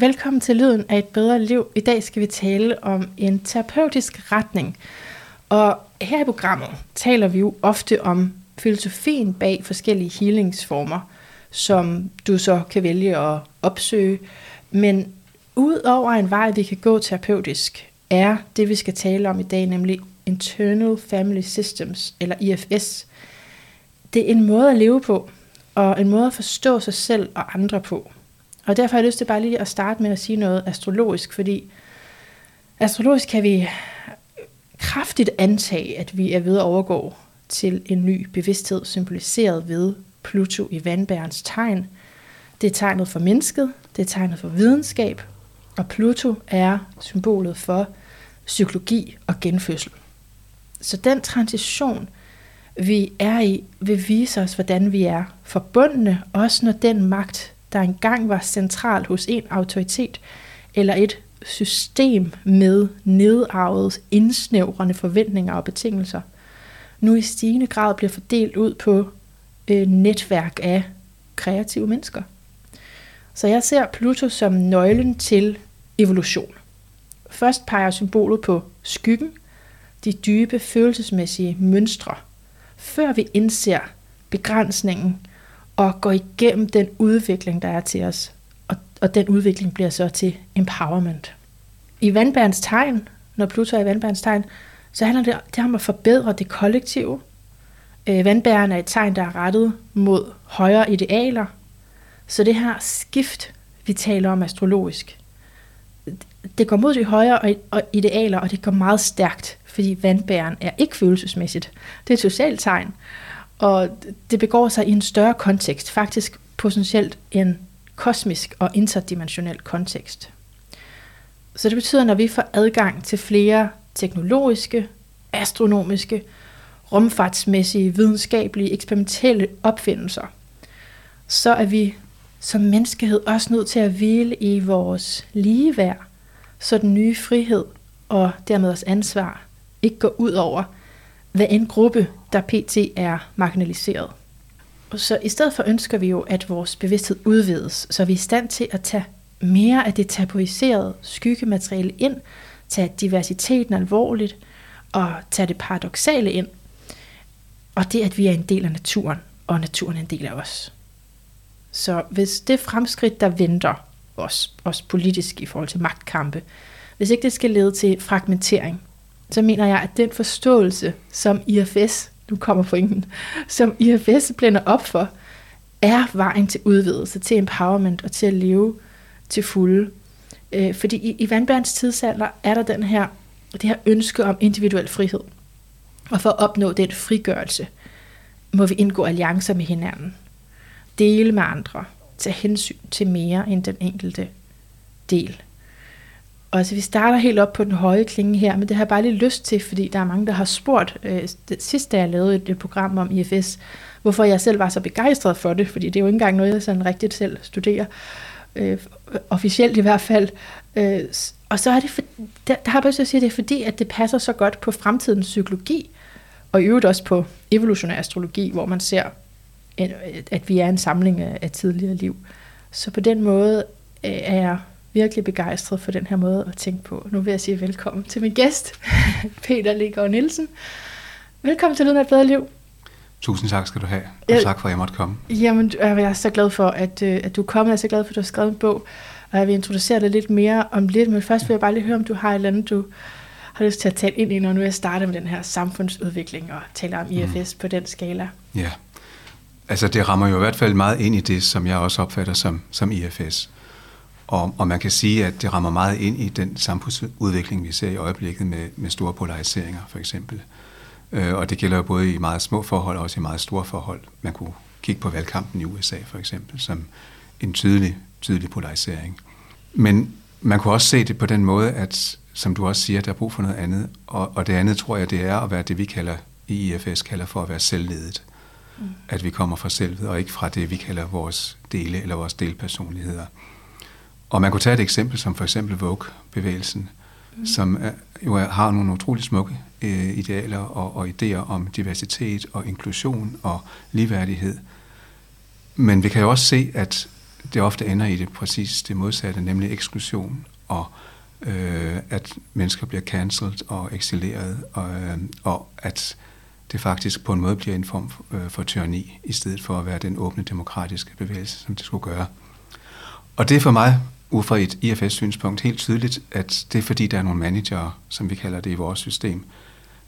Velkommen til Lyden af et bedre liv. I dag skal vi tale om en terapeutisk retning. Og her i programmet taler vi jo ofte om filosofien bag forskellige healingsformer, som du så kan vælge at opsøge. Men ud over en vej, vi kan gå terapeutisk, er det, vi skal tale om i dag, nemlig Internal Family Systems, eller IFS. Det er en måde at leve på, og en måde at forstå sig selv og andre på. Og derfor har jeg lyst til bare lige at starte med at sige noget astrologisk, fordi astrologisk kan vi kraftigt antage, at vi er ved at overgå til en ny bevidsthed, symboliseret ved Pluto i vandbærens tegn. Det er tegnet for mennesket, det er tegnet for videnskab, og Pluto er symbolet for psykologi og genfødsel. Så den transition, vi er i, vil vise os, hvordan vi er forbundne, også når den magt, der engang var central hos en autoritet, eller et system med nedarvede, indsnævrende forventninger og betingelser, nu i stigende grad bliver fordelt ud på øh, netværk af kreative mennesker. Så jeg ser Pluto som nøglen til evolution. Først peger symbolet på skyggen, de dybe følelsesmæssige mønstre, før vi indser begrænsningen og går igennem den udvikling, der er til os. Og, og den udvikling bliver så til empowerment. I vandbærens tegn, når Pluto er i vandbærens tegn, så handler det, det om at forbedre det kollektive. Øh, vandbæren er et tegn, der er rettet mod højere idealer. Så det her skift, vi taler om astrologisk, det går mod de højere idealer, og det går meget stærkt, fordi vandbæren er ikke følelsesmæssigt. Det er et socialt tegn, og det begår sig i en større kontekst, faktisk potentielt en kosmisk og interdimensionel kontekst. Så det betyder, at når vi får adgang til flere teknologiske, astronomiske, rumfartsmæssige, videnskabelige, eksperimentelle opfindelser, så er vi som menneskehed også nødt til at hvile i vores ligeværd, så den nye frihed og dermed vores ansvar ikke går ud over, hvad en gruppe, der pt. er marginaliseret. Så i stedet for ønsker vi jo, at vores bevidsthed udvides, så vi er i stand til at tage mere af det tabuiserede skyggemateriale ind, tage diversiteten alvorligt og tage det paradoxale ind. Og det, at vi er en del af naturen, og naturen er en del af os. Så hvis det fremskridt, der venter os, os politisk i forhold til magtkampe, hvis ikke det skal lede til fragmentering, så mener jeg, at den forståelse, som IFS, nu kommer pointen, som IFS blænder op for, er vejen til udvidelse, til empowerment og til at leve til fulde. Øh, fordi i, i vandbærens tidsalder er der den her, det her ønske om individuel frihed. Og for at opnå den frigørelse, må vi indgå alliancer med hinanden. Dele med andre. Tage hensyn til mere end den enkelte del. Og altså, vi starter helt op på den høje klinge her, men det har jeg bare lige lyst til, fordi der er mange, der har spurgt, øh, sidst da jeg lavede et, et program om IFS, hvorfor jeg selv var så begejstret for det, fordi det er jo ikke engang noget, jeg sådan rigtigt selv studerer, øh, officielt i hvert fald. Øh, og så er det, for, der, der har jeg bare at sige, at det er fordi, at det passer så godt på fremtidens psykologi, og i øvrigt også på evolutionær astrologi, hvor man ser, at vi er en samling af tidligere liv. Så på den måde øh, er jeg virkelig begejstret for den her måde at tænke på. Nu vil jeg sige velkommen til min gæst, Peter Legaard Nielsen. Velkommen til Lyden af et bedre liv. Tusind tak skal du have, og ja, tak for, at jeg måtte komme. Jamen, jeg er så glad for, at, øh, at du er kommet. Jeg er så glad for, at du har skrevet en bog, og jeg vil introducere dig lidt mere om lidt. Men først vil jeg bare lige høre, om du har et eller andet, du har lyst til at tale ind i, når nu jeg starter med den her samfundsudvikling og taler om IFS mm. på den skala. Ja, altså det rammer jo i hvert fald meget ind i det, som jeg også opfatter som, som IFS. Og, og man kan sige, at det rammer meget ind i den samfundsudvikling, vi ser i øjeblikket med, med store polariseringer, for eksempel. Øh, og det gælder jo både i meget små forhold og også i meget store forhold. Man kunne kigge på valgkampen i USA, for eksempel, som en tydelig, tydelig polarisering. Men man kunne også se det på den måde, at, som du også siger, der er brug for noget andet. Og, og det andet, tror jeg, det er at være det, vi kalder i IFS kalder for at være selvledet. Mm. At vi kommer fra selvet, og ikke fra det, vi kalder vores dele eller vores delpersonligheder. Og man kunne tage et eksempel som for eksempel Vogue-bevægelsen, mm. som er, jo har nogle utrolig smukke øh, idealer og, og idéer om diversitet og inklusion og ligeværdighed. Men vi kan jo også se, at det ofte ender i det præcis det modsatte, nemlig eksklusion, og øh, at mennesker bliver cancelled og eksileret, og, øh, og at det faktisk på en måde bliver en form for, øh, for tyranni, i stedet for at være den åbne demokratiske bevægelse, som det skulle gøre. Og det er for mig, ud fra et IFS-synspunkt, helt tydeligt, at det er fordi, der er nogle manager, som vi kalder det i vores system,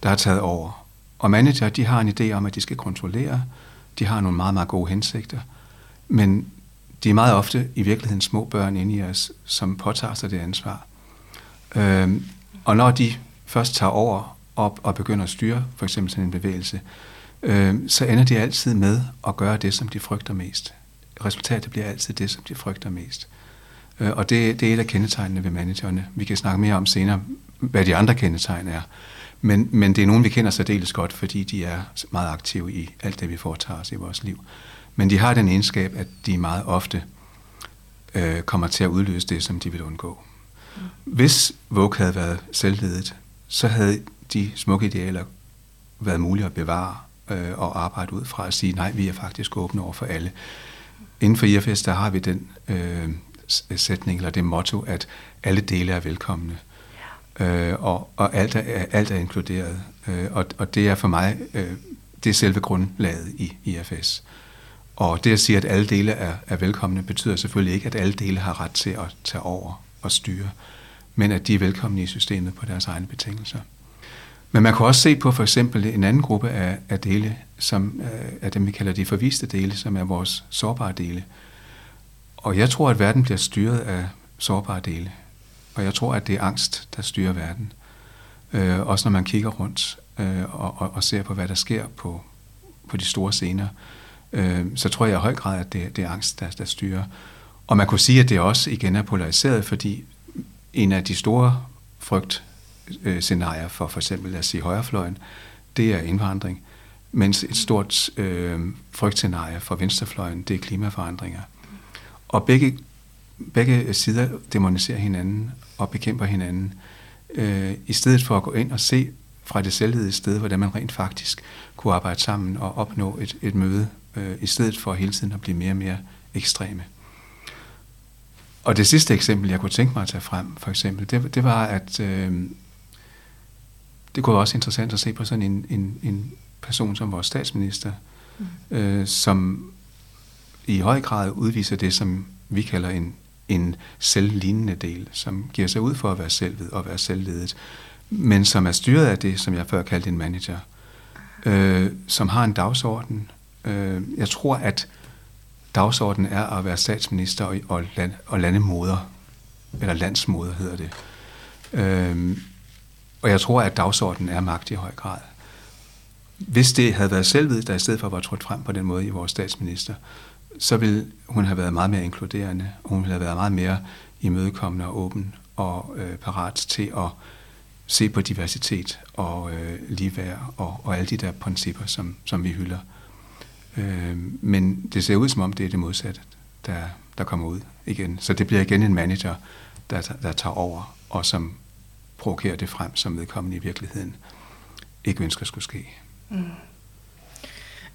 der har taget over. Og manager, de har en idé om, at de skal kontrollere, de har nogle meget, meget gode hensigter, men de er meget ofte i virkeligheden små børn inde i os, som påtager sig det ansvar. Øhm, og når de først tager over op og begynder at styre for eksempel sådan en bevægelse, øhm, så ender de altid med at gøre det, som de frygter mest. Resultatet bliver altid det, som de frygter mest. Øh, Øh, og det, det er et af kendetegnene ved managerne. Vi kan snakke mere om senere, hvad de andre kendetegn er. Men, men det er nogen, vi kender særdeles godt, fordi de er meget aktive i alt det, vi foretager os i vores liv. Men de har den egenskab, at de meget ofte øh, kommer til at udløse det, som de vil undgå. Hvis Vogue havde været selvledet, så havde de smukke idealer været mulige at bevare øh, og arbejde ud fra at sige, nej, vi er faktisk åbne over for alle. Inden for IFS, der har vi den øh, sætning, eller det motto, at alle dele er velkomne. Ja. Øh, og, og alt, er, alt er inkluderet. Øh, og, og det er for mig, øh, det er selve grundlaget i IFS. Og det at sige, at alle dele er, er velkomne, betyder selvfølgelig ikke, at alle dele har ret til at tage over og styre, men at de er velkomne i systemet på deres egne betingelser. Men man kan også se på for eksempel en anden gruppe af, af dele, som øh, er dem, vi kalder de forviste dele, som er vores sårbare dele. Og jeg tror, at verden bliver styret af sårbare dele. Og jeg tror, at det er angst, der styrer verden. Øh, også når man kigger rundt øh, og, og, og ser på, hvad der sker på, på de store scener, øh, så tror jeg i høj grad, at det, det er angst, der, der styrer. Og man kunne sige, at det også igen er polariseret, fordi en af de store frygtscenarier for for eksempel at sige højrefløjen, det er indvandring, mens et stort øh, frygtscenarie for venstrefløjen, det er klimaforandringer. Og begge, begge sider demoniserer hinanden og bekæmper hinanden, øh, i stedet for at gå ind og se fra det selvledede sted, hvordan man rent faktisk kunne arbejde sammen og opnå et, et møde, øh, i stedet for hele tiden at blive mere og mere ekstreme. Og det sidste eksempel, jeg kunne tænke mig at tage frem, for eksempel, det, det var, at øh, det kunne være også interessant at se på sådan en, en, en person som vores statsminister, mm. øh, som i høj grad udviser det, som vi kalder en, en selvlignende del, som giver sig ud for at være selvet og være selvledet, men som er styret af det, som jeg før kaldte en manager, øh, som har en dagsorden. Øh, jeg tror, at dagsordenen er at være statsminister og, og, land, og landemoder, eller landsmoder hedder det. Øhm, og jeg tror, at dagsordenen er magt i høj grad. Hvis det havde været selvet, der i stedet for var trådt frem på den måde i vores statsminister, så ville hun have været meget mere inkluderende, og hun ville have været meget mere imødekommende og åben og øh, parat til at se på diversitet og øh, ligeværd og, og alle de der principper, som, som vi hylder. Øh, men det ser ud som om, det er det modsatte, der, der kommer ud igen. Så det bliver igen en manager, der, der tager over, og som provokerer det frem, som vedkommende i virkeligheden ikke ønsker skulle ske. Mm.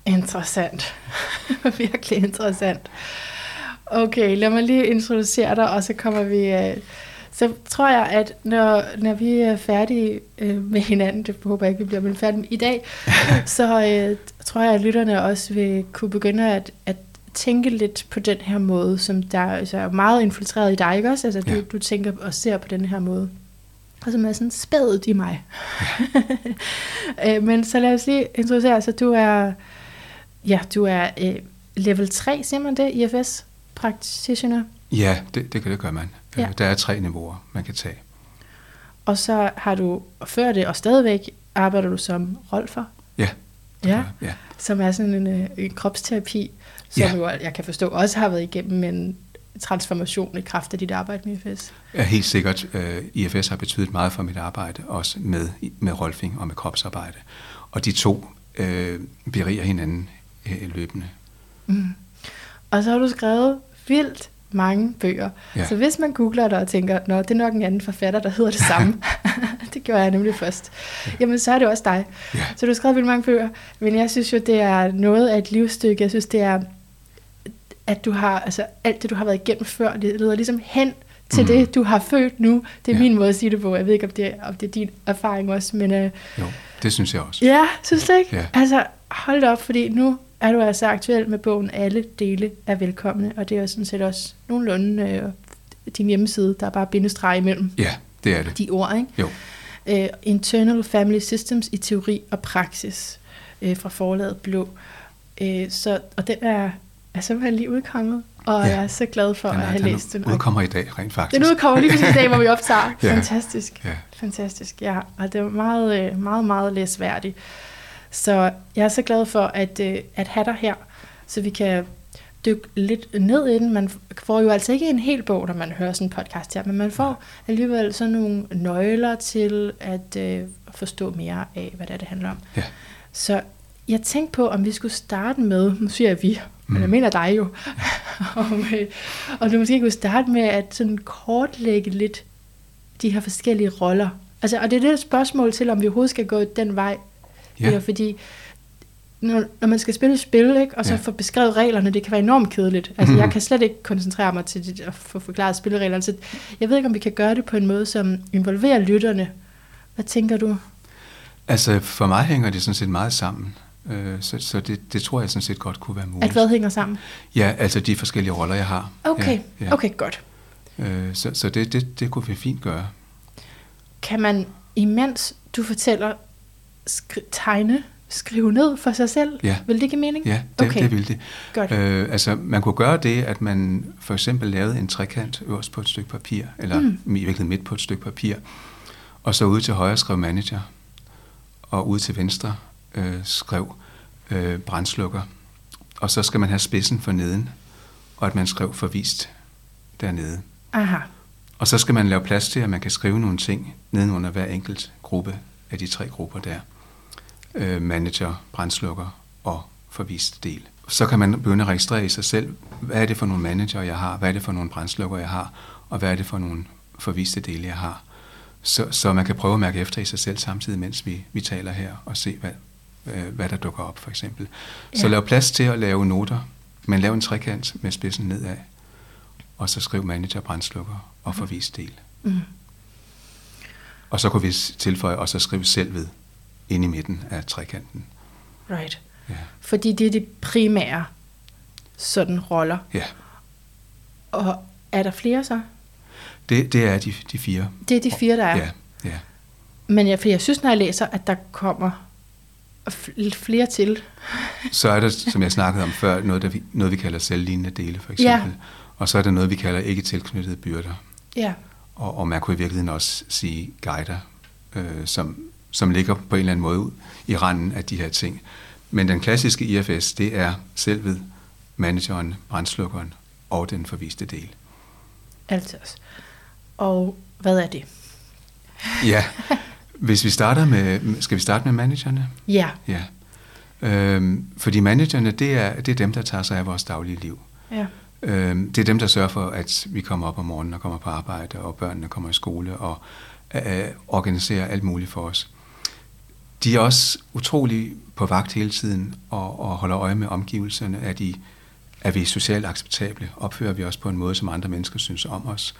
Interessant. Virkelig interessant. Okay, lad mig lige introducere dig, og så kommer vi... Øh, så tror jeg, at når, når vi er færdige øh, med hinanden, det håber jeg ikke, vi bliver men færdige i dag, så øh, tror jeg, at lytterne også vil kunne begynde at, at tænke lidt på den her måde, som der altså, er meget infiltreret i dig, ikke også? Altså, du, ja. du tænker og ser på den her måde. Og som er sådan spædet i mig. øh, men så lad os lige introducere, så du er, ja, du er øh, level 3, siger man det, IFS practitioner? Ja, det, det kan det gøre man. Ja. Der er tre niveauer, man kan tage. Og så har du før det, og stadigvæk arbejder du som rolfer? Ja. Ja, ja. som er sådan en, øh, en kropsterapi, som ja. jo, jeg kan forstå også har været igennem en transformation i kraft af dit arbejde med IFS. Ja, helt sikkert. Øh, IFS har betydet meget for mit arbejde, også med, med rolfing og med kropsarbejde. Og de to uh, beriger hinanden uh, løbende. Mm. Og så har du skrevet vildt mange bøger. Ja. Så hvis man googler dig og tænker, nå, det er nok en anden forfatter, der hedder det samme, det gjorde jeg nemlig først, ja. jamen så er det også dig. Ja. Så du har skrevet vildt mange bøger, men jeg synes jo, det er noget af et livsstykke. Jeg synes, det er at du har, altså alt det, du har været igennem før, det leder ligesom hen til mm. det, du har født nu. Det er ja. min måde at sige det på. Jeg ved ikke, om det, om det er din erfaring også, men... Øh, jo, det synes jeg også. Ja, synes du ikke? Ja. Altså, hold op, fordi nu er du altså aktuel med bogen Alle dele er velkomne, og det er jo sådan set også nogenlunde øh, din hjemmeside, der er bare bindestreg imellem. Ja, det er det. De ord, ikke? Jo. Uh, Internal Family Systems i teori og praksis uh, fra forlaget Blå. Uh, så, og den er, er simpelthen lige udkommet, og ja. jeg er så glad for den er, at have læst den. Den udkommer i dag, rent faktisk. Den udkommer lige præcis i dag, hvor vi optager. ja. Fantastisk. Ja. Fantastisk, ja. Og det er meget, meget, meget læsværdigt. Så jeg er så glad for at, at have dig her, så vi kan dykke lidt ned i den. Man får jo altså ikke en hel bog, når man hører sådan en podcast her, men man får alligevel sådan nogle nøgler til at øh, forstå mere af, hvad det, er, det handler om. Ja. Så jeg tænkte på, om vi skulle starte med, nu siger jeg vi, mm. men jeg mener dig jo, om, øh, og du måske kunne starte med at sådan kortlægge lidt de her forskellige roller. Altså, og det er det et spørgsmål til, om vi overhovedet skal gå den vej. Ja. Eller fordi når, når man skal spille et spil, ikke, og så ja. få beskrevet reglerne, det kan være enormt kedeligt. Altså, mm-hmm. jeg kan slet ikke koncentrere mig til det, at få forklaret spillereglerne. Så jeg ved ikke, om vi kan gøre det på en måde, som involverer lytterne. Hvad tænker du? Altså, for mig hænger det sådan set meget sammen. Øh, så, så det, det tror jeg sådan set godt kunne være muligt. At hvad hænger sammen? Ja, altså de forskellige roller, jeg har. Okay, ja, ja. okay godt. Øh, så så det, det, det kunne vi fint gøre. Kan man, imens du fortæller, tegne skrive ned for sig selv? Ja. Vil det give mening? Ja, det, okay. det vil det. Godt. Øh, altså, man kunne gøre det, at man for eksempel lavede en trekant øverst på et stykke papir, eller mm. i virkeligheden midt på et stykke papir, og så ude til højre skrev manager, og ude til venstre øh, skrev øh, brændslukker. Og så skal man have spidsen for neden, og at man skrev forvist dernede. Aha. Og så skal man lave plads til, at man kan skrive nogle ting nedenunder hver enkelt gruppe af de tre grupper der øh, manager, brændslukker og forvist del. Så kan man begynde at registrere i sig selv, hvad er det for nogle manager, jeg har, hvad er det for nogle brændslukker, jeg har, og hvad er det for nogle forviste dele, jeg har. Så, så man kan prøve at mærke efter i sig selv samtidig, mens vi, vi taler her, og se, hvad, øh, hvad der dukker op, for eksempel. Ja. Så lav plads til at lave noter, men lav en trekant med spidsen nedad, og så skriv manager, brændslukker og forvist del. Mm. Og så kunne vi tilføje, og så skrive selv ved inde i midten af trekanten. Right. Ja. Fordi det er det primære sådan roller. Ja. Og er der flere så? Det, det er de, de fire. Det er de fire, der er? Ja. ja. Men jeg, for jeg synes, når jeg læser, at der kommer flere til. så er der, som jeg snakkede om før, noget, der vi, noget vi kalder selvlignende dele, for eksempel. Ja. Og så er der noget, vi kalder ikke tilknyttede byrder. Ja. Og, og man kunne i virkeligheden også sige guider, øh, som som ligger på en eller anden måde i randen af de her ting. Men den klassiske IFS, det er selvet, manageren, brændslukkeren og den forviste del. Altså. Og hvad er det? ja, hvis vi starter med, skal vi starte med managerne? Ja. Ja. Øhm, fordi managerne, det er, det er dem, der tager sig af vores daglige liv. Ja. Øhm, det er dem, der sørger for, at vi kommer op om morgenen og kommer på arbejde, og børnene kommer i skole, og øh, organiserer alt muligt for os de er også utrolig på vagt hele tiden og, og holder øje med omgivelserne. Er, de, er vi socialt acceptable? Opfører vi os på en måde, som andre mennesker synes om os?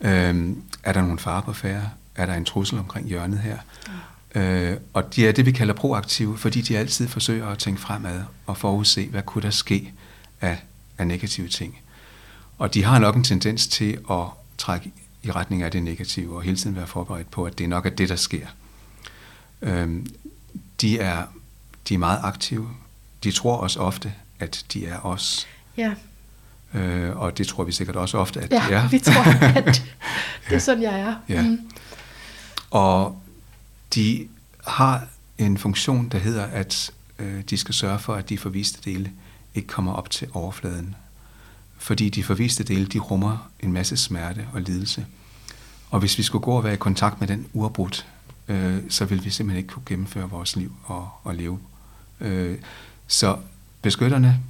Øhm, er der nogen fare på færre? Er der en trussel omkring hjørnet her? Ja. Øh, og de er det, vi kalder proaktive, fordi de altid forsøger at tænke fremad og forudse, hvad kunne der ske af, af negative ting. Og de har nok en tendens til at trække i retning af det negative og hele tiden være forberedt på, at det nok er det, der sker. Øhm, de er, de er meget aktive. De tror også ofte, at de er os. Ja. Øh, og det tror vi sikkert også ofte, at ja, de er. vi tror, at det er sådan, jeg er. Ja. Mm. Og de har en funktion, der hedder, at øh, de skal sørge for, at de forviste dele ikke kommer op til overfladen. Fordi de forviste dele, de rummer en masse smerte og lidelse. Og hvis vi skulle gå og være i kontakt med den uafbrudt øh, så vil vi simpelthen ikke kunne gennemføre vores liv og, og leve. Øh, så beskytterne,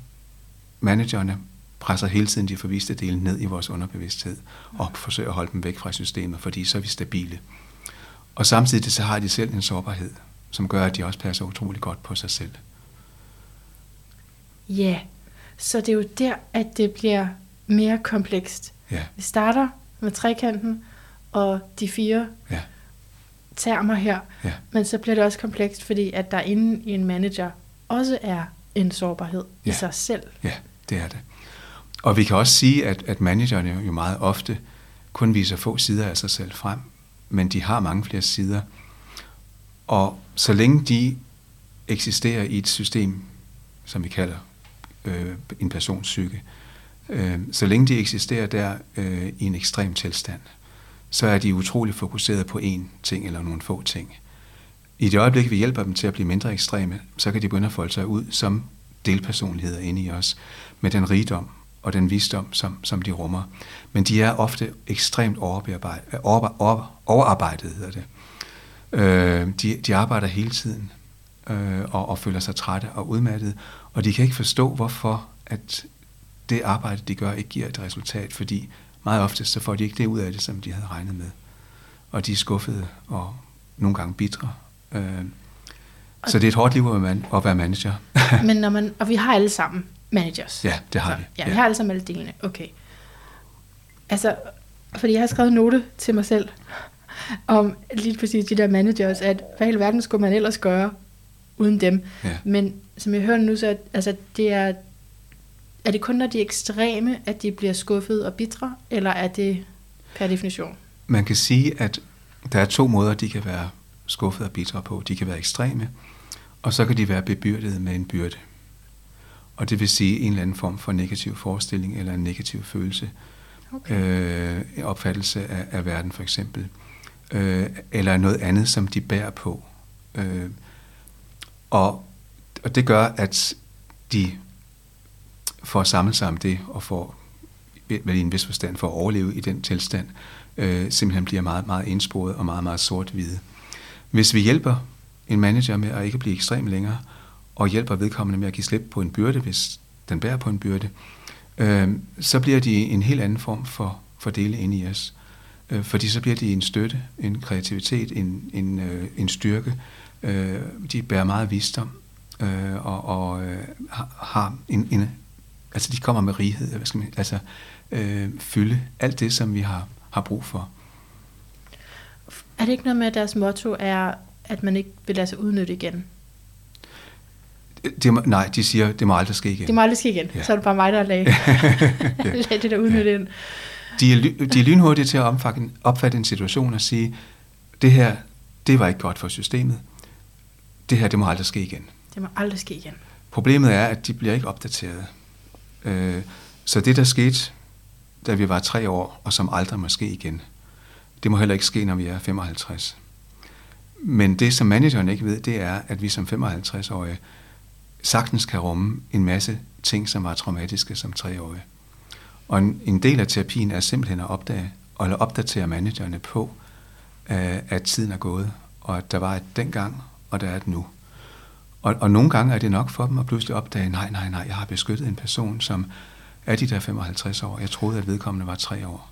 managerne, presser hele tiden de forviste dele ned i vores underbevidsthed og forsøger at holde dem væk fra systemet, fordi så er vi stabile. Og samtidig så har de selv en sårbarhed, som gør, at de også passer utrolig godt på sig selv. Ja, Så det er jo der, at det bliver mere komplekst. Ja, Vi starter med trekanten og de fire ja, termer her, ja, men så bliver det også komplekst, fordi at der inde i en manager også er en sårbarhed ja. I sig selv. ja, det er det. Og vi kan også sige, at, at managerne jo meget ofte kun viser få sider af sig selv frem, men de har mange flere sider. Og så længe de eksisterer i et system, som vi kalder øh, en persons psyke, øh, så længe de eksisterer der øh, i en ekstrem tilstand, så er de utrolig fokuseret på én ting eller nogle få ting. I det øjeblik, vi hjælper dem til at blive mindre ekstreme, så kan de begynde at folde sig ud som delpersonligheder inde i os, med den rigdom og den visdom, som, som de rummer. Men de er ofte ekstremt overbearbejdet, over, over, overarbejdet, hedder det. Øh, de, de arbejder hele tiden øh, og, og føler sig trætte og udmattede, og de kan ikke forstå, hvorfor at det arbejde, de gør, ikke giver et resultat, fordi meget ofte så får de ikke det ud af det, som de havde regnet med. Og de er skuffede og nogle gange bitre. Øh, så det er et hårdt liv at være, man, at være manager. Men når man, og vi har alle sammen managers. ja, det har Så, vi. Ja, vi har alle sammen alle delene. Okay. Altså, fordi jeg har skrevet en note til mig selv, om lige præcis de der managers, at hvad i hele verden skulle man ellers gøre uden dem. Ja. Men som jeg hører nu, så altså, det er, er det kun, når de er ekstreme, at de bliver skuffet og bitre, eller er det per definition? Man kan sige, at der er to måder, de kan være skuffede og bitre på. De kan være ekstreme, og så kan de være bebyrdet med en byrde. Og det vil sige en eller anden form for negativ forestilling eller en negativ følelse. Okay. Øh, opfattelse af, af verden for eksempel. Øh, eller noget andet, som de bærer på. Øh, og, og det gør, at de for at samle sig om det og for vel i en vis forstand for at overleve i den tilstand, øh, simpelthen bliver meget, meget indsporet og meget, meget sort-hvide. Hvis vi hjælper en manager med at ikke blive ekstrem længere, og hjælper vedkommende med at give slip på en byrde, hvis den bærer på en byrde, øh, så bliver de en helt anden form for, for dele ind i os. Øh, fordi så bliver de en støtte, en kreativitet, en, en, øh, en styrke. Øh, de bærer meget visdom, øh, og, og øh, har en, en, altså de kommer med righed, hvad skal man, altså øh, fylde alt det, som vi har, har brug for. Er det ikke noget med, at deres motto er, at man ikke vil lade sig udnytte igen? Det nej, de siger, det må aldrig ske igen. Det må aldrig ske igen. Ja. Så er det bare mig, der lagde, lagde det der udnytte ind. De er, de er lynhurtige til at omfatte, opfatte en situation og sige, det her, det var ikke godt for systemet. Det her, det må aldrig ske igen. Det må aldrig ske igen. Problemet er, at de bliver ikke opdateret. Øh, så det, der skete, da vi var tre år, og som aldrig må ske igen, det må heller ikke ske, når vi er 55. Men det, som manageren ikke ved, det er, at vi som 55-årige sagtens kan rumme en masse ting, som var traumatiske som treårige. Og en, en del af terapien er simpelthen at opdage, eller opdatere managerne på, øh, at tiden er gået, og at der var et dengang, og der er et nu. Og, og nogle gange er det nok for dem at pludselig opdage, nej, nej, nej, jeg har beskyttet en person, som er de der 55 år. Jeg troede, at vedkommende var tre år.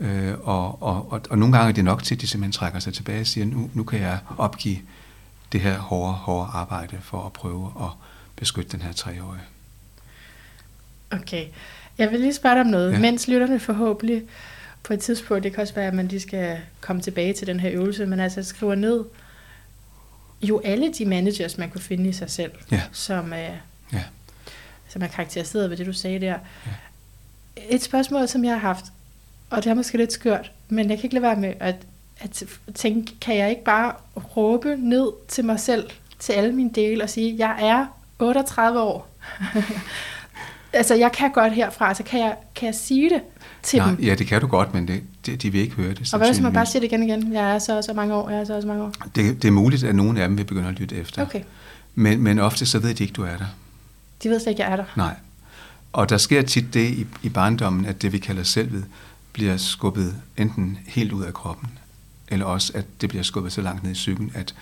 Øh, og, og, og, og nogle gange er det nok til, at de simpelthen trækker sig tilbage og siger, nu, nu kan jeg opgive det her hårde, hårde arbejde for at prøve at beskytte den her treårige. Okay. Jeg vil lige spørge dig om noget, ja. Mens lytterne forhåbentlig på et tidspunkt, det kan også være, at man lige skal komme tilbage til den her øvelse, men altså skriver ned jo alle de managers, man kunne finde i sig selv, Ja. som, er, Ja. som er karakteriseret ved det, du sagde der. Ja. Et spørgsmål, som jeg har haft, og det er måske lidt skørt, men jeg kan ikke lade være med at, at tænke, kan jeg ikke bare råbe ned til mig selv, til alle mine dele, og sige, jeg er 38 år. altså, jeg kan godt herfra, altså kan jeg, kan jeg sige det til Nej, dem? ja, det kan du godt, men det, det, de vil ikke høre det. Og hvad hvis man bare siger det igen igen? Jeg er så og så mange år, jeg er så og så mange år. det, det er muligt, at nogle af dem vil begynde at lytte efter. Okay. Men, men ofte så ved de ikke, du er der. De ved slet ikke, jeg er der. Nej. Og der sker tit det i, i barndommen, at det vi kalder selvet, bliver skubbet enten helt ud af kroppen, eller også at det bliver skubbet så langt ned i psyken, at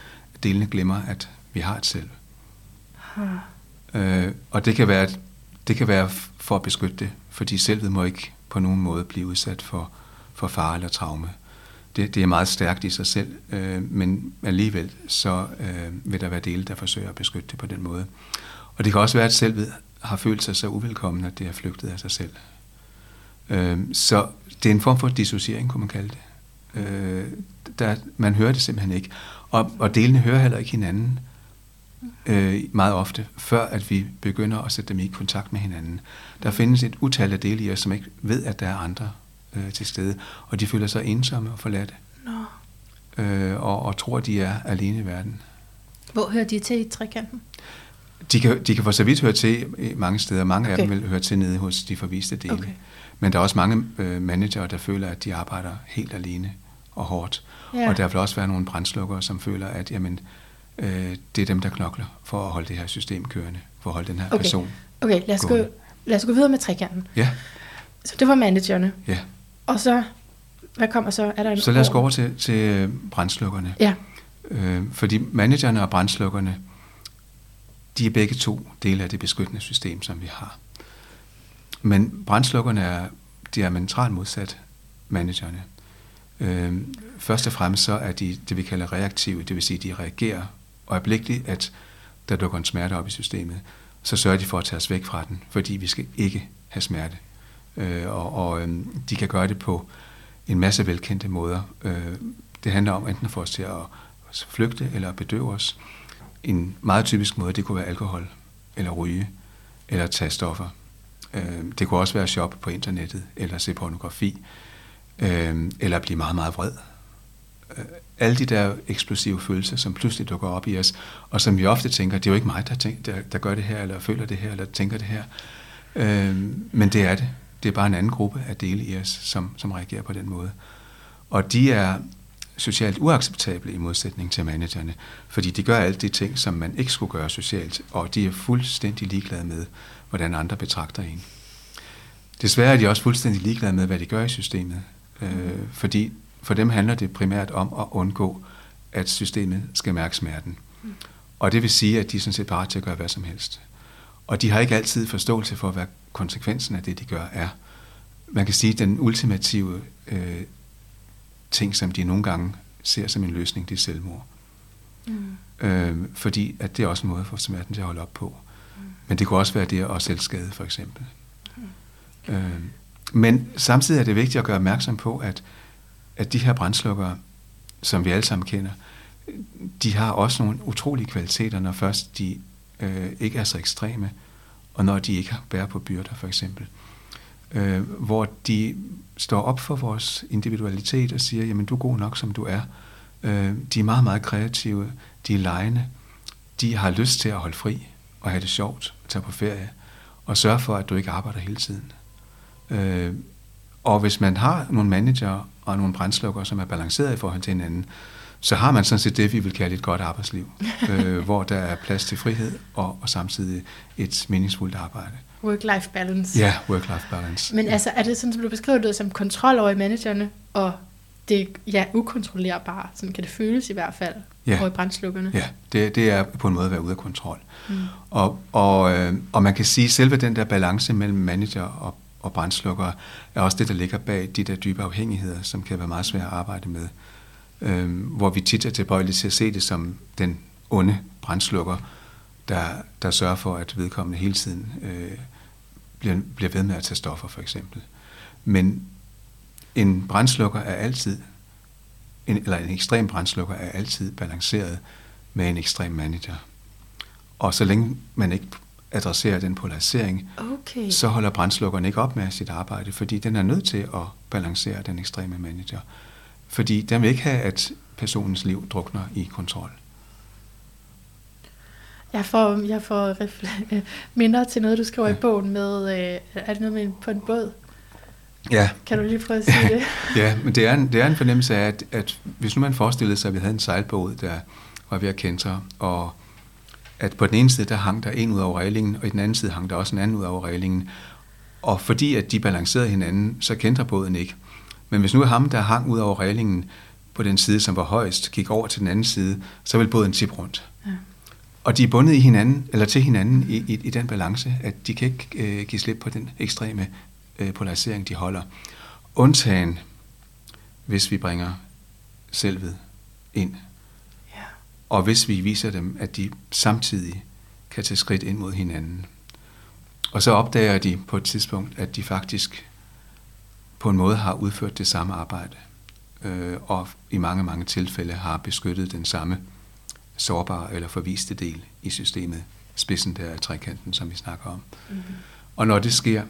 delene glemmer, at vi har et selv. Øh, og det kan, være, det kan være for at beskytte det, fordi selvet må ikke på nogen måde blive udsat for, for far eller traume. Det, det er meget stærkt i sig selv, øh, men alligevel så øh, vil der være dele, der forsøger at beskytte det på den måde. Og det kan også være, at selvet har følt sig så uvelkommen, at det er flygtet af sig selv. Øh, så det er en form for dissociering, kunne man kalde det. Øh, der, man hører det simpelthen ikke. Og, og delene hører heller ikke hinanden øh, meget ofte, før at vi begynder at sætte dem i kontakt med hinanden. Der findes et utal af dele i os, som ikke ved, at der er andre øh, til stede, og de føler sig ensomme og forladte. Nå. Øh, og, og tror, de er alene i verden. Hvor hører de til i trekanten? De kan, de kan for så vidt høre til mange steder. Mange okay. af dem vil høre til nede hos de forviste dele. Okay. Men der er også mange øh, manager, der føler, at de arbejder helt alene og hårdt. Ja. Og der vil også være nogle brændslukkere, som føler, at jamen, øh, det er dem, der knokler for at holde det her system kørende, for at holde den her Okay. person. Okay, lad os, gå, lad os gå videre med trekanten. Ja, Så det var managerne. ja. Og så, hvad kommer så? Er der en Så lad os gå over til, til øh, brændslukkerne. Ja, Øh, fordi managerne og brændslukkerne, de er begge to dele af det beskyttende system, som vi har. Men brændslukkerne er diametralt modsat managerne. Øh, først og fremmest så er de det, vi kalder reaktive, det vil sige, de reagerer øjeblikkeligt, at der dukker en smerte op i systemet. Så sørger de for at tage os væk fra den, fordi vi skal ikke have smerte. Øh, og og øh, de kan gøre det på en masse velkendte måder. Øh, det handler om enten at få os til at flygte eller bedøve os. En meget typisk måde, det kunne være alkohol, eller ryge, eller tage stoffer. Øh, det kunne også være shop på internettet, eller se pornografi, øh, eller blive meget, meget vred. Øh, alle de der eksplosive følelser, som pludselig dukker op i os, og som vi ofte tænker, det er jo ikke mig, der, tænker, der, der gør det her, eller føler det her, eller tænker det her. Øh, men det er det. Det er bare en anden gruppe af dele i os, som, som reagerer på den måde. Og de er socialt uacceptable i modsætning til managerne, fordi de gør alle de ting, som man ikke skulle gøre socialt, og de er fuldstændig ligeglade med, hvordan andre betragter en. Desværre er de også fuldstændig ligeglade med, hvad de gør i systemet, øh, fordi for dem handler det primært om at undgå, at systemet skal mærke smerten. Og det vil sige, at de er sådan set parat til at gøre hvad som helst. Og de har ikke altid forståelse for, hvad konsekvensen af det, de gør, er. Man kan sige, at den ultimative øh, ting, som de nogle gange ser som en løsning, det er selvmord. Mm. Øh, fordi at det er også en måde få smerten til at holde op på. Mm. Men det kunne også være det at selvskade, for eksempel. Mm. Øh, men samtidig er det vigtigt at gøre opmærksom på, at, at de her brændslukkere, som vi alle sammen kender, de har også nogle utrolige kvaliteter, når først de øh, ikke er så ekstreme, og når de ikke bærer på byrder, for eksempel. Øh, hvor de står op for vores individualitet og siger, jamen du er god nok, som du er. Øh, de er meget, meget kreative, de er lejende, de har lyst til at holde fri og have det sjovt, tage på ferie, og sørge for, at du ikke arbejder hele tiden. Øh, og hvis man har nogle manager og nogle brændslukker, som er balanceret i forhold til hinanden, så har man sådan set det, vi vil kalde et godt arbejdsliv, øh, hvor der er plads til frihed og, og samtidig et meningsfuldt arbejde. Work-life balance. Ja, work-life balance. Men altså, er det sådan, som du beskriver det, som kontrol over i managerne, og det ja, ukontrollerbare, sådan kan det føles i hvert fald, Ja. over i brændslukkerne. Ja, det, det er på en måde at være ude af kontrol. Mm. Og, og, øh, og man kan sige, at selve den der balance mellem manager og, og brændslukkere, er også det, der ligger bag de der dybe afhængigheder, som kan være meget svære at arbejde med. Øh, hvor vi tit er tilbøjelige til at se det som den onde brændslukker, der, der sørger for, at vedkommende hele tiden øh, bliver, bliver ved med at tage stoffer, for eksempel. Men en brændslukker er altid, en, eller en ekstrem brændslukker er altid balanceret med en ekstrem manager. Og så længe man ikke adresserer den polarisering, Okay. så holder brændslukkeren ikke op med sit arbejde, fordi den er nødt til at balancere den ekstreme manager. Fordi den vil ikke have, at personens liv drukner i kontrol. Jeg får, jeg får refle- minder til noget, du skriver ja. I bogen med, øh, er det noget med en, på en båd? Ja, Kan du lige prøve at sige det? ja men det er, en, det er en fornemmelse af, at, at hvis nu man forestillede sig, at vi havde en sejlbåd, der var ved at kæntre, og at på den ene side, der hang der en ud over reglingen, og i den anden side hang der også en anden ud over reglingen. Og fordi at de balancerede hinanden, så kendte båden ikke. Men hvis nu ham, der hang ud over reglingen på den side, som var højst, gik over til den anden side, så vil båden tippe rundt. Ja. Og de er bundet i hinanden, eller til hinanden i, i, i den balance, at de kan ikke øh, give slip på den ekstreme øh, polarisering, de holder. Undtagen, hvis vi bringer selvet ind, Ja. og hvis vi viser dem, at de samtidig kan tage skridt ind mod hinanden. Og så opdager de på et tidspunkt, at de faktisk på en måde har udført det samme arbejde, øh, og i mange, mange tilfælde har beskyttet den samme sårbare eller forviste del i systemet, spidsen der af trekanten, som vi snakker om. Mm-hmm. Og når det sker,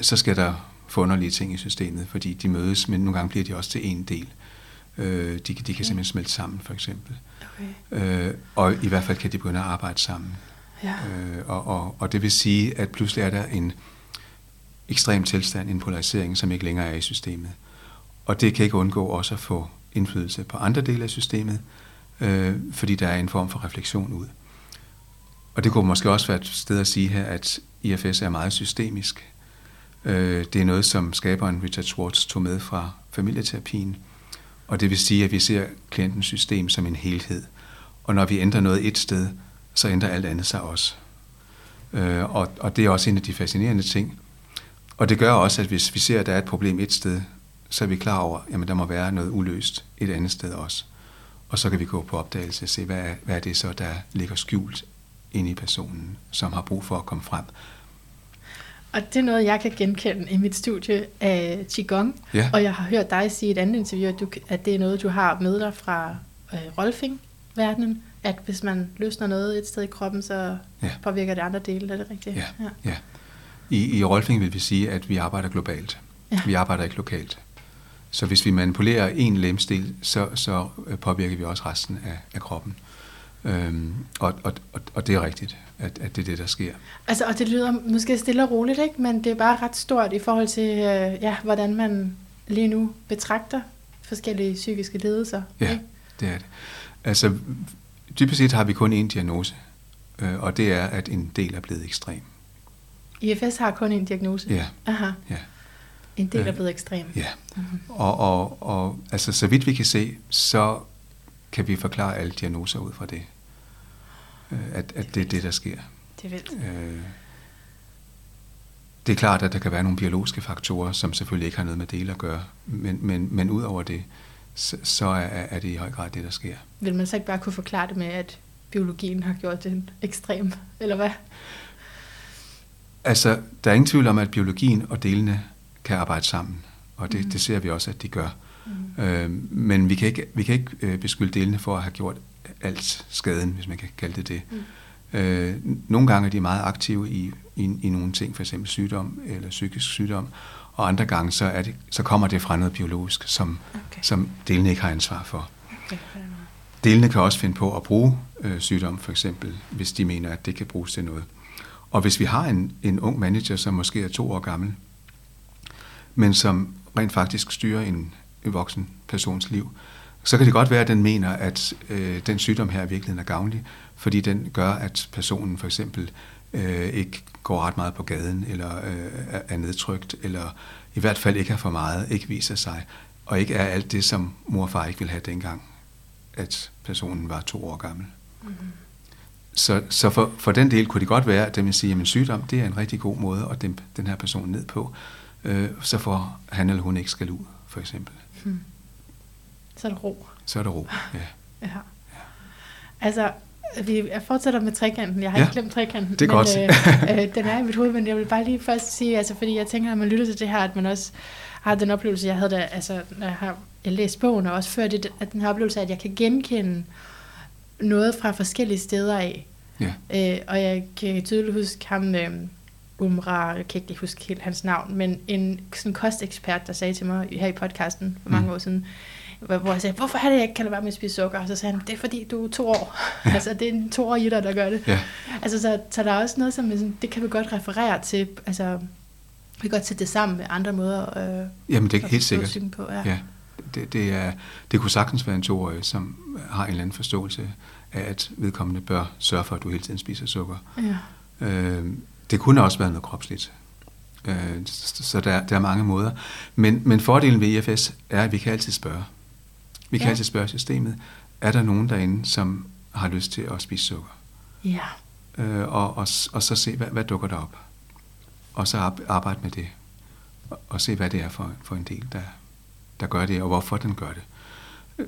så skal der forunderlige ting i systemet, fordi de mødes, men nogle gange bliver de også til en del. Øh, de, de kan simpelthen smelte sammen, for eksempel. Okay. Øh, og i hvert fald kan de begynde at arbejde sammen. Ja. Øh, og, og, og det vil sige, at pludselig er der en ekstrem tilstand, en polarisering, som ikke længere er i systemet. Og det kan ikke undgå også at få indflydelse på andre dele af systemet, øh, fordi der er en form for refleksion ud. Og det kunne måske også være et sted at sige her, at IFS er meget systemisk. Øh, det er noget, som skaberen Richard Schwartz tog med fra familieterapien. Og det vil sige, at vi ser klientens system som en helhed. Og når vi ændrer noget et sted, så ændrer alt andet sig også. Øh, og, og det er også en af de fascinerende ting. Og det gør også, at hvis vi ser, at der er et problem et sted, så er vi klar over, at der må være noget uløst et andet sted også. Og så kan vi gå på opdagelse og se, hvad er, hvad er det så, der ligger skjult inde i personen, som har brug for at komme frem. Og det er noget, jeg kan genkende i mit studie af Qigong. Ja. Og jeg har hørt dig sige i et andet interview, at, du, at det er noget, du har med dig fra øh, Rolfing-verdenen. At hvis man løsner noget et sted i kroppen, så ja. påvirker det andre dele. Er det rigtigt? Ja. ja. ja. I, I Rolfing vil vi sige, at vi arbejder globalt. Ja. Vi arbejder ikke lokalt. Så hvis vi manipulerer en lemstil, så, så øh, påvirker vi også resten af, af kroppen. Øhm, og, og, og det er rigtigt, at, at det er det, der sker. Altså, og det lyder måske stille og roligt, ikke? men det er bare ret stort i forhold til, øh, ja, hvordan man lige nu betragter forskellige psykiske lidelser. Ja, ikke? det er det. Altså, dybest set har vi kun én diagnose, øh, og det er, at en del er blevet ekstrem. IFS har kun en diagnose? Ja. Aha. ja. En del er blevet ekstrem? Ja. Mm-hmm. Og, og, og altså, så vidt vi kan se, så kan vi forklare alle diagnoser ud fra det. Øh, at, at det er det, der sker. Det er vildt. Øh, det er klart, at der kan være nogle biologiske faktorer, som selvfølgelig ikke har noget med dele at gøre, men, men, men ud over det, så, så er, er det i høj grad det, der sker. Vil man så ikke bare kunne forklare det med, at biologien har gjort det ekstrem, eller hvad? Altså, der er ingen tvivl om, at biologien og delene kan arbejde sammen, og det, mm. det ser vi også, at de gør. Mm. Øh, men vi kan ikke, vi kan ikke øh, beskylde delene for at have gjort alt skaden, hvis man kan kalde det det. Mm. Øh, nogle gange er de meget aktive i, i, i nogle ting, f.eks. sygdom eller psykisk sygdom, og andre gange så, er det, så kommer det fra noget biologisk, som, okay. som delene ikke har ansvar for. Okay. Delene kan også finde på at bruge øh, sygdom, for eksempel, hvis de mener, at det kan bruges til noget. Og hvis vi har en, en ung manager, som måske er to år gammel, men som rent faktisk styrer en, en voksen persons liv, så kan det godt være, at den mener, at øh, den sygdom her i virkeligheden er gavnlig, fordi den gør, at personen for eksempel øh, ikke går ret meget på gaden, eller øh, er nedtrykt, eller i hvert fald ikke har for meget, ikke viser sig, og ikke er alt det, som mor og far ikke ville have dengang, at personen var to år gammel. Mm-hmm. Så, så for, for den del kunne det godt være, at det vil sige, at sygdom det er en rigtig god måde at dæmpe den her person ned på, øh, så får han eller hun ikke skal ud, for eksempel. Hmm. Så er der ro. Så er der ro, ja. ja. ja. Altså, vi fortsætter med trekanten. Jeg har ja, ikke glemt trekanten. Det er men, godt. øh, øh, den er i mit hoved, men jeg vil bare lige først sige, altså, fordi jeg tænker, at man lytter til det her, at man også har den oplevelse, jeg havde da, altså, når jeg har læst bogen, og også før det, at den her oplevelse, at jeg kan genkende noget fra forskellige steder af. Ja. Øh, og jeg kan tydeligt huske ham, øh, Umra, jeg kan ikke huske helt hans navn, men en sådan kostekspert, der sagde til mig her i podcasten for mange mm. år siden, hvor jeg sagde, hvorfor er det, jeg ikke kan lade være med at spise sukker? Og så sagde han, det er fordi, du er to år. Ja. altså, det er en to år i dig, der gør det. Ja. Altså, så, så der er også noget, som sådan, det kan vi godt referere til. Altså, vi kan godt sætte det sammen med andre måder. Øh, Jamen, det er helt sikkert. På, ja. ja. Det, det, er, det kunne sagtens være en toårig, som har en eller anden forståelse af, at vedkommende bør sørge for, at du hele tiden spiser sukker. Ja. Øh, det kunne også være noget kropsligt. Øh, så der, der er mange måder. Men, men fordelen ved IFS er, at vi kan altid spørge. Vi kan ja. altid spørge systemet, er der nogen derinde, som har lyst til at spise sukker? Ja. Øh, og, og, og så se, hvad, hvad dukker der op? Og så arbejde med det. Og, og se, hvad det er for, for en del, der, der gør det, og hvorfor den gør det.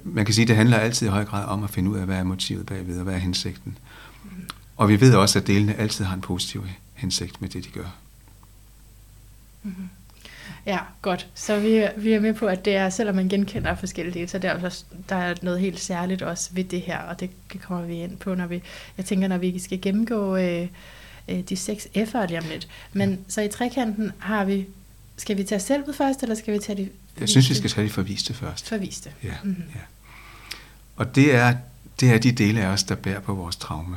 Man kan sige, at det handler altid i høj grad om at finde ud af, hvad er motivet bagved, og hvad er hensigten. Og vi ved også, at delene altid har en positiv hensigt med det, de gør. Mm-hmm. Ja, godt. Så vi, vi er med på, at det er, selvom man genkender forskellige dele, så der er, også, der er noget helt særligt også ved det her, og det kommer vi ind på, når vi, jeg tænker, når vi skal gennemgå øh, øh, de seks F'er lige om lidt. Men ja. så i trekanten har vi, skal vi tage selvet først, eller skal vi tage de Jeg synes, vi skal tage de forviste først. Forviste. Ja, mm-hmm. ja. Og det er, det er de dele af os, der bærer på vores traume.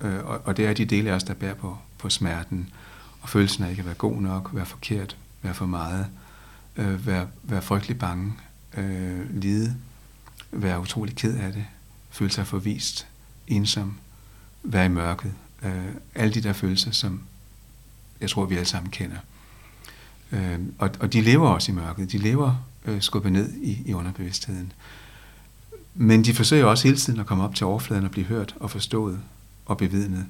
Øh, og, og det er de dele af os, der bærer på, på smerten, og følelsen af ikke at være god nok, være forkert, være for meget, øh, være, være frygtelig bange, øh, lide, være utrolig ked af det, føle sig forvist, ensom, være i mørket. Øh, alle de der følelser, som jeg tror, vi alle sammen kender. Øh, og, og de lever også i mørket. De lever øh, skubbet ned i, i underbevidstheden. Men de forsøger også hele tiden at komme op til overfladen og blive hørt og forstået og bevidnet.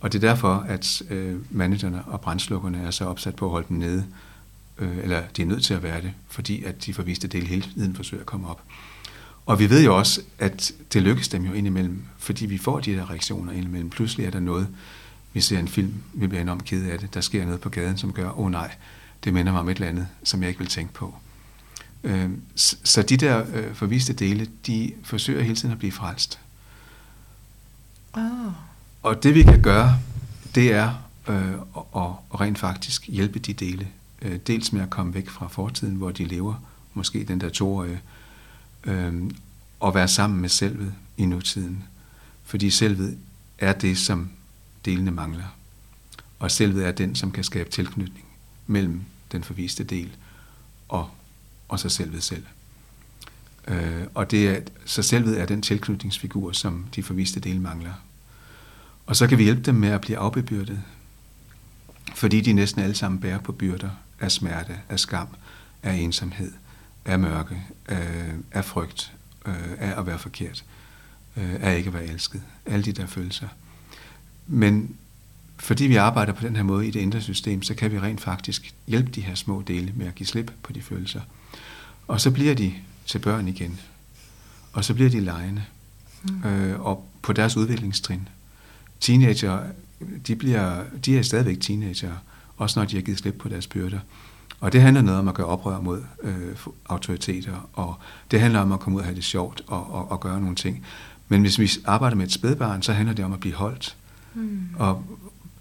Og det er derfor, at øh, managerne og brændslukkerne er så opsat på at holde dem nede, øh, eller de er nødt til at være det, fordi at de forviste del hele tiden forsøger at komme op. Og vi ved jo også, at det lykkes dem jo indimellem, fordi vi får de der reaktioner indimellem. Pludselig er der noget, vi ser en film, vi bliver enormt ked af det, der sker noget på gaden, som gør, åh oh, nej, det minder mig om et eller andet, som jeg ikke vil tænke på. Øh, så de der øh, forviste dele, de forsøger hele tiden at blive frelst. Oh. Og det vi kan gøre, det er øh, at, at rent faktisk hjælpe de dele. Øh, dels med at komme væk fra fortiden, hvor de lever, måske den der toårige, øh, og være sammen med selvet i nutiden. Fordi selvet er det, som delene mangler. Og selvet er den, som kan skabe tilknytning mellem den forviste del og, og sig selvet selv. Øh, og det er, så selvet er den tilknytningsfigur, som de forviste dele mangler. Og så kan vi hjælpe dem med at blive afbebyrdet, fordi de næsten alle sammen bærer på byrder af smerte, af skam, af ensomhed, af mørke, øh, af frygt, øh, af at være forkert, øh, af ikke at være elsket. Alle de der følelser. Men fordi vi arbejder på den her måde i det indre system, så kan vi rent faktisk hjælpe de her små dele med at give slip på de følelser. Og så bliver de til børn igen. Og så bliver de lejende. Mm. Øh, og på deres udviklingstrin teenager, de, bliver, de er stadigvæk teenager, også når de har givet slip på deres byrder. Og det handler noget om at gøre oprør mod øh, autoriteter, og det handler om at komme ud og have det sjovt og, og, og gøre nogle ting. Men hvis vi arbejder med et spædbarn, så handler det om at blive holdt mm. og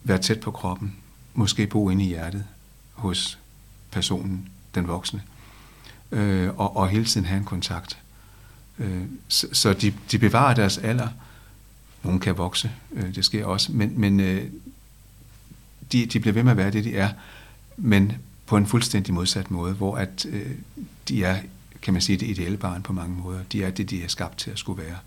være tæt på kroppen. Måske bo inde i hjertet hos personen, den voksne. Øh, og, og hele tiden have en kontakt. Øh, så så de, de bevarer deres alder, nogle kan vokse, øh, det sker også, men, men øh, de, de bliver ved med at være det, de er, men på en fuldstændig modsat måde, hvor at øh, de er, kan man sige, det ideelle barn på mange måder. De er det, de er skabt til at skulle være.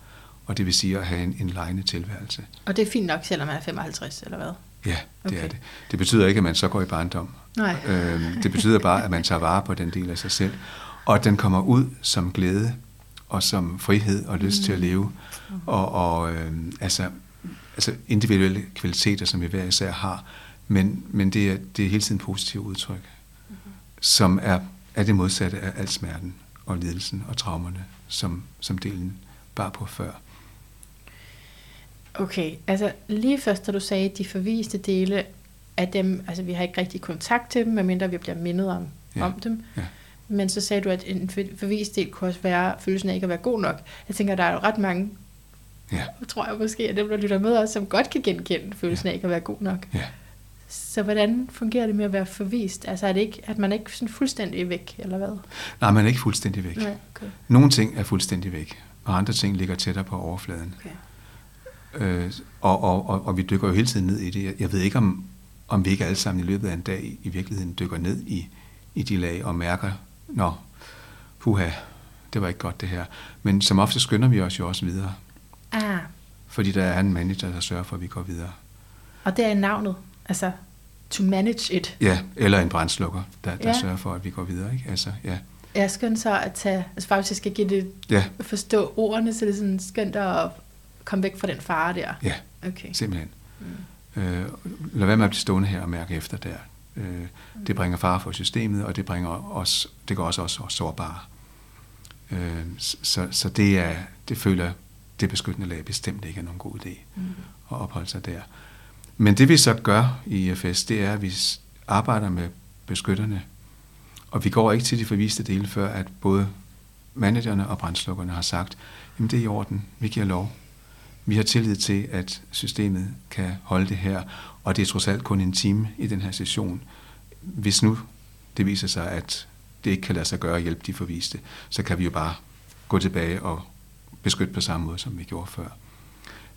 Og det vil sige at have en, en lejende tilværelse. Og det er fint nok, selvom man er 55, eller hvad? Ja, det okay. er det. Det betyder ikke, at man så går i barndom. Nej. Øh, det betyder bare, at man tager vare på den del af sig selv. Og at den kommer ud som glæde og som frihed og lyst mm. til at leve. Mm. Og, og øh, altså, altså individuelle kvaliteter, som vi hver især har, men, men det, er, det er hele tiden positive udtryk, mm. som er, er det modsatte af al smerten og lidelsen og traumerne, som, som delen bar på før. Okay, altså lige først, da du sagde, de forviste dele af dem, altså vi har ikke rigtig kontakt til dem, medmindre vi bliver mindet om, ja. om dem. Ja. Men så sagde du, at en forvist del kunne også være følelsen af ikke at være god nok. Jeg tænker, der er jo ret mange, ja. tror jeg måske, at dem, der lytter med os, som godt kan genkende følelsen ja. af ikke at være god nok. Ja. Så hvordan fungerer det med at være forvist? Altså er det ikke, at man ikke sådan fuldstændig væk, eller hvad? Nej, man er ikke fuldstændig væk. Nej, okay. Nogle ting er fuldstændig væk, og andre ting ligger tættere på overfladen. Okay. Øh, og, og, og, og vi dykker jo hele tiden ned i det. Jeg ved ikke, om, om vi ikke alle sammen i løbet af en dag i, virkeligheden dykker ned i, i de lag og mærker nå, puha, det var ikke godt det her. Men som ofte skynder vi os jo også videre. Ah. Fordi der er en manager, der sørger for, at vi går videre. Og det er navnet, altså to manage it. Ja, eller en brændslukker, der, der ja. sørger for, at vi går videre. Ikke? Altså, ja. Jeg skønt så at tage, altså faktisk skal give det, ja. forstå ordene, så det er sådan skønt at komme væk fra den fare der. Ja, okay. simpelthen. Mm. Øh, lad være med at blive stående her og mærke efter der. Øh, det bringer fare for systemet, og det bringer os, det gør også os sårbare. Øh, så, så det er, det føler det beskyttende lag bestemt ikke er nogen god idé mm. at opholde sig der. Men det vi så gør i IFS, det er, at vi arbejder med beskytterne, og vi går ikke til de forviste dele, før at både managerne og brændslukkerne har sagt, jamen det er i orden, vi giver lov. Vi har tillid til, at systemet kan holde det her, og det er trods alt kun en time i den her session. Hvis nu det viser sig, at det ikke kan lade sig gøre at hjælpe de forviste, så kan vi jo bare gå tilbage og beskytte på samme måde, som vi gjorde før.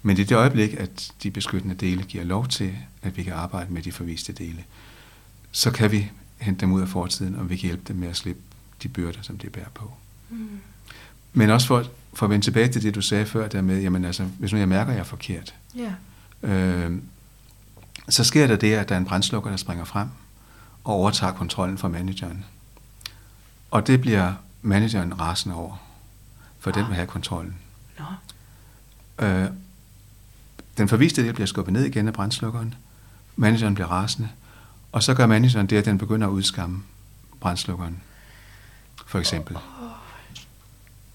Men i det øjeblik, at de beskyttende dele giver lov til, at vi kan arbejde med de forviste dele, så kan vi hente dem ud af fortiden, og vi kan hjælpe dem med at slippe de byrder, som de bærer på. Mm. Men også for, for at vende tilbage til det, du sagde før, der med, jamen altså, hvis nu jeg mærker, at jeg er forkert, yeah. øh, så sker der det, at der er en brændslukker, der springer frem og overtager kontrollen fra manageren. Og det bliver manageren rasende over, for oh. den vil have kontrollen. No. Øh, den forviste del bliver skubbet ned igen af brændslukkeren. Manageren bliver rasende. Og så gør manageren det, at den begynder at udskamme brændslukkeren. For eksempel.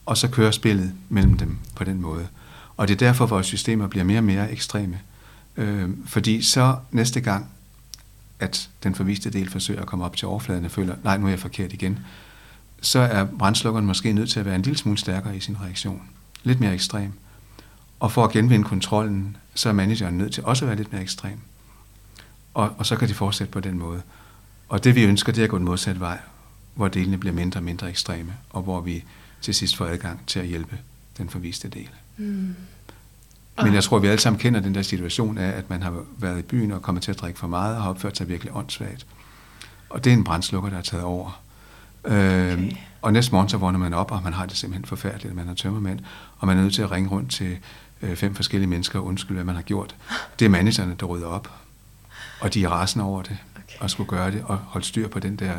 Og så kører spillet mellem dem på den måde. Og det er derfor, vores systemer bliver mere og mere ekstreme. Øh, fordi så næste gang, at den forviste del forsøger at komme op til overfladen og føler, nej, nu er jeg forkert igen, så er brændslukkeren måske nødt til at være en lille smule stærkere i sin reaktion. Lidt mere ekstrem. Og for at genvinde kontrollen, så er manageren nødt til også at være lidt mere ekstrem. Og, og så kan de fortsætte på den måde. Og det vi ønsker, det er at gå den modsatte vej, hvor delene bliver mindre og mindre ekstreme, og hvor vi til sidst får adgang til at hjælpe den forviste del. Mm. Men jeg tror, vi alle sammen kender den der situation af, at man har været i byen og kommet til at drikke for meget og har opført sig virkelig åndssvagt. Og det er en brændslukker, der er taget over. Okay. Øhm, og næste morgen så vågner man op, og man har det simpelthen forfærdeligt, man har tømmermænd, og man er nødt til at ringe rundt til øh, fem forskellige mennesker og undskylde, hvad man har gjort. Det er managerne, der rydder op, og de er rasende over det, okay. og skulle gøre det, og holde styr på den der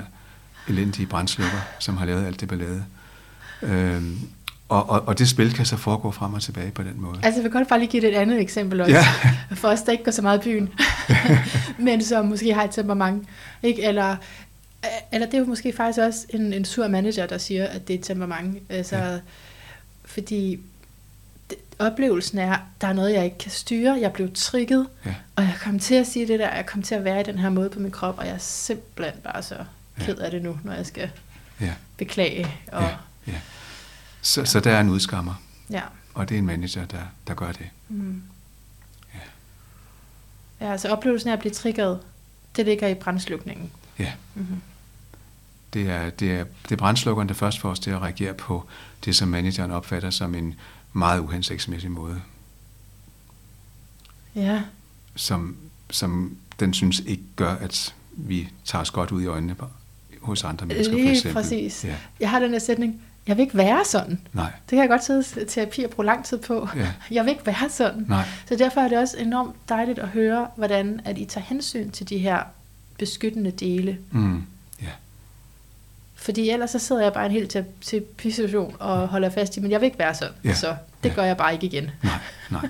elendige brændslukker, som har lavet alt det ballade. Øhm, og, og, og det spil kan så foregå frem og tilbage på den måde. Altså, vi kan godt bare lige give det et andet eksempel også. Ja. For os, der ikke går så meget i byen, men som måske har et temperament. Ikke? Eller, eller det er jo måske faktisk også en, en sur manager, der siger, at det er et temperament. Altså, ja. Fordi det, oplevelsen er, der er noget, jeg ikke kan styre. Jeg blev trigget, ja. og jeg kom til at sige det der, jeg kom til at være i den her måde på min krop, og jeg er simpelthen bare så ked af det nu, når jeg skal ja. beklage. Og, ja. Ja. Så, ja. så der er en udskammer. Ja. Og det er en manager, der, der gør det. Mm. Ja. Ja, altså oplevelsen af at blive triggeret, det ligger i brændslukningen. Ja. Mm-hmm. Det er, det, er, det er brændslukkeren, der først får os til at reagere på det, som manageren opfatter som en meget uhensigtsmæssig måde. Ja. Som, som den synes ikke gør, at vi tager os godt ud i øjnene hos andre mennesker, Lige for eksempel. præcis. Ja. Jeg har den her sætning, jeg vil ikke være sådan. Nej. Det kan jeg godt sidde til terapi og bruge lang tid på. Ja. Jeg vil ikke være sådan. Nej. Så derfor er det også enormt dejligt at høre, hvordan at I tager hensyn til de her beskyttende dele. Mm. Ja. Fordi ellers så sidder jeg bare en helt til, til situation og holder fast i, men jeg vil ikke være sådan. Ja. Så det ja. gør jeg bare ikke igen. Nej, nej.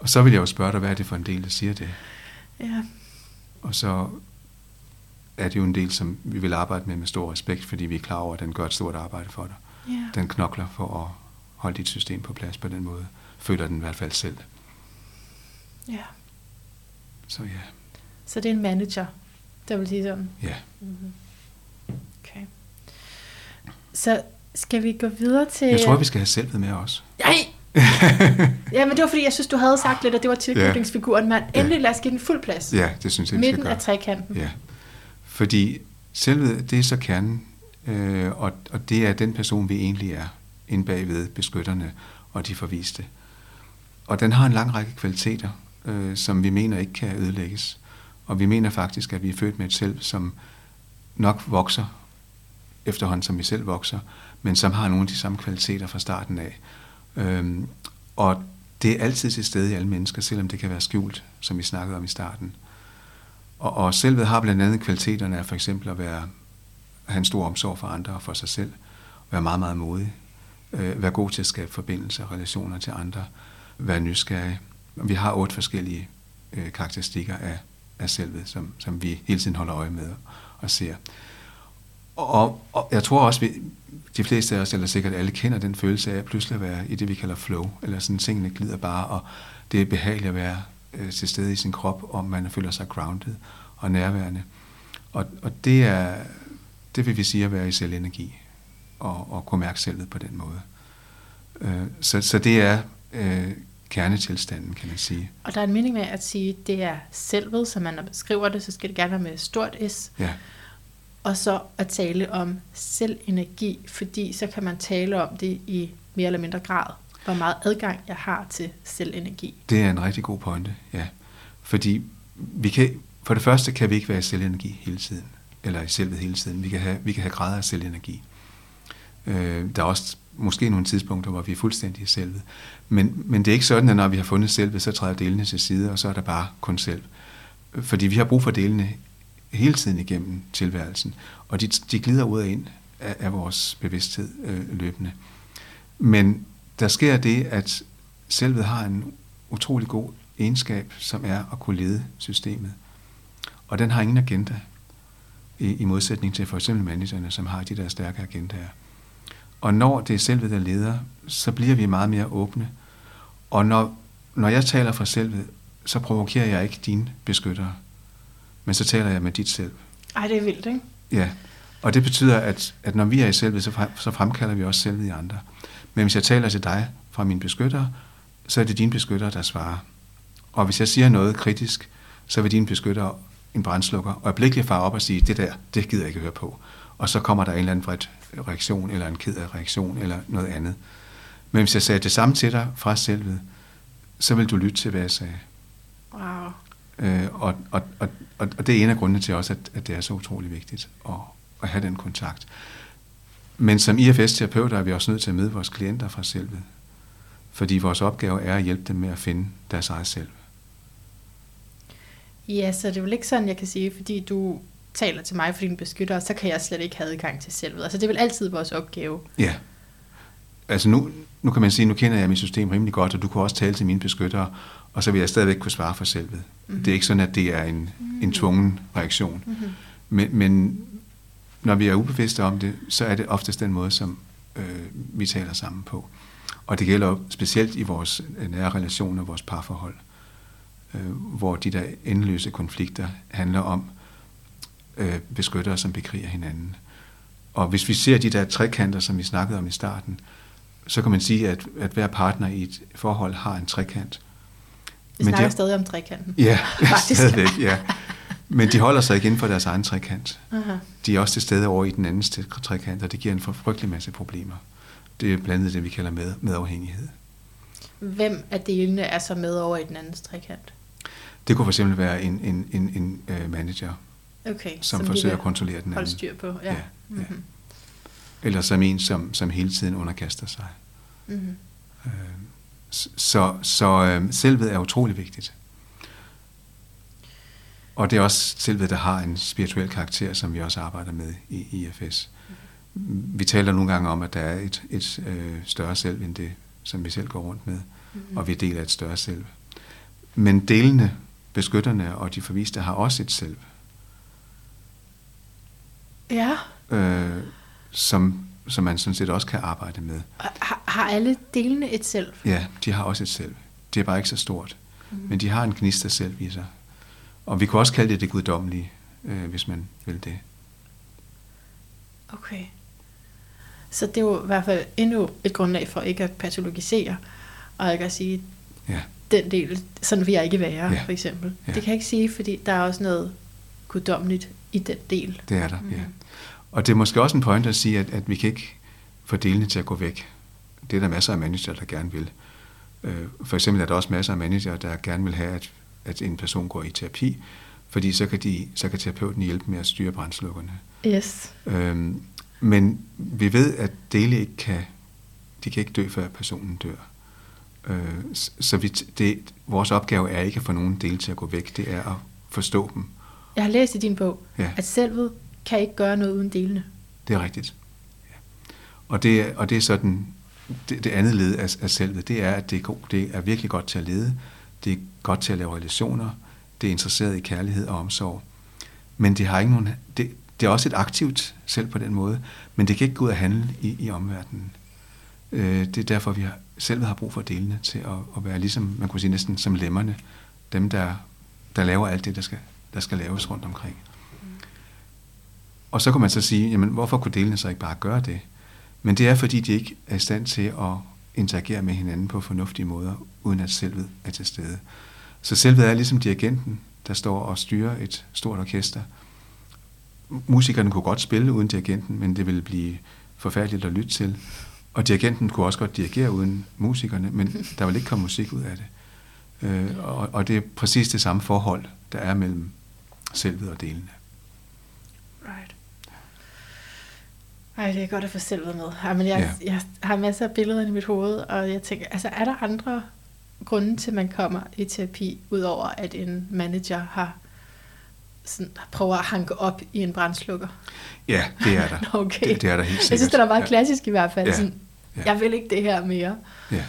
Og så vil jeg jo spørge dig, hvad er det for en del, der siger det? Ja. Og så er det jo en del, som vi vil arbejde med med stor respekt, fordi vi er klar over, at den gør et stort arbejde for dig. Yeah. Den knokler for at holde dit system på plads på den måde. Føler den i hvert fald selv. Ja. Yeah. Så ja. Så det er en manager, der vil sige sådan? Ja. Yeah. Mm-hmm. Okay. Så skal vi gå videre til... Jeg tror, vi skal have selvet med os. Nej! ja, men det var fordi, jeg synes, du havde sagt lidt, at det var tilknytningsfiguren, men endelig lad os give den fuld plads. Ja, det synes jeg, vi Midten af trekanten. Ja. Fordi selvet, det er så kernen, øh, og, og det er den person, vi egentlig er, inde bagved beskytterne og de forviste. Og den har en lang række kvaliteter, øh, som vi mener ikke kan ødelægges. Og vi mener faktisk, at vi er født med et selv, som nok vokser efterhånden, som vi selv vokser, men som har nogle af de samme kvaliteter fra starten af. Øhm, og det er altid til stede i alle mennesker, selvom det kan være skjult, som vi snakkede om i starten. Og, og selvet har blandt andet kvaliteterne af for eksempel at være, have en stor omsorg for andre og for sig selv, være meget, meget modig, øh, være god til at skabe forbindelser og relationer til andre, være nysgerrig. Vi har otte forskellige øh, karakteristikker af, af selvet, som, som vi hele tiden holder øje med og ser. Og, og jeg tror også, vi, de fleste af os, eller sikkert alle, kender den følelse af at pludselig være i det, vi kalder flow, eller sådan tingene glider bare, og det er behageligt at være øh, til stede i sin krop, og man føler sig grounded og nærværende. Og, og det er, det vil vi sige at være i selvenergi, og, og kunne mærke selvet på den måde. Øh, så, så det er øh, kernetilstanden, kan man sige. Og der er en mening med at sige, at det er selvet, så man beskriver det, så skal det gerne være med stort S. Ja. Og så at tale om selvenergi, fordi så kan man tale om det i mere eller mindre grad, hvor meget adgang jeg har til selvenergi. Det er en rigtig god pointe, ja. Fordi vi kan, for det første kan vi ikke være i selvenergi hele tiden, eller i selvet hele tiden. Vi kan have, vi kan have grader af selvenergi. Øh, der er også måske nogle tidspunkter, hvor vi er fuldstændig i selvet. Men, men det er ikke sådan, at når vi har fundet selvet, så træder delene til side, og så er der bare kun selv. Fordi vi har brug for delene hele tiden igennem tilværelsen, og de, de glider ud og ind af, af vores bevidsthed øh, løbende. Men der sker det, at selvet har en utrolig god egenskab, som er at kunne lede systemet. Og den har ingen agenda, i, i modsætning til for eksempel managerne, som har de der stærke agendaer. Og når det er selvet, der leder, så bliver vi meget mere åbne. Og når, når jeg taler fra selvet, så provokerer jeg ikke dine beskyttere, men så taler jeg med dit selv. Ej, det er vildt, ikke? Ja, og det betyder, at, at når vi er i selvet, så, frem, så fremkalder vi også selvet i andre. Men hvis jeg taler til dig fra mine beskyttere, så er det dine beskyttere, der svarer. Og hvis jeg siger noget kritisk, så vil dine beskyttere en brændslukker, og øjeblikkeligt far op og sige, det der, det gider jeg ikke høre på. Og så kommer der en eller anden vredt reaktion, eller en ked af reaktion, eller noget andet. Men hvis jeg sagde det samme til dig fra selvet, så vil du lytte til, hvad jeg sagde. Wow. Øh, og, og, og, og det er en af grundene til også, at, at det er så utrolig vigtigt at, at have den kontakt. Men som IFS-terapeuter er vi også nødt til at møde vores klienter fra selvet. Fordi vores opgave er at hjælpe dem med at finde deres eget selv. Ja, så det er vel ikke sådan, jeg kan sige, fordi du taler til mig for dine beskyttere, så kan jeg slet ikke have adgang til selvet. Altså det er vel altid vores opgave. Ja. Altså nu, nu kan man sige, nu kender jeg mit system rimelig godt, og du kunne også tale til mine beskyttere, og så vil jeg stadigvæk kunne svare for selvet. Mm-hmm. Det er ikke sådan, at det er en, mm-hmm. en tvungen reaktion. Mm-hmm. Men, men når vi er ubevidste om det, så er det oftest den måde, som øh, vi taler sammen på. Og det gælder specielt i vores nære relationer, vores parforhold, øh, hvor de der endeløse konflikter handler om øh, beskyttere, som bekriger hinanden. Og hvis vi ser de der trekanter, som vi snakkede om i starten, så kan man sige, at, at hver partner i et forhold har en trekant. Vi Men snakker de, stadig om trekanten. Ja, faktisk. stadigvæk, ja. Men de holder sig ikke inden for deres egen trekant. Aha. De er også til stede over i den anden trekant, og det giver en frygtelig masse problemer. Det er blandt andet det, vi kalder med, medafhængighed. Hvem af delene er så med over i den anden trekant? Det kunne fx være en, en, en, en uh, manager, okay, som, som forsøger at kontrollere den anden. Holde styr på, ja. ja, mm-hmm. ja. Eller som en, som, som hele tiden underkaster sig. Mm-hmm. Uh, så så uh, selvet er utrolig vigtigt. Og det er også selvet, der har en spirituel karakter, som vi også arbejder med i IFS. Vi taler nogle gange om, at der er et, et øh, større selv end det, som vi selv går rundt med, mm-hmm. og vi deler et større selv. Men delene, beskytterne og de forviste har også et selv. Ja. Øh, som, som man sådan set også kan arbejde med. Har, har alle delene et selv? Ja, de har også et selv. Det er bare ikke så stort. Mm-hmm. Men de har en gnist af selv i sig. Og vi kunne også kalde det det guddommelige, øh, hvis man vil det. Okay. Så det er jo i hvert fald endnu et grundlag for ikke at patologisere, og ikke at sige, ja. den del, sådan vil jeg ikke være, ja. for eksempel. Ja. Det kan jeg ikke sige, fordi der er også noget guddommeligt i den del. Det er der, mm. ja. Og det er måske også en point at sige, at, at vi kan ikke få delene til at gå væk. Det er der masser af manager, der gerne vil. Øh, for eksempel er der også masser af manager, der gerne vil have, at at en person går i terapi, fordi så kan, de, så kan terapeuten hjælpe med at styre brændslukkerne. Yes. Øhm, men vi ved, at dele ikke kan, de kan ikke dø, før personen dør. Øh, så vi, det, vores opgave er ikke at få nogen dele til at gå væk, det er at forstå dem. Jeg har læst i din bog, ja. at selvet kan ikke gøre noget uden delene. Det er rigtigt. Ja. Og, det, og det er sådan, det, det andet led af, af selvet, det er, at det er, god, det er virkelig godt til at lede, det er godt til at lave relationer, det er interesseret i kærlighed og omsorg. Men det har ikke nogen, det, det er også et aktivt selv på den måde, men det kan ikke gå ud og handle i, i omverdenen. Øh, det er derfor, vi har, selv har brug for delene til at, at være ligesom, man kunne sige næsten som lemmerne, dem, der, der laver alt det, der skal, der skal laves rundt omkring. Og så kan man så sige, jamen hvorfor kunne delene så ikke bare gøre det? Men det er, fordi de ikke er i stand til at interagere med hinanden på fornuftige måder, uden at selvet er til stede. Så selvet er ligesom dirigenten, der står og styrer et stort orkester. Musikerne kunne godt spille uden dirigenten, men det ville blive forfærdeligt at lytte til. Og dirigenten kunne også godt dirigere uden musikerne, men der vil ikke komme musik ud af det. Øh, og, og det er præcis det samme forhold, der er mellem selvet og delene. Right. Ej, det er godt at få selvet med. Ej, men jeg, ja. jeg har masser af billeder i mit hoved, og jeg tænker, altså er der andre grunde til, at man kommer i terapi, udover at en manager har sådan, prøver at hanke op i en brændslukker? Ja, det er der. okay. Det, det er der helt sikkert. Jeg synes, det er meget klassisk i hvert fald. Ja. Sådan, Ja. Jeg vil ikke det her mere. Ja,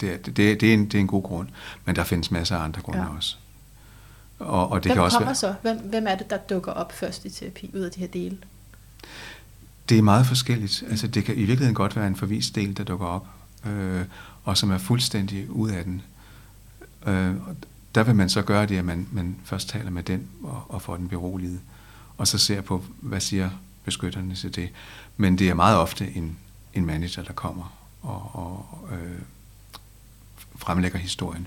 det er, det, det, er en, det er en god grund, men der findes masser af andre grunde Ja. ja. også. Og, og det Hvem kan også kommer være, så? Hvem, hvem er det, der dukker op først i terapi ud af de her dele? det er meget forskelligt. Altså, det kan i virkeligheden godt være en forvist del, der dukker op, øh, og som er fuldstændig ud af den. Øh, der vil man så gøre det, at man, man først taler med den og, og får den beroliget, og så ser på, hvad siger beskytterne til det. Men det er meget ofte en, en manager, der kommer og, og øh, fremlægger historien.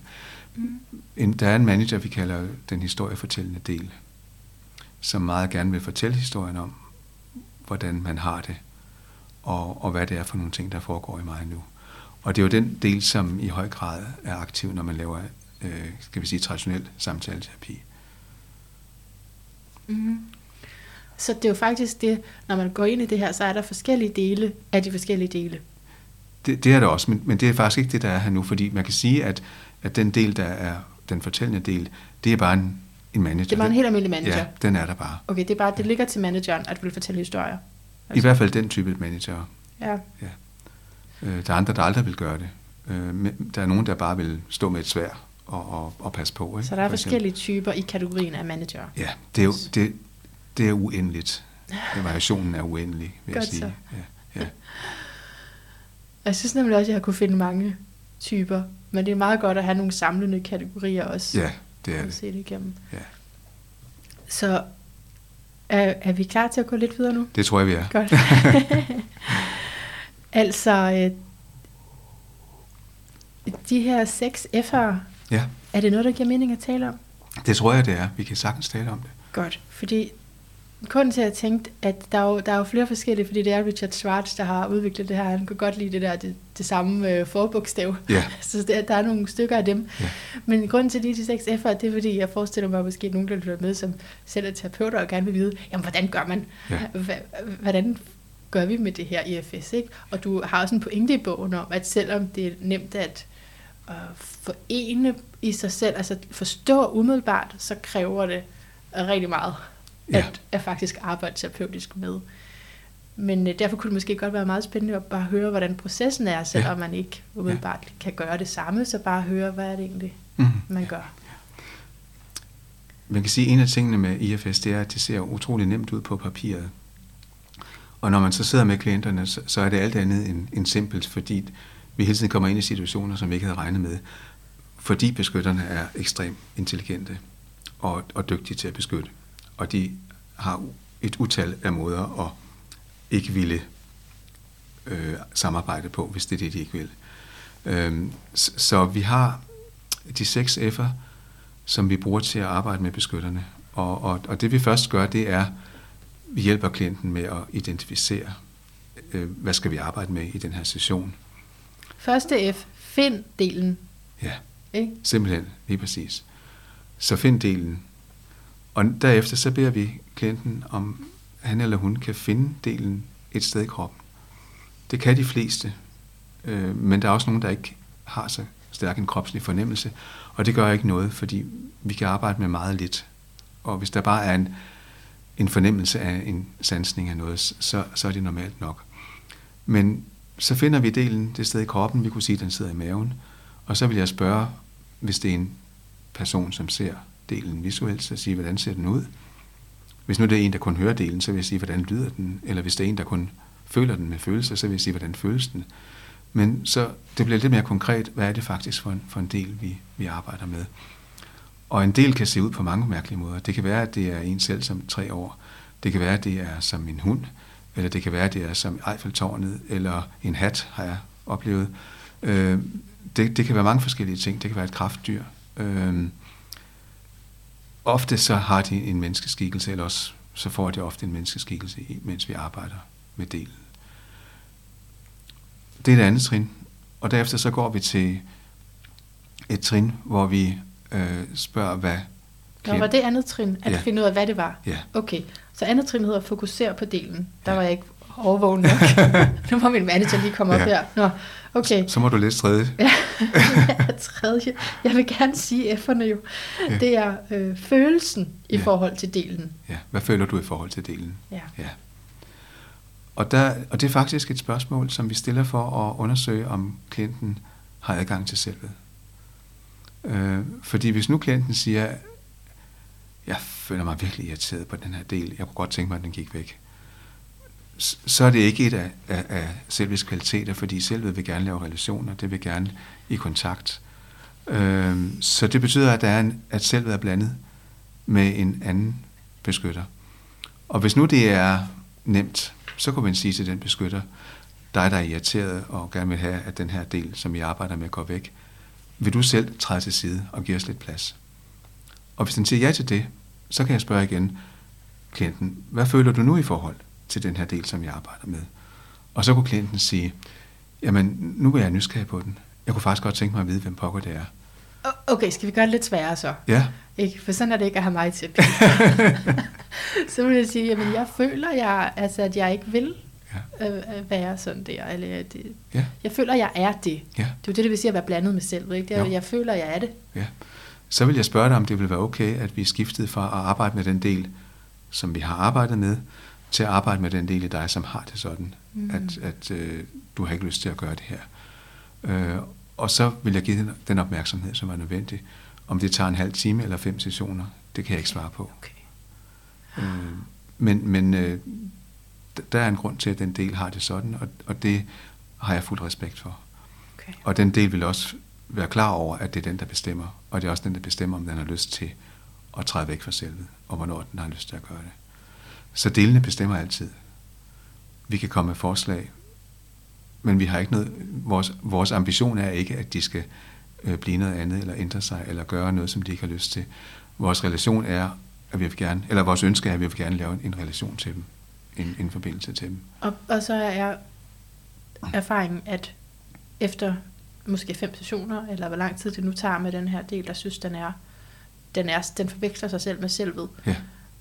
Mm. En, der er en manager, vi kalder den historiefortællende del, som meget gerne vil fortælle historien om, hvordan man har det, og, og hvad det er for nogle ting, der foregår i mig nu. Og det er jo den del, som i høj grad er aktiv, når man laver, øh, skal vi sige, traditionel samtaleterapi. Mm. Så det er jo faktisk det, når man går ind i det her, så er der forskellige dele af de forskellige dele. Det, det er det også, men, men det er faktisk ikke det, der er her nu, fordi man kan sige, at, at den del, der er den fortællende del, det er bare en, en manager. Det er bare en helt almindelig manager. Ja, den er der bare. Okay, det er bare, det ligger til manageren, at vil fortælle historier. I hvert fald den type manager. Ja. Ja. Øh, der er andre, der aldrig vil gøre det. Øh, der er nogen, der bare vil stå med et svær og, og, og passe på. Ikke? Så der er For forskellige typer i kategorien af manager. Ja, det er jo det, det er uendeligt. Variationen er uendelig, vil Godt jeg sige. så. Ja, ja. Jeg synes nemlig også, at jeg har kunne finde mange typer, men det er meget godt at have nogle samlende kategorier også. ja, det er det. se det igennem. Ja. Så er, er vi klar til at gå lidt videre nu? Det tror jeg, vi er. Godt. altså, øh, de her seks F'ere, Ja, er det noget, der giver mening at tale om? det tror jeg, det er. Vi kan sagtens tale om det. Godt, fordi grunden til, at jeg tænkte, at der er, jo, der er jo flere forskellige, fordi det er Richard Schwartz, der har udviklet det her. Han kan godt lide det der, det, det samme øh, forbogstav. Ja. Så der, der er nogle stykker af dem. Ja. Men grunden til de, de seks F'er, det er fordi, jeg forestiller mig, at måske nogen, der lytter med, som selv er terapeuter og gerne vil vide, jamen hvordan gør man? Hva- Hvordan gør vi med det her IFS? Ikke? Og du har også en pointe i bogen om, at selvom det er nemt at øh, forene i sig selv, altså forstå umiddelbart, så kræver det rigtig meget Ja. at, at faktisk arbejde terapeutisk med. Men øh, derfor kunne det måske godt være meget spændende at bare høre, hvordan processen er, selvom Ja. man ikke umiddelbart ja. kan gøre det samme, så bare høre, hvad er det egentlig, Mhm. man gør. Man kan sige, at en af tingene med IFS, det er, at det ser utrolig nemt ud på papiret. Og når man så sidder med klienterne, så, så er det alt andet end, end simpelt, fordi vi hele tiden kommer ind i situationer, som vi ikke havde regnet med. Fordi beskytterne er ekstremt intelligente og, og dygtige til at beskytte. Og de har et utal af måder at ikke ville øh, samarbejde på, hvis det er det, de ikke vil. Så, så vi har de seks F'er, som vi bruger til at arbejde med beskytterne. Og, og, og det vi først gør, det er, vi hjælper klienten med at identificere, øh, hvad skal vi arbejde med i den her session. Første F, find delen. Ja, ikke? simpelthen, lige præcis. Så find delen. Og derefter så beder vi klienten, om han eller hun kan finde delen et sted i kroppen. Det kan de fleste, øh, men der er også nogen, der ikke har så stærk en kropslig fornemmelse, og det gør ikke noget, fordi vi kan arbejde med meget lidt. Og hvis der bare er en, en fornemmelse af en sansning af noget, så, så er det normalt nok. Men så finder vi delen det sted i kroppen, vi kunne sige, at den sidder i maven, og så vil jeg spørge, hvis det er en person, som ser delen visuelt, så sige, hvordan ser den ud? Hvis nu det er en, der kun hører delen, så vil jeg sige, hvordan lyder den? Eller hvis det er en, der kun føler den med følelser, så vil jeg sige, hvordan føles den? Men så det bliver lidt mere konkret, hvad er det faktisk for en, for en del, vi, vi arbejder med. Og en del kan se ud på mange mærkelige måder. Det kan være, at det er en selv som tre år. Det kan være, at det er som en hund. Eller det kan være, at det er som Eiffeltårnet. Eller en hat, har jeg oplevet. Øh, det, det kan være mange forskellige ting. Det kan være et kraftdyr. Øh, ofte så har de en menneskeskikkelse, eller også så får de ofte en menneskeskikkelse, mens vi arbejder med delen. Det er det andet trin. Og derefter så går vi til et trin, hvor vi øh, spørger, hvad... Nå, var det andet trin, at ja. finde ud af, hvad det var? Ja. Okay, så andet trin hedder fokusere på delen. Der ja. var jeg ikke overvågen nok. nu må min manager lige komme ja. op her. Nå, okay. Så, så må du læse tredje. ja, tredje. Jeg vil gerne sige F'erne jo. Ja. Det er øh, følelsen i ja. forhold til delen. Ja, hvad føler du i forhold til delen? Ja. ja. Og, der, og det er faktisk et spørgsmål, som vi stiller for at undersøge, om klienten har adgang til selvet. Øh, fordi hvis nu klienten siger, jeg føler mig virkelig irriteret på den her del, jeg kunne godt tænke mig, at den gik væk, så er det ikke et af, af, af selvets kvaliteter, fordi selvet vil gerne lave relationer, det vil gerne i kontakt. Øhm, så det betyder, at, der er en, at selvet er blandet med en anden beskytter. Og hvis nu det er nemt, så kunne man sige til den beskytter, dig der er irriteret og gerne vil have, at den her del, som vi arbejder med, går væk, vil du selv træde til side og give os lidt plads? Og hvis den siger ja til det, så kan jeg spørge igen klienten, hvad føler du nu i forhold til den her del, som jeg arbejder med? Og så kunne klienten sige, jamen nu er jeg nysgerrig på den. Jeg kunne faktisk godt tænke mig at vide, hvem pokker det er. Okay, skal vi gøre det lidt sværere så? Ja. Ikke? For sådan er det ikke at have mig til. så vil jeg sige, jamen jeg føler, jeg, altså, at jeg ikke vil ja. øh, være sådan der. Eller det, ja. Jeg føler, jeg er det. Ja. Det er jo det, det vil sige at være blandet med selv. Ikke? Det er, jeg føler, jeg er det. Ja. Så vil jeg spørge dig, om det vil være okay, at vi skiftede fra at arbejde med den del, som vi har arbejdet med, til at arbejde med den del i dig, som har det sådan, mm. at, at øh, du har ikke lyst til at gøre det her. Øh, og så vil jeg give den, den opmærksomhed, som er nødvendig. Om det tager en halv time eller fem sessioner, det kan jeg ikke svare på. Okay. Øh, men men øh, der er en grund til, at den del har det sådan, og, og det har jeg fuld respekt for. Okay. Og den del vil også være klar over, at det er den, der bestemmer, og det er også den, der bestemmer, om den har lyst til at træde væk fra selvet, og hvornår den har lyst til at gøre det. Så delene bestemmer altid. Vi kan komme med forslag, men vi har ikke noget, vores, vores ambition er ikke, at de skal øh, blive noget andet, eller ændre sig, eller gøre noget, som de ikke har lyst til. Vores relation er, at vi vil gerne, eller vores ønske er, at vi vil gerne lave en, en relation til dem, en, en forbindelse til dem. Og, og så er erfaringen, at efter måske fem sessioner, eller hvor lang tid det nu tager med den her del, der synes, den er, den, er, den forveksler sig selv med selvet, ja.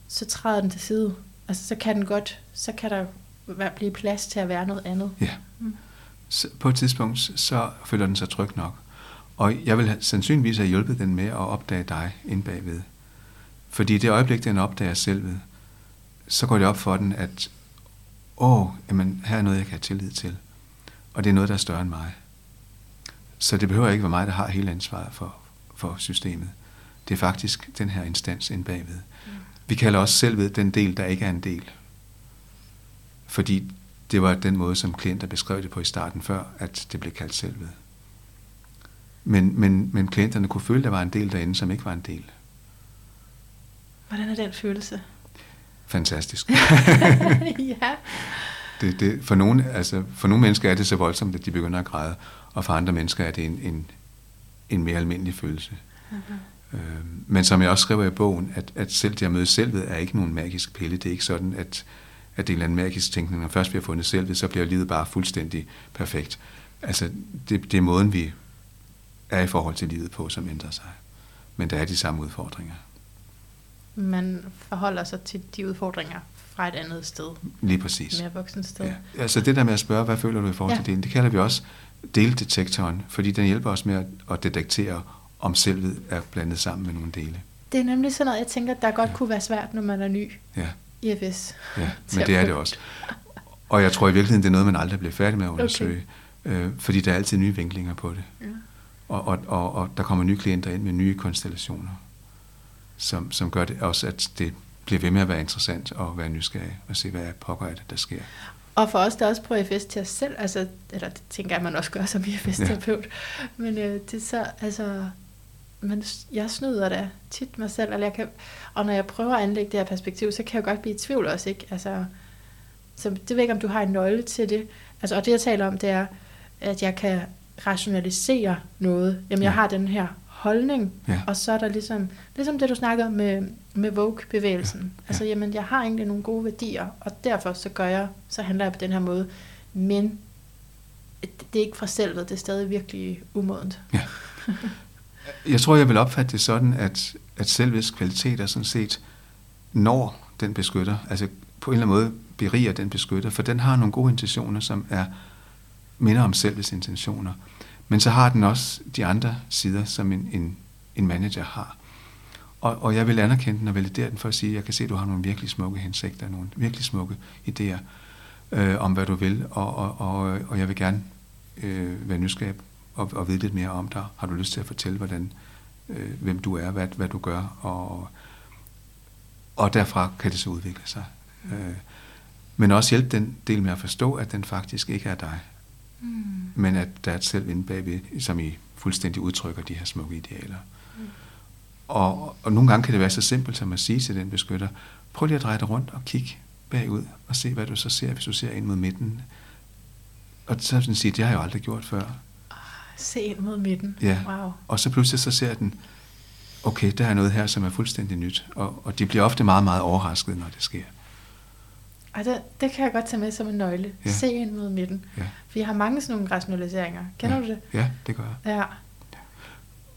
så træder den til side. Altså, så kan den godt, så kan der blive plads til at være noget andet. Ja. Mm. Så på et tidspunkt, så føler den sig tryg nok. Og jeg vil sandsynligvis have hjulpet den med at opdage dig ind bagved. Fordi det øjeblik, den opdager selvet, så går det op for den, at åh, jamen, her er noget, jeg kan have tillid til. Og det er noget, der er større end mig. Så det behøver ikke være mig, der har hele ansvaret for, for systemet. Det er faktisk den her instans ind bagved. Vi kalder også selvved den del, der ikke er en del. Fordi det var den måde, som klienter beskrev det på i starten før, at det blev kaldt selvved. Men, men, men klienterne kunne føle, at der var en del derinde, som ikke var en del. Hvordan er den følelse? Fantastisk. ja. Det, det, for, nogle, altså, for nogle mennesker er det så voldsomt, at de begynder at græde, og for andre mennesker er det en, en, en mere almindelig følelse. Uh-huh. Øh, men som jeg også skriver i bogen, at, at selv det at møde selvet er ikke nogen magisk pille. Det er ikke sådan, at, at det er en eller anden magisk tænkning. Når først vi har fundet selvet, så bliver livet bare fuldstændig perfekt. Altså, det, det er måden, vi er i forhold til livet på, som ændrer sig. Men der er de samme udfordringer. Man forholder sig til de udfordringer fra et andet sted. Lige præcis. Mere voksen sted. Ja. Altså det der med at spørge, hvad føler du i forhold ja. til det, det kalder vi også deldetektoren, fordi den hjælper os med at detektere, om selvet er blandet sammen med nogle dele. Det er nemlig sådan noget, jeg tænker, der godt ja. kunne være svært, når man er ny ja. i FS. Ja, men det er det også. Og jeg tror i virkeligheden, det er noget, man aldrig bliver færdig med at undersøge, okay. øh, fordi der er altid nye vinklinger på det. Ja. Og, og, og, og der kommer nye klienter ind med nye konstellationer, som, som gør det også, at det bliver ved med at være interessant og være nysgerrig og se, hvad pokker er det, der sker. Og for os, der også prøver IFS til os selv, altså, eller det tænker jeg, man også gør som IFS-terapeut, ja. men øh, det er så, altså, men jeg snyder da tit mig selv, eller jeg kan, og når jeg prøver at anlægge det her perspektiv, så kan jeg jo godt blive i tvivl også, ikke? Altså, så det ved ikke, om du har en nøgle til det. Altså, og det, jeg taler om, det er, at jeg kan rationalisere noget. Jamen, ja. jeg har den her holdning, ja. og så er der ligesom, ligesom det, du snakker med, med Vogue-bevægelsen. Ja. Ja. Altså, jamen, jeg har egentlig nogle gode værdier, og derfor så gør jeg, så handler jeg på den her måde. Men det er ikke fra selvet, det er stadig virkelig umodent. Ja. Jeg tror, jeg vil opfatte det sådan, at, at selvets kvaliteter sådan set når den beskytter, altså på en eller anden måde beriger den beskytter, for den har nogle gode intentioner, som er minder om selvets intentioner. Men så har den også de andre sider, som en, en, en manager har. Og, og jeg vil anerkende den og validere den for at sige, at jeg kan se, at du har nogle virkelig smukke hensigter, nogle virkelig smukke idéer øh, om, hvad du vil, og, og, og, og jeg vil gerne øh, være nysgerrig og, og vide lidt mere om dig. Har du lyst til at fortælle, hvordan, øh, hvem du er, hvad, hvad du gør, og, og derfra kan det så udvikle sig. Mm. Øh, men også hjælpe den del med at forstå, at den faktisk ikke er dig, mm. men at der er et selv inde bagved, som I fuldstændig udtrykker de her smukke idealer. Mm. Og, og nogle gange kan det være så simpelt som at sige til den beskytter, prøv lige at dreje dig rundt og kigge bagud og se, hvad du så ser, hvis du ser ind mod midten. Og så sådan sige, det har jeg jo aldrig gjort før. Se ind mod midten. Ja. Wow. Og så pludselig så ser den, okay, der er noget her, som er fuldstændig nyt. Og, og de bliver ofte meget, meget overrasket, når det sker. Ej, det, det kan jeg godt tage med som en nøgle. Ja. Se ind mod midten. Ja. For jeg har mange sådan nogle rationaliseringer. Kender ja. du det? Ja, det gør jeg. Ja.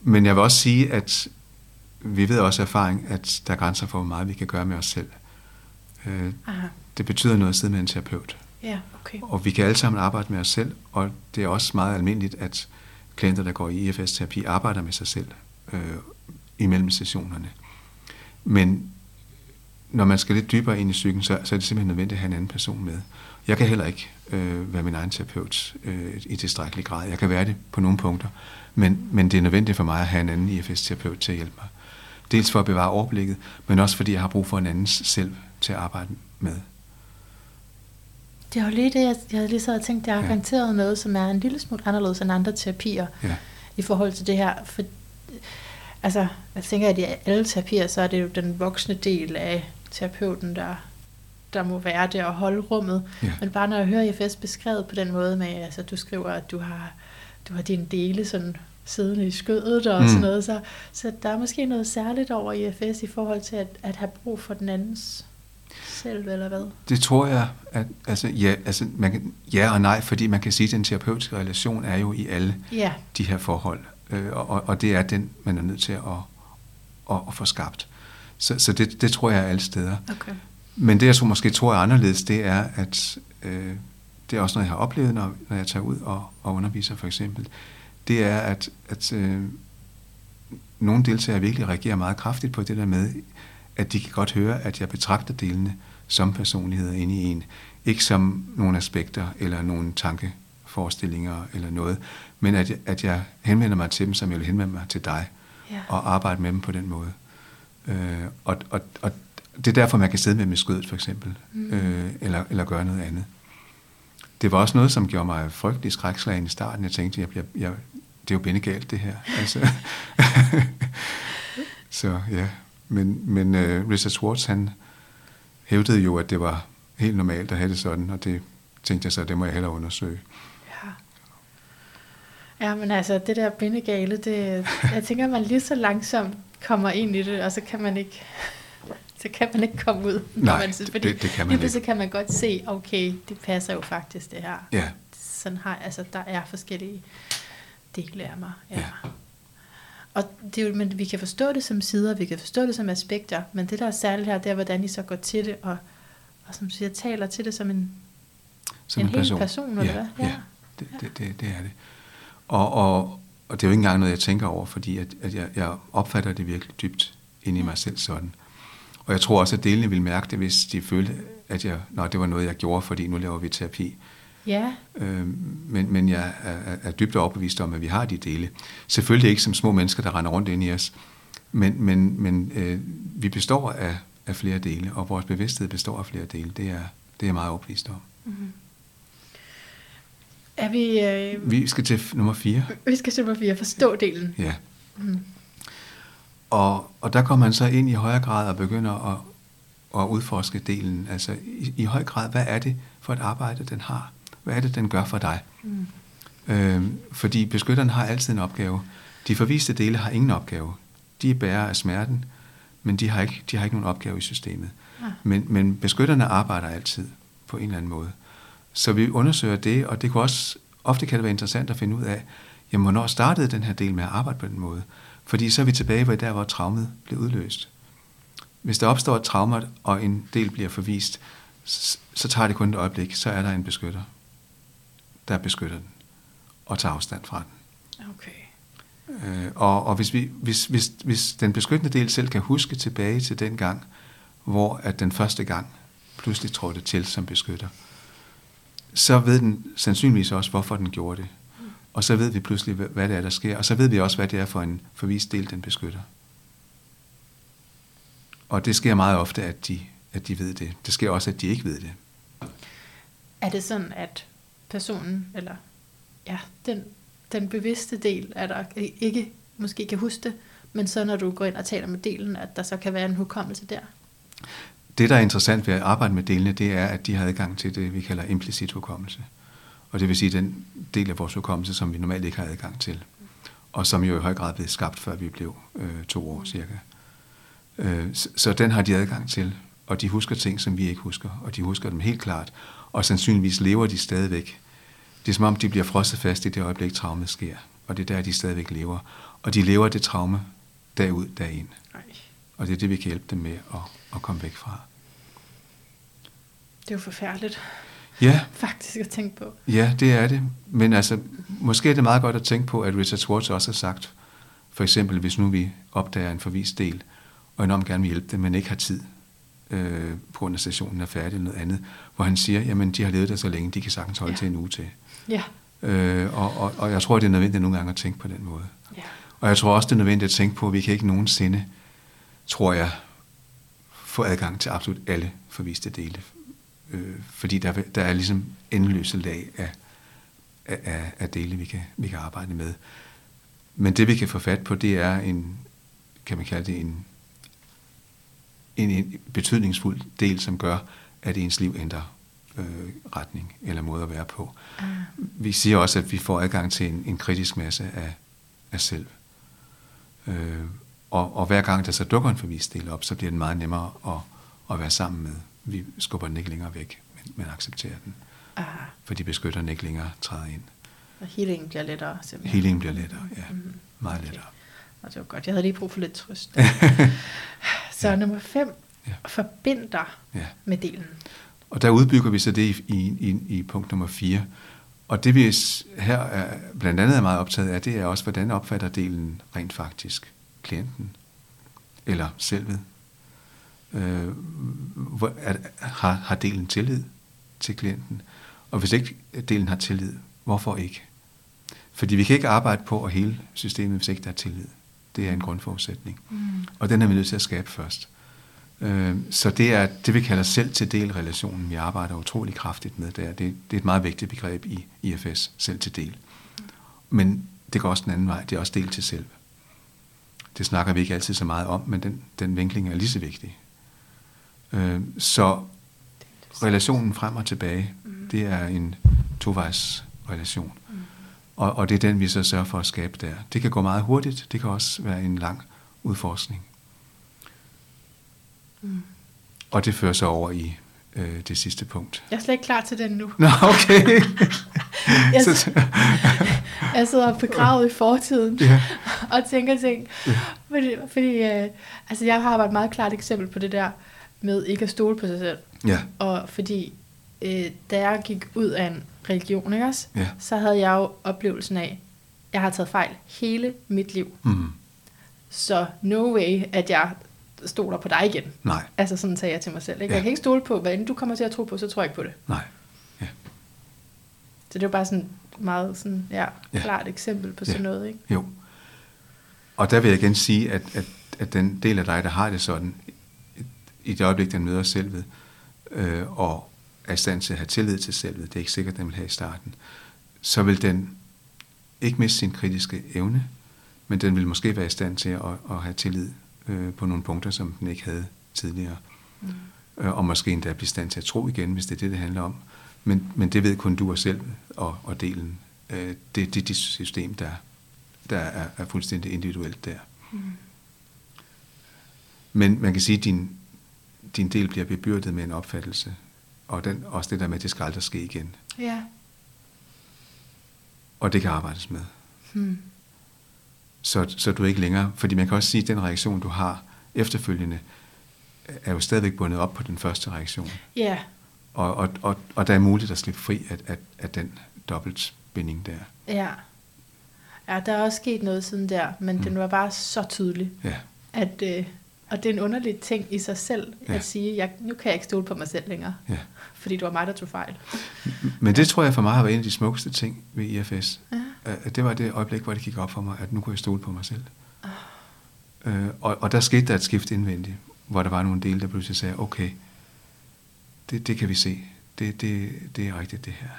Men jeg vil også sige, at vi ved også erfaring, at der er grænser for, hvor meget vi kan gøre med os selv. Øh, Aha. det betyder noget at sidde med en terapeut. Ja, okay. Og vi kan alle sammen arbejde med os selv, og det er også meget almindeligt, at klienter, der går i IFS-terapi, arbejder med sig selv øh, imellem sessionerne. Men når man skal lidt dybere ind i psyken, så, så er det simpelthen nødvendigt at have en anden person med. Jeg kan heller ikke øh, være min egen terapeut øh, i tilstrækkelig grad. Jeg kan være det på nogle punkter, men, men det er nødvendigt for mig at have en anden IFS-terapeut til at hjælpe mig. Dels for at bevare overblikket, men også fordi jeg har brug for en andens selv til at arbejde med. Det er jo lige det, jeg, jeg lige så tænkt, jeg har ja. garanteret noget, som er en lille smule anderledes end andre terapier ja. i forhold til det her. For, altså, jeg tænker, at i alle terapier, så er det jo den voksne del af terapeuten, der, der må være det og holde rummet. Ja. Men bare når jeg hører IFS beskrevet på den måde med, altså du skriver, at du har, du har dine dele sådan siddende i skødet og mm. sådan noget, så, så der er måske noget særligt over IFS i forhold til at, at have brug for den andens selv, eller hvad? Det tror jeg, at altså, ja, altså, man kan, ja og nej, fordi man kan sige, at den terapeutiske relation er jo i alle ja. de her forhold, øh, og, og det er den, man er nødt til at, at, at få skabt. Så, så det, det tror jeg er alle steder. Okay. Men det, jeg så måske tror er anderledes, det er, at øh, det er også noget, jeg har oplevet, når, når jeg tager ud og, og underviser for eksempel, det er, at, at øh, nogle deltagere virkelig reagerer meget kraftigt på det der med, at de kan godt høre, at jeg betragter delene som personligheder inde i en. Ikke som nogle aspekter eller nogle tankeforestillinger eller noget, men at, at jeg henvender mig til dem, som jeg vil henvende mig til dig, ja. og arbejde med dem på den måde. Øh, og, og, og det er derfor, man kan sidde med dem i skødet, for eksempel, mm. øh, eller, eller gøre noget andet. Det var også noget, som gjorde mig frygtelig skrækslagen i starten. Jeg tænkte, jeg, jeg, jeg, det er jo bindegalt, det her. Altså. så ja, men, men uh, Richard Schwartz, han hævdede jo, at det var helt normalt at have det sådan, og det tænkte jeg så, at det må jeg hellere undersøge. Ja. Ja, men altså, det der bindegale, det, jeg tænker, man lige så langsomt kommer ind i det, og så kan man ikke, så kan man ikke komme ud. Nej, man, fordi det, det kan man ikke. så kan man godt se, okay, det passer jo faktisk det her. Ja. Sådan har, altså, der er forskellige dele af mig. Ja. ja. Og det er jo, men vi kan forstå det som sider, vi kan forstå det som aspekter, men det der er særligt her, det er, hvordan I så går til det, og, og som siger, taler til det som en, som en, en person. hel person, eller ja, hvad? Ja, ja. Det, det, det, det er det. Og, og, og det er jo ikke engang noget, jeg tænker over, fordi at, at jeg, jeg opfatter det virkelig dybt ind i mig selv sådan. Og jeg tror også, at delene vil mærke det, hvis de følte, at jeg, nå, det var noget, jeg gjorde, fordi nu laver vi terapi. Ja. Øh, men, men jeg er, er dybt overbevist om, at vi har de dele. Selvfølgelig ikke som små mennesker, der render rundt ind i os, men, men, men øh, vi består af, af flere dele, og vores bevidsthed består af flere dele. Det er, det er jeg meget overbevist om. Mm-hmm. Er vi... Øh, vi skal til nummer fire. Vi skal til nummer fire. Forstå delen. Ja. Mm. og, og der kommer man så ind i højere grad og begynder at, at udforske delen. Altså i, i høj grad, hvad er det for et arbejde, den har? Hvad er det, den gør for dig? Mm. Øh, fordi beskytteren har altid en opgave. De forviste dele har ingen opgave. De er bærer af smerten, men de har ikke, de har ikke nogen opgave i systemet. Ja. Men, men beskytterne arbejder altid på en eller anden måde. Så vi undersøger det, og det kan også, ofte kan det være interessant at finde ud af, jamen, hvornår startede den her del med at arbejde på den måde? Fordi så er vi tilbage hvor der, hvor traumet blev udløst. Hvis der opstår et trauma, og en del bliver forvist, så tager det kun et øjeblik, så er der en beskytter, der beskytter den og tager afstand fra den. Okay. Øh, og og hvis, vi, hvis, hvis, hvis den beskyttende del selv kan huske tilbage til den gang, hvor at den første gang pludselig trådte til som beskytter, så ved den sandsynligvis også, hvorfor den gjorde det. Og så ved vi pludselig, hvad det er, der sker. Og så ved vi også, hvad det er for en forvist del, den beskytter. Og det sker meget ofte, at de, at de ved det. Det sker også, at de ikke ved det. Er det sådan, at personen, eller ja, den, den bevidste del, at der ikke måske kan huske det, men så når du går ind og taler med delen, at der så kan være en hukommelse der? Det, der er interessant ved at arbejde med delene, det er, at de har adgang til det, vi kalder implicit hukommelse. Og det vil sige den del af vores hukommelse, som vi normalt ikke har adgang til. Og som jo i høj grad blev skabt, før vi blev øh, to år cirka. Øh, så, så den har de adgang til. Og de husker ting, som vi ikke husker. Og de husker dem helt klart. Og sandsynligvis lever de stadigvæk. Det er som om, de bliver frosset fast i det øjeblik, traumet sker. Og det er der, de stadigvæk lever. Og de lever det traume derud, derind. Og det er det, vi kan hjælpe dem med at, at komme væk fra. Det er jo forfærdeligt. Ja. Faktisk at tænke på. Ja, det er det. Men altså, måske er det meget godt at tænke på, at Richard Schwartz også har sagt, for eksempel, hvis nu vi opdager en forvist del, og enormt gerne vil hjælpe dem, men ikke har tid, øh, på grund af stationen er færdig eller noget andet, hvor han siger, jamen de har levet der så længe, de kan sagtens holde ja. til en uge til. Ja. Øh, og, og, og jeg tror, det er nødvendigt nogle gange at tænke på den måde. Ja. Og jeg tror også, det er nødvendigt at tænke på, at vi kan ikke nogensinde, tror jeg, få adgang til absolut alle forviste dele. Øh, fordi der, der er ligesom endeløse lag af, af, af dele, vi kan, vi kan arbejde med. Men det, vi kan få fat på, det er en, kan man kalde det en, en, en betydningsfuld del, som gør, at ens liv ændrer øh, retning eller måde at være på. Uh. Vi siger også, at vi får adgang til en, en kritisk masse af, af selv. Øh, og, og hver gang der så dukker en forvist del op, så bliver det meget nemmere at, at være sammen med. Vi skubber den ikke længere væk, men, men accepterer den. Uh. Fordi beskytteren ikke længere træder ind. Og healingen bliver lettere simpelthen. Healingen bliver lettere, ja. Mm-hmm. Meget okay. lettere. Og det var godt. Jeg havde lige brug for lidt trøst. så ja. nummer fem, ja. forbinder ja. med delen. Og der udbygger vi så det i, i, i, i punkt nummer 4. Og det vi her er, blandt andet er meget optaget af, det er også, hvordan opfatter delen rent faktisk klienten eller selvet. Øh, hvor, er, har, har delen tillid til klienten? Og hvis ikke delen har tillid, hvorfor ikke? Fordi vi kan ikke arbejde på at hele systemet, hvis ikke der er tillid. Det er en grundforudsætning. Mm. Og den er vi nødt til at skabe først. Øh, så det er det, vi kalder selv til del relationen, vi arbejder utrolig kraftigt med der. Det, det er et meget vigtigt begreb i IFS, selv til del. Men det går også den anden vej, det er også del til selv. Det snakker vi ikke altid så meget om, men den, den vinkling er lige så vigtig. Øh, så relationen frem og tilbage, det er en tovejs relation. Og, og det er den, vi så sørger for at skabe der. Det kan gå meget hurtigt, det kan også være en lang udforskning. Mm. Og det fører så over i øh, det sidste punkt. Jeg er slet ikke klar til den nu. Nå, okay. jeg, jeg sidder begravet i fortiden ja. og tænker ting. Ja. Fordi, fordi øh, altså jeg har et meget klart eksempel på det der med ikke at stole på sig selv. Ja. Og fordi øh, da jeg gik ud af en religion, ikke også, ja. så havde jeg jo oplevelsen af, jeg har taget fejl hele mit liv. Mm. Så no way, at jeg stoler på dig igen. Nej. Altså sådan sagde jeg til mig selv. Ikke? Ja. Jeg kan ikke stole på, hvad end du kommer til at tro på, så tror jeg ikke på det. Nej. Ja. Så det var bare sådan et meget sådan, ja, ja. klart eksempel på sådan ja. noget. Ikke? Jo. Og der vil jeg igen sige, at, at, at den del af dig, der har det sådan, i det øjeblik, den møder selvet, øh, og er i stand til at have tillid til selvet, det er ikke sikkert, den vil have i starten, så vil den ikke miste sin kritiske evne, men den vil måske være i stand til at, at have tillid øh, på nogle punkter, som den ikke havde tidligere. Mm. Øh, og måske endda blive stand til at tro igen, hvis det er det, det handler om. Men, men det ved kun du og selv og, og delen. Øh, det er det, det system, der, der er, er fuldstændig individuelt der. Mm. Men man kan sige, at din, din del bliver bebyrdet med en opfattelse, og den, også det der med, at det skal aldrig ske igen. Ja. Og det kan arbejdes med. Hmm. Så, så du ikke længere, fordi man kan også sige, at den reaktion, du har efterfølgende, er jo stadigvæk bundet op på den første reaktion. Ja. Og, og, og, og der er muligt at slippe fri af, af, af den dobbeltbinding der. Ja. Ja, der er også sket noget siden der, men mm. den var bare så tydelig, ja. at, øh, og det er en underlig ting i sig selv, ja. at sige, jeg, nu kan jeg ikke stole på mig selv længere, ja. fordi det var mig, der tog fejl. Men det tror jeg for mig har været en af de smukkeste ting ved IFS. Ja. At det var det øjeblik, hvor det gik op for mig, at nu kunne jeg stole på mig selv. Oh. Øh, og, og der skete der et skift indvendigt, hvor der var nogle dele, der pludselig sagde, okay, det, det kan vi se. Det, det, det er rigtigt, det her.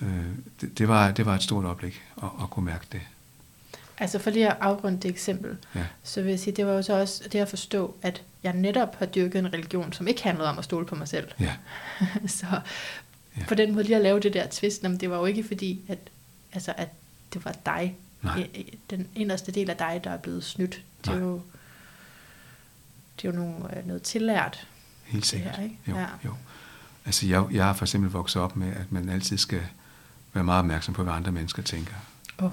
Øh, det, det, var, det var et stort oplæg at, at kunne mærke det. Altså for lige at afrunde det eksempel, ja. så vil jeg sige, det var jo så også det at forstå, at jeg netop har dyrket en religion, som ikke handlede om at stole på mig selv. Ja. så ja. på den måde lige at lave det der twist, jamen, det var jo ikke fordi, at, altså, at det var dig, Nej. den inderste del af dig, der er blevet snydt. Det er jo, det er jo nogle, øh, noget tillært. Helt sikkert. Her, ikke? Jo, ja. jo. Altså jeg, jeg har for eksempel vokset op med, at man altid skal være meget opmærksom på, hvad andre mennesker tænker. Oh.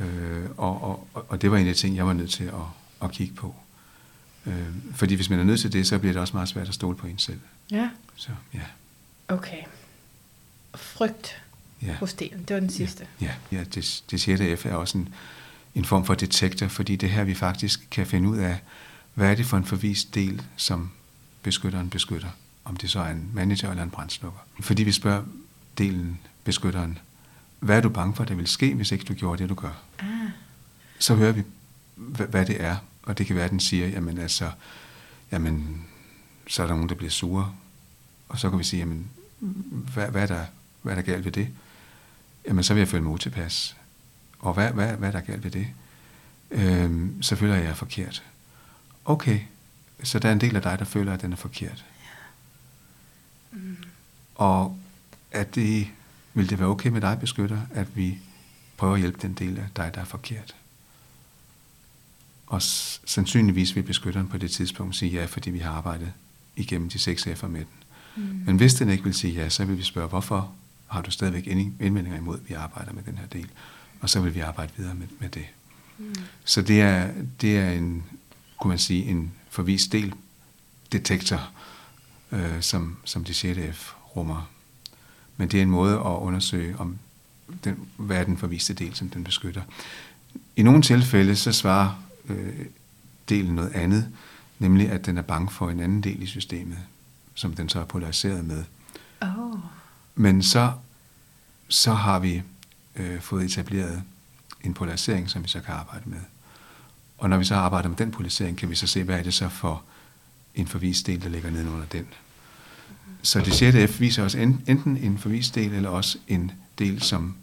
Øh, og, og, og det var en af de ting, jeg var nødt til at, at kigge på. Øh, fordi hvis man er nødt til det, så bliver det også meget svært at stole på en selv. Ja. Så, ja. Okay. Frygt ja. hos delen, det var den sidste. Ja, ja. ja det, det sjette F er også en, en form for detektor, fordi det her vi faktisk kan finde ud af, hvad er det for en forvist del, som beskytteren beskytter, om det så er en manager eller en brændslukker. Fordi vi spørger delen, beskytteren, hvad er du bange for, der vil ske, hvis ikke du gjorde det, du gør? Ah. Så hører vi, hvad det er, og det kan være, at den siger, jamen altså, jamen, så er der nogen, der bliver sure, og så kan vi sige, jamen, hvad, hvad, er, der, hvad er der galt ved det? Jamen, så vil jeg føle mig utilpas. Og hvad, hvad, hvad er der galt ved det? Øhm, så føler jeg, at jeg er forkert. Okay, så der er en del af dig, der føler, at den er forkert. Ja. Mm. Og at det vil det være okay med dig, beskytter, at vi prøver at hjælpe den del af dig, der er forkert? Og sandsynligvis vil beskytteren på det tidspunkt sige ja, fordi vi har arbejdet igennem de seks F'er med den. Mm. Men hvis den ikke vil sige ja, så vil vi spørge, hvorfor har du stadigvæk indvendinger imod, at vi arbejder med den her del? Og så vil vi arbejde videre med, med det. Mm. Så det er, det er en, kunne man sige, en forvist del detektor, øh, som, som det 6. F rummer. Men det er en måde at undersøge, om den, hvad er den forviste del, som den beskytter. I nogle tilfælde, så svarer øh, delen noget andet, nemlig at den er bange for en anden del i systemet, som den så er polariseret med. Oh. Men så, så har vi øh, fået etableret en polarisering, som vi så kan arbejde med. Og når vi så arbejder med den polarisering, kan vi så se, hvad er det så for en forvist del, der ligger nedenunder den. Så det 6. F viser os enten en forvist del, eller også en del, som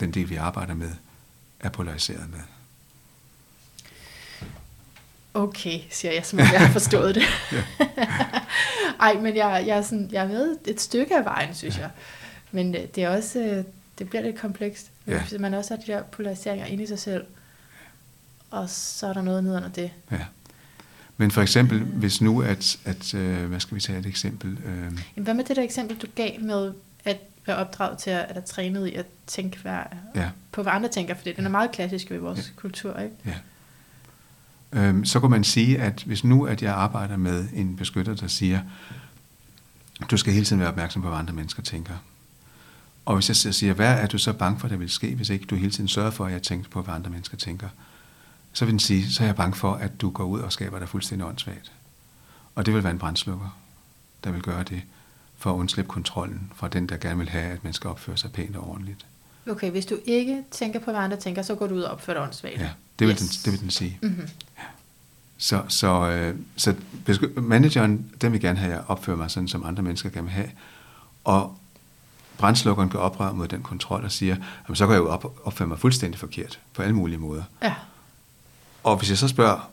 den del, vi arbejder med, er polariseret med. Okay, siger jeg, som jeg har forstået det. Ej, men jeg, jeg, er sådan, jeg er med et stykke af vejen, synes ja. jeg. Men øh, det er også, øh, det bliver lidt komplekst. Ja. Hvis man også har de der polariseringer inde i sig selv, og så er der noget ned under det. Ja. Men for eksempel, hvis nu, at, at øh, hvad skal vi tage et eksempel? Øh... Jamen, hvad med det der eksempel, du gav med at være opdraget til at, at trænet i at tænke hvad, ja. på, hvad andre tænker, for den er meget klassisk ved vores ja. kultur, ikke? Ja. Øhm, så kan man sige, at hvis nu, at jeg arbejder med en beskytter, der siger, du skal hele tiden være opmærksom på, hvad andre mennesker tænker. Og hvis jeg siger, hvad er du så bange for, der vil ske, hvis ikke du hele tiden sørger for, at jeg tænker på, hvad andre mennesker tænker, så vil den sige, så er jeg bange for, at du går ud og skaber dig fuldstændig åndssvagt. Og det vil være en brændslukker, der vil gøre det, for at undslippe kontrollen fra den, der gerne vil have, at man skal opføre sig pænt og ordentligt. Okay, hvis du ikke tænker på, hvad andre tænker, så går du ud og opfører dig åndssvagt. Ja, det vil, yes. den, det vil den sige. Mm-hmm. Så, så, øh, så manageren, den vil gerne have, at jeg opfører mig sådan, som andre mennesker gerne vil have. Og brændslukkeren gør oprør mod den kontrol og siger, jamen, så kan jeg jo op, opføre mig fuldstændig forkert på alle mulige måder. Ja. Og hvis jeg så spørger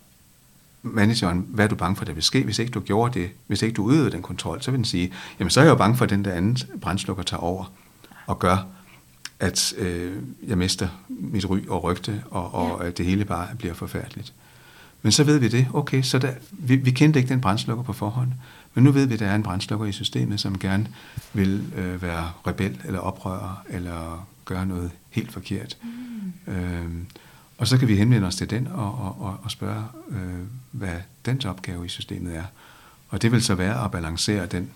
manageren, hvad er du bange for, der vil ske, hvis ikke du gjorde det, hvis ikke du udøvede den kontrol, så vil den sige, jamen så er jeg jo bange for, at den der anden brændslukker tager over og gør, at øh, jeg mister mit ry og rygte, og, og Ja. at det hele bare bliver forfærdeligt. Men så ved vi det, okay, så der, vi, vi kendte ikke den brændslukker på forhånd, men nu ved vi, at der er en brændslukker i systemet, som gerne vil øh, være rebel eller oprører, eller gøre noget helt forkert. Mm. Øhm, og så kan vi henvende os til den og, og, og, og spørge, øh, hvad dens opgave i systemet er. Og det vil så være at balancere den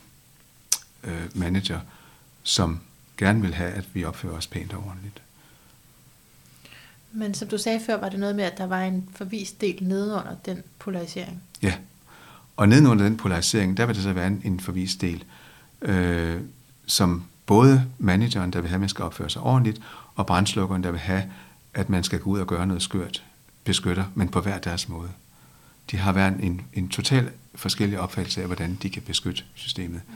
øh, manager, som gerne vil have, at vi opfører os pænt og ordentligt. Men som du sagde før, var det noget med, at der var en forvist del nedenunder den polarisering. Ja, og nedenunder den polarisering, der vil der så være en, en forvist del, øh, som både manageren, der vil have, at man skal opføre sig ordentligt, og brændslukkeren, der vil have, at man skal gå ud og gøre noget skørt, beskytter, men på hver deres måde. De har været en, en total forskellig opfattelse af, hvordan de kan beskytte systemet. Mm.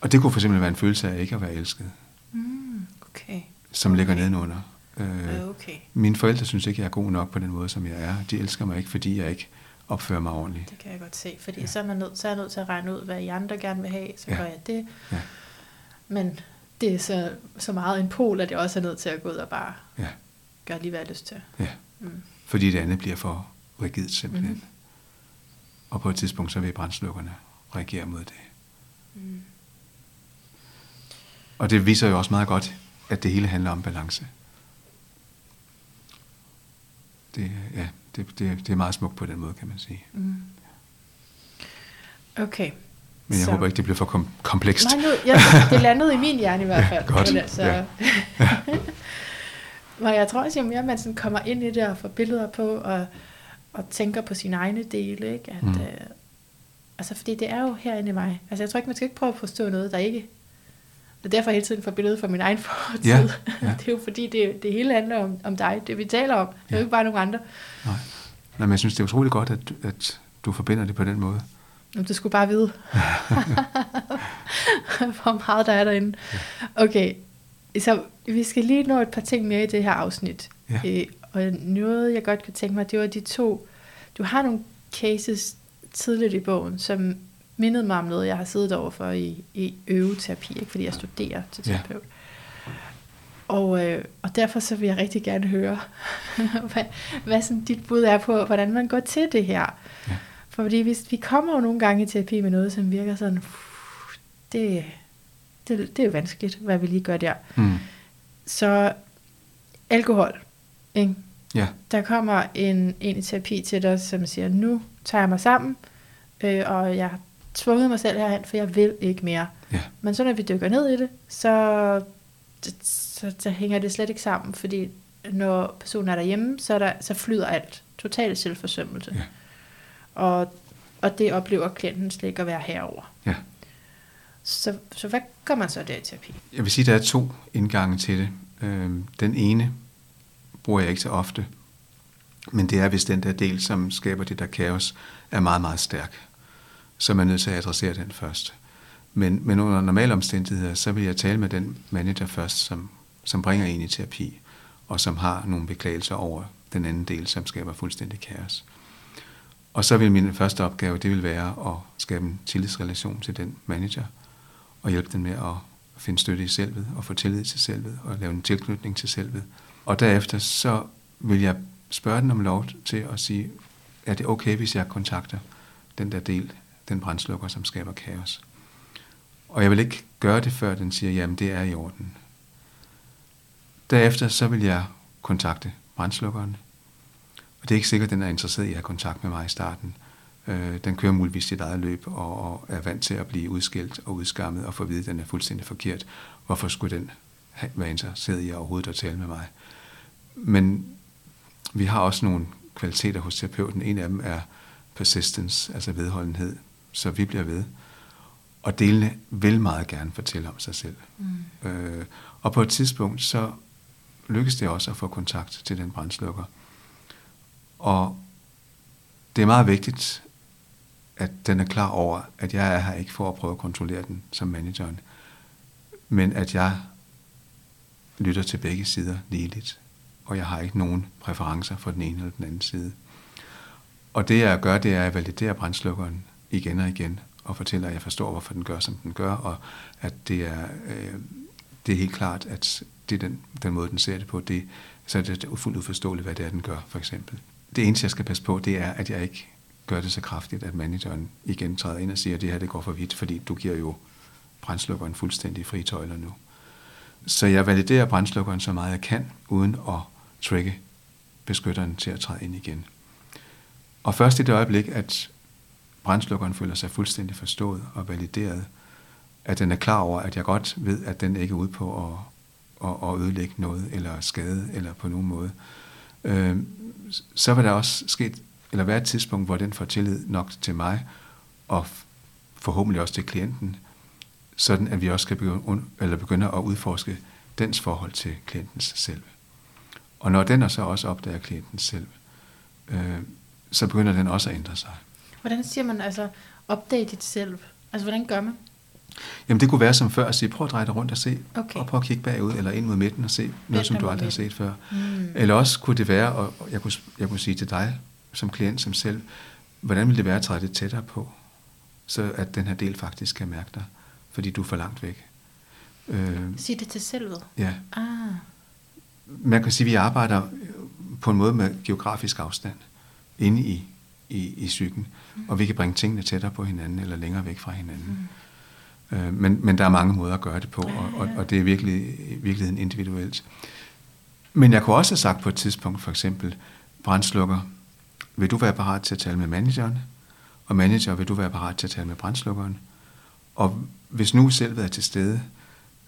Og det kunne for eksempel være en følelse af ikke at være elsket, Mm, okay. som ligger nedenunder. Øh, okay. mine forældre synes ikke, jeg er god nok på den måde, som jeg er. De elsker mig ikke, fordi jeg ikke opfører mig ordentligt. Det kan jeg godt se, fordi ja. så, er man nødt, så er jeg nødt til at regne ud, hvad I andre gerne vil have, så Ja. gør jeg det. Ja. Men det er så, så meget en pol, at jeg også er nødt til at gå ud og bare Ja, gøre lige, hvad jeg har lyst til. ja. Mm. Fordi det andet bliver for rigidt simpelthen. Mm. Og på et tidspunkt, så vil brændslukkerne reagere mod det. Mm. Og det viser jo også meget godt, at det hele handler om balance. Det, ja, det, det, det er meget smukt på den måde, kan man sige. Mm. Okay. Men jeg Så- håber ikke, det bliver for kom- komplekst. Nej, nu, ja, det landede i min hjerne i hvert fald. Ja, godt. Men altså, Ja. Men jeg tror også, jo mere man sådan kommer ind i det og får billeder på, og, og tænker på sine egne dele, ikke? At, mm. øh, altså, fordi det er jo herinde i mig. Altså, jeg tror ikke, man skal ikke prøve at forstå noget, der ikke... Er derfor hele tiden får billedet fra min egen fortid. Ja, ja. det er jo fordi, det, det hele handler om, om dig, det vi taler om. Det er Ja. jo ikke bare nogen andre. Nej. Nej, men jeg synes, det er utroligt godt, at, at du forbinder det på den måde. Jamen, du skulle bare vide, hvor meget der er derinde. Okay, så vi skal lige nå et par ting mere i det her afsnit. Ja. Øh, og noget, jeg godt kunne tænke mig, det var de to... Du har nogle cases tidligt i bogen, som mindede mig om noget, jeg har siddet overfor i, i øveterapi, ikke? fordi jeg studerer til Ja. terapeut. Og, øh, og derfor så vil jeg rigtig gerne høre, hvad, hvad sådan dit bud er på, hvordan man går til det her. Ja. For fordi hvis vi kommer jo nogle gange i terapi med noget, som virker sådan, "Puh, det, det, det er vanskeligt, hvad vi lige gør der. Mm. Så alkohol, ikke? Ja, der kommer en, en i terapi til dig, som siger, nu tager jeg mig sammen, øh, og jeg tvunget mig selv herhen, for jeg vil ikke mere. ja, Men så når vi dykker ned i det, så, så, så, hænger det slet ikke sammen, fordi når personen er derhjemme, så, er der, så flyder alt. Total selvforsømmelse. Ja. Og, og det oplever klienten slet ikke at være herover. ja. Så, så hvad gør man så der i terapi? Jeg vil sige, at der er to indgange til det. Øhm, Den ene bruger jeg ikke så ofte, men det er, hvis den der del, som skaber det der kaos, er meget, meget stærk. Så er man nødt til at adressere den først. Men, men under normale omstændigheder, så vil jeg tale med den manager først, som, som bringer en i terapi, og som har nogle beklagelser over den anden del, som skaber fuldstændig kaos. Og så vil min første opgave, det vil være at skabe en tillidsrelation til den manager, og hjælpe den med at finde støtte i selvet, og få tillid til selvet, og lave en tilknytning til selvet. Og derefter så vil jeg spørge den om lov til at sige, er det okay, hvis jeg kontakter den der del, den brændslukker, som skaber kaos? Og jeg vil ikke gøre det, før den siger, jamen det er i orden. Derefter så vil jeg kontakte brændslukkeren. Og det er ikke sikkert, at den er interesseret i at have kontakt med mig i starten. Øh, den kører muligvis sit eget løb og, og er vant til at blive udskilt og udskammet og få at vide, at den er fuldstændig forkert. Hvorfor skulle den være interesseret i overhovedet at tale med mig? Men vi har også nogle kvaliteter hos terapeuten. En af dem er persistence, altså vedholdenhed. Så vi bliver ved. Og delene vil meget gerne fortælle om sig selv. Mm. Øh, og på et tidspunkt, så lykkes det også at få kontakt til den brændslukker. Og det er meget vigtigt, at den er klar over, at jeg er her ikke for at prøve at kontrollere den som manageren, men at jeg lytter til begge sider ligeligt. Og jeg har ikke nogen præferencer for den ene eller den anden side. Og det jeg gør, det er at validere brændslukkeren igen og igen, og fortæller, at jeg forstår, hvorfor den gør, som den gør, og at det er, øh, det er helt klart, at det er den, den måde, den ser det på, det, så er det fuldt uforståeligt, hvad det er, den gør, for eksempel. Det eneste, jeg skal passe på, det er, at jeg ikke gør det så kraftigt, at manageren igen træder ind og siger, at det her det går for vidt, fordi du giver jo brændslukkeren fuldstændig fri tøjler nu. Så jeg validerer brændslukkeren så meget jeg kan, uden at trigge beskytteren til at træde ind igen. Og først i det øjeblik, at brændslukkeren føler sig fuldstændig forstået og valideret, at den er klar over, at jeg godt ved, at den ikke er ude på at, at, at ødelægge noget, eller skade, eller på nogen måde, øh, så vil der også ske, eller være et tidspunkt, hvor den får tillid nok til mig, og forhåbentlig også til klienten, sådan at vi også skal begynde, eller begynde at udforske dens forhold til klientens selv. Og når den så også opdager klienten selv, øh, så begynder den også at ændre sig. Hvordan siger man altså, opdage dit selv? Altså, hvordan gør man? Jamen, det kunne være som før at sige, prøv at dreje dig rundt og se, okay. og prøv at kigge bagud, eller ind mod midten og se noget, som du aldrig har set før. Mm. Eller også kunne det være, og jeg kunne, jeg kunne sige til dig som klient, som selv, hvordan ville det være at træde det tættere på, så at den her del faktisk kan mærke dig, fordi du er for langt væk. Øh, Sig det til selvet? Ja. Ah. Man kan sige, at vi arbejder på en måde med geografisk afstand inde i, i, i psyken, mm. og vi kan bringe tingene tættere på hinanden eller længere væk fra hinanden. Mm. Øh, men, men der er mange måder at gøre det på, og, og, og det er virkelig virkeligheden individuelt. Men jeg kunne også have sagt på et tidspunkt, for eksempel, brændslukker, vil du være parat til at tale med manageren? Og manager, vil du være parat til at tale med brændslukkeren? Og hvis nu selv er til stede,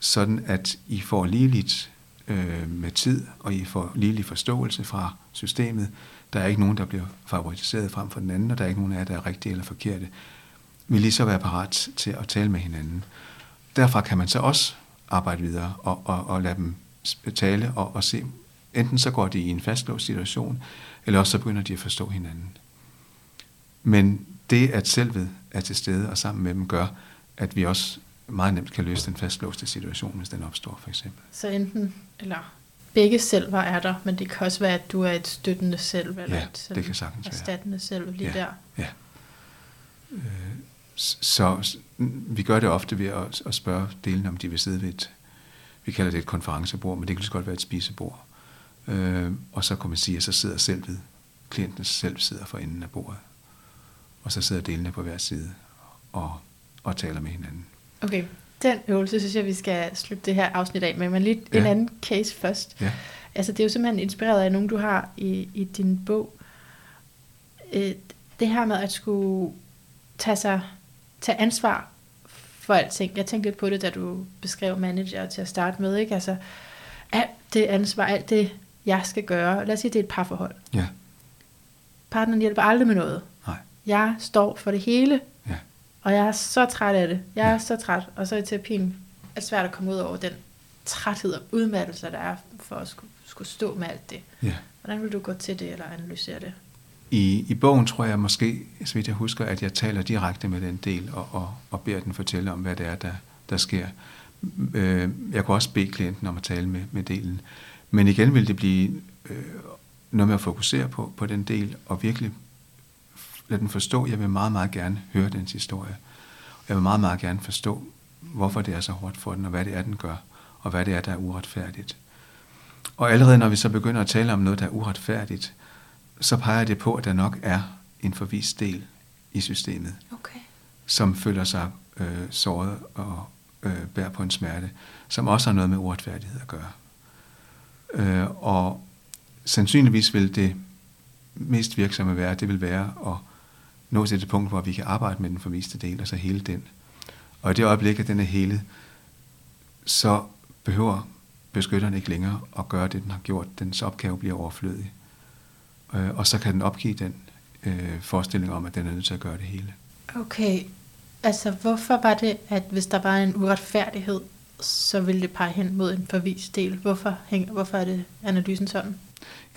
sådan at I får ligeligt øh, med tid, og I får ligelig forståelse fra systemet, der er ikke nogen, der bliver favoriseret frem for den anden, og der er ikke nogen af jer, der er rigtige eller forkerte. Vi lige så være parat til at tale med hinanden. Derfra kan man så også arbejde videre og, og, og lade dem tale og, og se, enten så går de i en fastlåst situation, eller også så begynder de at forstå hinanden. Men det, at selvet er til stede og sammen med dem, gør, at vi også meget nemt kan løse den fastlåste situation, hvis den opstår, for eksempel. Så enten, eller begge selver er der, men det kan også være, at du er et støttende selv, eller ja, et det kan sagtens erstattende selv lige ja, der. Ja. Øh, så vi gør det ofte ved at, at spørge delene, om de vil sidde ved et, vi kalder det et konferencebord, men det kan lige godt være et spisebord. Øh, og så kan man sige, at så sidder selv ved, klienten selv sidder for enden af bordet. Og så sidder delene på hver side og, og taler med hinanden. Okay, den øvelse synes jeg, vi skal slutte det her afsnit af med, men lige ja. en anden case først. Ja. Altså det er jo simpelthen inspireret af nogen, du har i, i din bog. Øh, det her med at skulle tage, sig, tage ansvar for alting. Jeg tænkte lidt på det, da du beskrev manager til at starte med. Ikke? Altså, alt det ansvar, alt det, jeg skal gøre. Lad os sige, det er et parforhold. Ja. Partneren hjælper aldrig med noget. Nej. Jeg står for det hele. Og jeg er så træt af det. Jeg er så træt. Og så i terapien er det svært at komme ud over den træthed og udmattelse, der er for at skulle, skulle stå med alt det. Ja. Hvordan vil du gå til det eller analysere det? I, I bogen tror jeg måske, så vidt jeg husker, at jeg taler direkte med den del og, og, og beder den fortælle om, hvad det er, der, der sker. Øh, jeg kunne også bede klienten om at tale med, med delen. Men igen vil det blive øh, noget med at fokusere på, på den del og virkelig lad den forstå, jeg vil meget, meget gerne høre dens historie. Jeg vil meget, meget gerne forstå, hvorfor det er så hårdt for den, og hvad det er, den gør, og hvad det er, der er uretfærdigt. Og allerede når vi så begynder at tale om noget, der er uretfærdigt, så peger det på, at der nok er en forvist del i systemet, okay. som føler sig øh, såret og øh, bærer på en smerte, som også har noget med uretfærdighed at gøre. Øh, og sandsynligvis vil det mest virksomme være, det vil være at nå til det punkt, hvor vi kan arbejde med den forviste del, altså hele den. Og i det øjeblik, at den er hele, så behøver beskytteren ikke længere at gøre det, den har gjort. Dens opgave bliver overflødig. Øh, og så kan den opgive den øh, forestilling om, at den er nødt til at gøre det hele. Okay, altså hvorfor var det, at hvis der var en uretfærdighed, så ville det pege hen mod en forvist del? Hvorfor, hænger, hvorfor er det analysen sådan?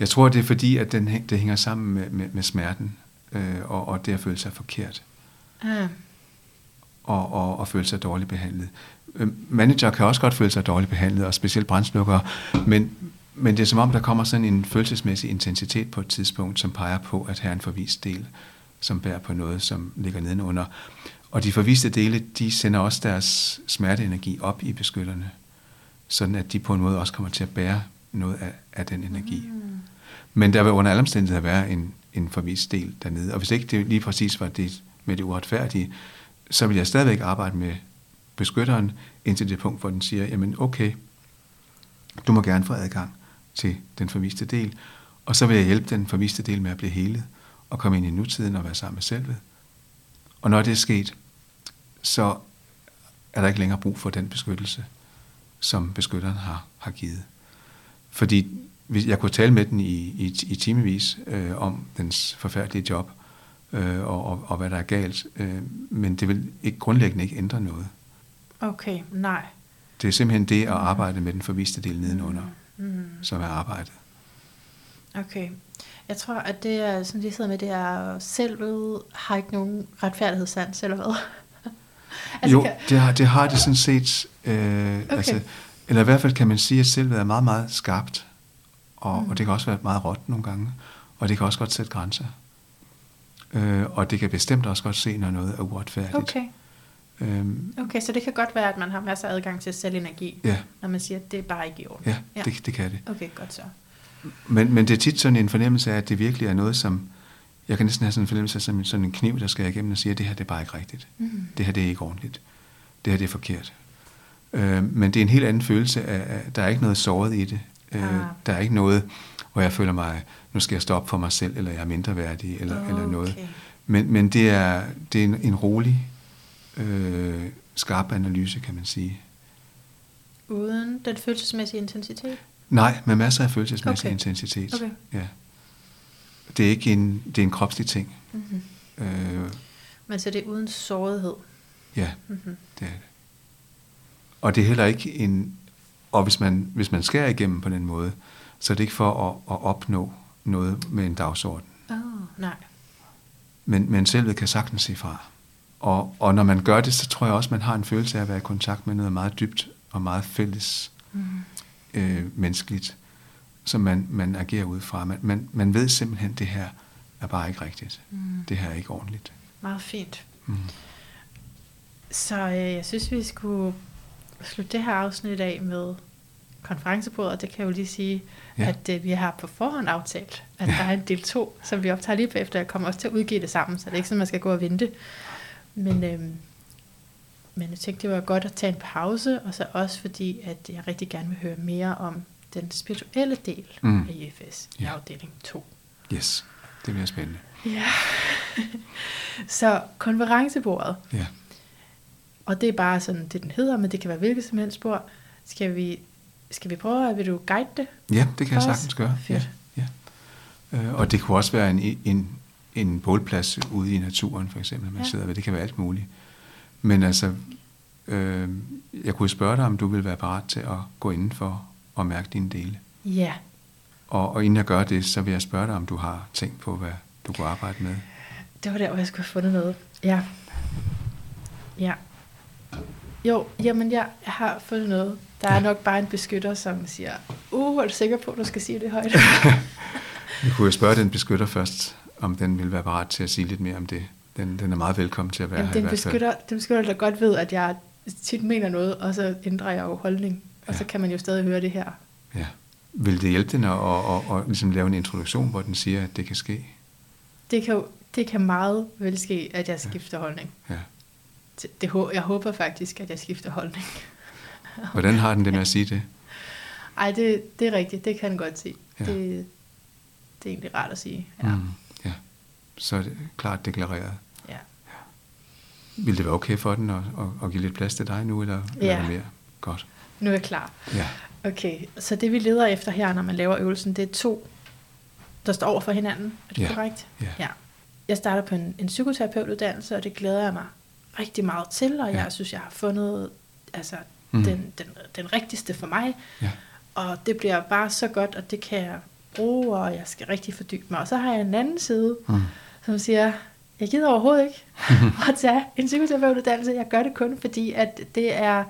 Jeg tror, det er fordi, at den, det hænger sammen med, med, med smerten øh, og, og det at føle sig forkert. Ah. og, og, og føle sig dårligt behandlet. Øh, Manager kan også godt føle sig dårligt behandlet, og specielt brændslukkere, men, men det er som om, der kommer sådan en følelsesmæssig intensitet på et tidspunkt, som peger på, at her er en forvist del, som bærer på noget, som ligger nedenunder. Og de forviste dele, de sender også deres smerteenergi op i beskytterne, sådan at de på en måde også kommer til at bære noget af, af den energi. Mm. Men der vil under alle omstændigheder være en, en forvist del dernede. Og hvis ikke det lige præcis var det med det uretfærdige, så vil jeg stadigvæk arbejde med beskytteren indtil det punkt, hvor den siger, jamen okay, du må gerne få adgang til den forviste del, og så vil jeg hjælpe den forviste del med at blive helet og komme ind i nutiden og være sammen med selvet. Og når det er sket, så er der ikke længere brug for den beskyttelse, som beskytteren har, har givet. Fordi jeg kunne tale med den i, i, i timevis øh, om dens forfærdelige job, øh, og, og, og hvad der er galt, øh, men det vil ikke grundlæggende ikke ændre noget. Okay, nej. Det er simpelthen det at arbejde med den forviste del nedenunder, mm. Mm. som er arbejdet. Okay. Jeg tror, at det er, som de sidder med, det er selvet har ikke nogen retfærdighedssans, eller hvad? altså, jo, kan... det, har, det har det sådan set. Øh, okay. altså, eller i hvert fald kan man sige, at selvet er meget, meget skarpt. Og, mm. og det kan også være meget råt nogle gange. Og det kan også godt sætte grænser. Øh, og det kan bestemt også godt se, når noget er uretfærdigt. Okay. Øhm, okay, så det kan godt være, at man har masser af adgang til selvenergi, ja. når man siger, at det er bare ikke i orden. Ja, ja. Det, det kan det. Okay, godt så. Men, men det er tit sådan en fornemmelse af, at det virkelig er noget, som... Jeg kan næsten have sådan en fornemmelse af sådan, sådan en kniv, der skal igennem og siger, at det her det er bare ikke rigtigt. Mm. Det her det er ikke ordentligt. Det her det er forkert. Øh, men det er en helt anden følelse af, at der er ikke noget såret i det. Øh, ah. Der er ikke noget, hvor jeg føler mig, nu skal jeg stoppe for mig selv, eller jeg er mindre værdig, eller, okay. eller noget. Men, men det er, det er en, en rolig, øh, skarp analyse, kan man sige. Uden den følelsesmæssige intensitet? Nej, med masser af følelsesmæssig okay. intensitet. Okay. Ja. Det er ikke en, det er en kropslig ting. Mm-hmm. Øh, Men så det er uden sårighed? Ja, mm-hmm. det er det. Og det er heller ikke en... Og hvis man, hvis man skærer igennem på den måde, så er det ikke for at, at opnå noget med en dagsorden. Oh, nej. Men, men selvet kan sagtens se fra. Og, og når man gør det, så tror jeg også, man har en følelse af at være i kontakt med noget meget dybt og meget fælles mm. øh, menneskeligt, som man, man agerer ud fra. Man, man, man ved simpelthen, at det her er bare ikke rigtigt. Mm. Det her er ikke ordentligt. Meget fint. Mm. Så øh, jeg synes, vi skulle slutte det her afsnit af med konferencebordet. Det kan jeg jo lige sige, ja. at øh, vi har på forhånd aftalt, at ja. der er en del 2, som vi optager lige på efter. Jeg kommer også til at udgive det sammen, så det er ikke sådan, man skal gå og vente. Men, øhm, men jeg tænkte, det var godt at tage en pause, og så også fordi, at jeg rigtig gerne vil høre mere om den spirituelle del mm. af IFS i ja. afdeling 2. Yes, det bliver spændende. Ja. så konferencebordet. Ja. Og det er bare sådan, det den hedder, men det kan være hvilket som helst bord. Skal vi, skal vi prøve, at vil du guide det? Ja, det kan jeg sagtens gøre. Fedt. Ja, ja. Øh, og det kunne også være en, en en bålplads ude i naturen, for eksempel, man ja. sidder ved. Det kan være alt muligt. Men altså, øh, jeg kunne spørge dig, om du vil være parat til at gå indenfor og mærke dine dele. Ja. Og, og inden jeg gør det, så vil jeg spørge dig, om du har tænkt på, hvad du kunne arbejde med. Det var der, hvor jeg skulle have fundet noget. Ja. Ja. Jo, jamen jeg har fundet noget. Der er ja. nok bare en beskytter, som siger, uh, er du sikker på, at du skal sige det højt? Vi kunne jo spørge den beskytter først, om den vil være parat til at sige lidt mere om det. Den, den er meget velkommen til at være Jamen, her den beskytter, den beskytter der godt ved, at jeg tit mener noget, og så ændrer jeg jo holdning. Og ja. så kan man jo stadig høre det her. Ja. Vil det hjælpe den at, at, at, at ligesom lave en introduktion, hvor den siger, at det kan ske? Det kan, det kan meget vel ske, at jeg skifter ja. holdning. Ja. Det, det, jeg håber faktisk, at jeg skifter holdning. Hvordan har den det med at sige det? Ej, det, det er rigtigt. Det kan den godt sige. Ja. Det, det er egentlig rart at sige. Ja. Mm så er det klart deklareret. Ja. ja. Vil det være okay for den at, at, at give lidt plads til dig nu, eller, ja. eller mere? Godt. Nu er jeg klar. Ja. Okay, så det vi leder efter her, når man laver øvelsen, det er to, der står over for hinanden. Er det ja. korrekt? Ja. ja. Jeg starter på en, en psykoterapeutuddannelse, og det glæder jeg mig rigtig meget til, og ja. jeg synes, jeg har fundet altså, mm. den, den, den rigtigste for mig. Ja. Og det bliver bare så godt, og det kan jeg bruge, og jeg skal rigtig fordybe mig. Og så har jeg en anden side, mm som siger, jeg gider overhovedet ikke at tage en psykoterapeutuddannelse. Jeg gør det kun, fordi at det er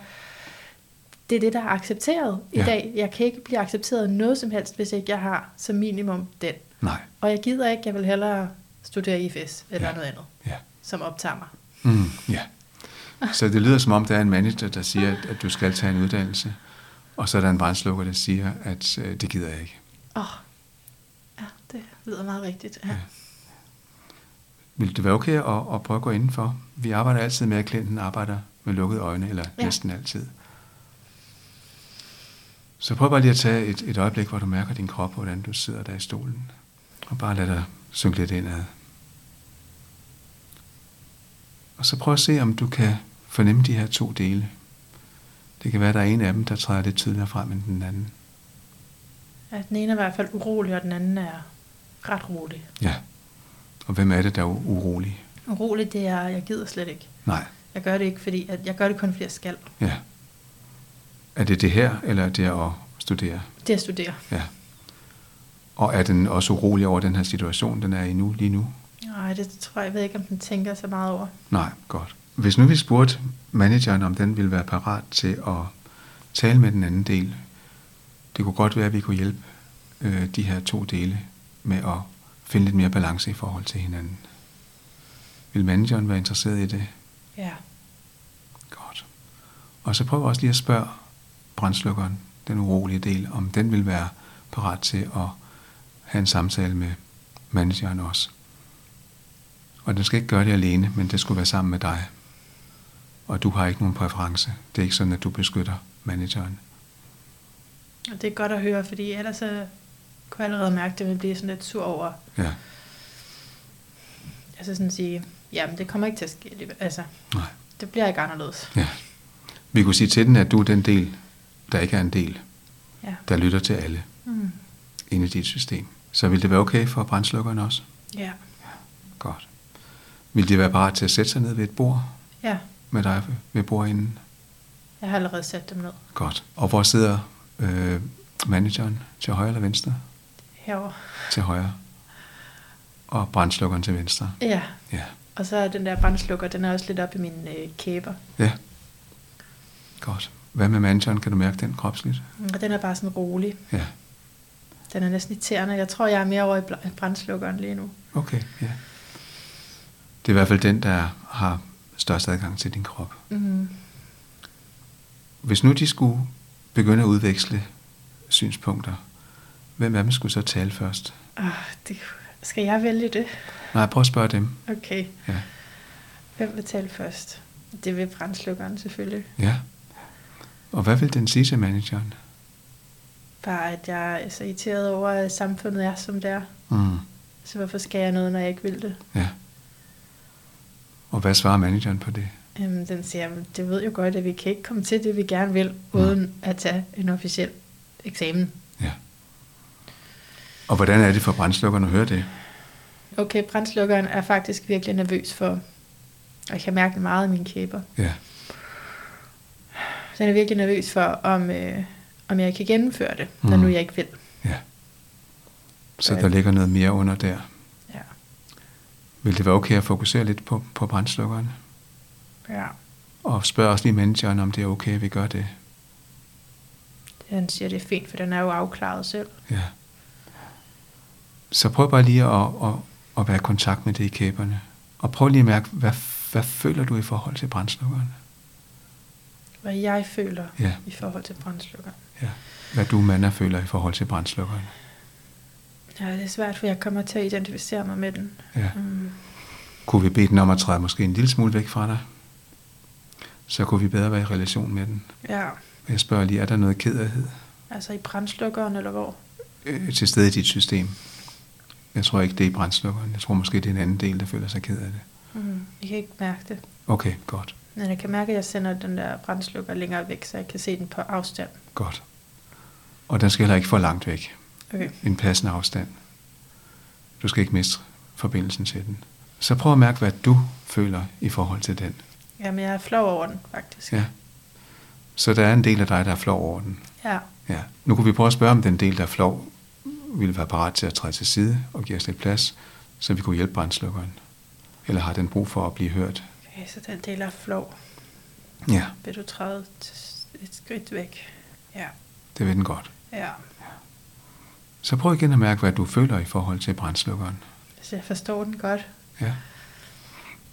det, er det der er accepteret i Ja. dag. Jeg kan ikke blive accepteret noget som helst, hvis ikke jeg har som minimum den. Nej. Og jeg gider ikke, jeg vil hellere studere IFS eller Ja. noget andet, Ja. som optager mig. Mm, ja. Så det lyder som om, der er en manager, der siger, at, at du skal tage en uddannelse, og så er der en brandslukker, der siger, at øh, det gider jeg ikke. Åh, oh, ja, det lyder meget rigtigt. Ja. Ja. Vil det være okay at, at prøve at gå indenfor? Vi arbejder altid med, at klienten arbejder med lukkede øjne, eller ja. næsten altid. Så prøv bare lige at tage et, et øjeblik, hvor du mærker din krop, hvordan du sidder der i stolen. Og bare lad dig synke lidt indad. Og så prøv at se, om du kan fornemme de her to dele. Det kan være, at der er en af dem, der træder lidt tydeligere frem end den anden. ja. Den ene er i hvert fald urolig, og den anden er ret rolig. Ja. Og hvem er det, der er urolig? Urolig, det er, jeg gider slet ikke. Nej. Jeg gør det ikke, fordi at jeg gør det kun, fordi jeg skal. Ja. Er det det her, eller er det at studere? Det at studere. Ja. Og er den også urolig over den her situation, den er i nu, lige nu? Nej, det tror jeg, jeg ved ikke, om den tænker så meget over. Nej, godt. Hvis nu vi spurgte manageren, om den ville være parat til at tale med den anden del, det kunne godt være, at vi kunne hjælpe øh, de her to dele med at finde lidt mere balance i forhold til hinanden. Vil manageren være interesseret i det? Ja. Godt. Og så prøv også lige at spørge brandslukkeren, den urolige del, om den vil være parat til at have en samtale med manageren også. Og den skal ikke gøre det alene, men det skulle være sammen med dig. Og du har ikke nogen præference. Det er ikke sådan, at du beskytter manageren. Og det er godt at høre, fordi ellers så kunne jeg allerede mærke, at det ville blive sådan lidt sur over. Ja, Altså sådan at sige, jamen det kommer ikke til at ske. alligevel. Altså, nej. det bliver ikke anderledes. Ja. Vi kunne sige til den, at du er den del, der ikke er en del, Ja. der lytter til alle Mm. inde i dit system. Så vil det være okay for brandslukkeren også? Ja. Godt. Vil de være parat til at sætte sig ned ved et bord Ja. Med dig ved bordenden? Jeg har allerede sat dem ned Godt. Og hvor sidder øh, manageren? Til højre eller venstre? herover. Til højre. Og brandslukkeren til venstre? Ja. Ja. Og så er den der brandslukker, den er også lidt op i mine øh, kæber. Ja. Godt. Hvad med manageren? Kan du mærke den kropsligt? Og den er bare sådan rolig. Ja. Den er næsten irriterende. Jeg tror, jeg er mere over i brandslukkeren lige nu. Okay, ja. Det er i hvert fald den, der har størst adgang til din krop. Mm. Hvis nu de skulle begynde at udveksle synspunkter, hvem af dem skulle så tale først? Ah, det, skal jeg vælge det? Nej, prøv at spørge dem. Okay. Ja. Hvem vil tale først? Det vil brandslukkeren selvfølgelig. ja. Og hvad vil den sige til manageren? Bare at jeg er så irriteret over, at samfundet er, som det er. Mm. Så hvorfor skal jeg noget, når jeg ikke vil det? Ja. Og hvad svarer manageren på det? Øhm, den siger, "Men det ved jo godt, at vi kan ikke komme til det, vi gerne vil, uden at tage en officiel eksamen. Ja. Og hvordan er det for brandslukkeren at høre det? Okay, brandslukkeren er faktisk virkelig nervøs for, og jeg kan mærke det meget i mine kæber. Ja. Den er virkelig nervøs for, om, øh, om jeg kan gennemføre det, når Mm. nu jeg ikke vil. Ja. Så Ja. der ligger noget mere under der. Vil det være okay at fokusere lidt på, på brandslukkeren? ja. Og spørge også lige manageren, om det er okay, at vi gør det. Han siger, det er fint, for den er jo afklaret selv. Ja. Så prøv bare lige at, at, at være i kontakt med det i kæberne. Og prøv lige at mærke, hvad, hvad føler du i forhold til brandslukkeren? Hvad jeg føler Ja. i forhold til brandslukkeren. Ja. Hvad du, Manna, føler i forhold til brandslukkeren. Ja, det er svært, for jeg kommer til at identificere mig med den. Ja. Mm. Kunne vi bede den om at træde måske en lille smule væk fra dig? Så kunne vi bedre være i relation med den. Ja, Jeg spørger lige, er der noget kederhed altså i brandslukkeren, eller hvor? øh, til stede i dit system? Jeg tror ikke, det er i brandslukkeren. Jeg tror måske, det er en anden del, der føler sig ked af det. Mm. Jeg kan ikke mærke det. Okay, godt. Men jeg kan mærke, at jeg sender den der brandslukker længere væk, så jeg kan se den på afstand. Godt. Og den skal heller ikke for langt væk. Okay. En passende afstand. Du skal ikke miste forbindelsen til den. Så prøv at mærke, hvad du føler i forhold til den. Jamen, jeg er flov over den, faktisk. Ja. Så der er en del af dig, der er flov over den. Ja. Ja. Nu kunne vi prøve at spørge, om den del, der er flov, ville være parat til at træde til side og give os lidt plads, så vi kunne hjælpe brandslukkeren. Eller har den brug for at blive hørt? Okay, så den del er flov. Ja, Vil du træde et skridt væk? Ja. det vil den godt. Ja. Så prøv igen at mærke, hvad du føler i forhold til brændslukkeren. Så jeg forstår den godt. Ja.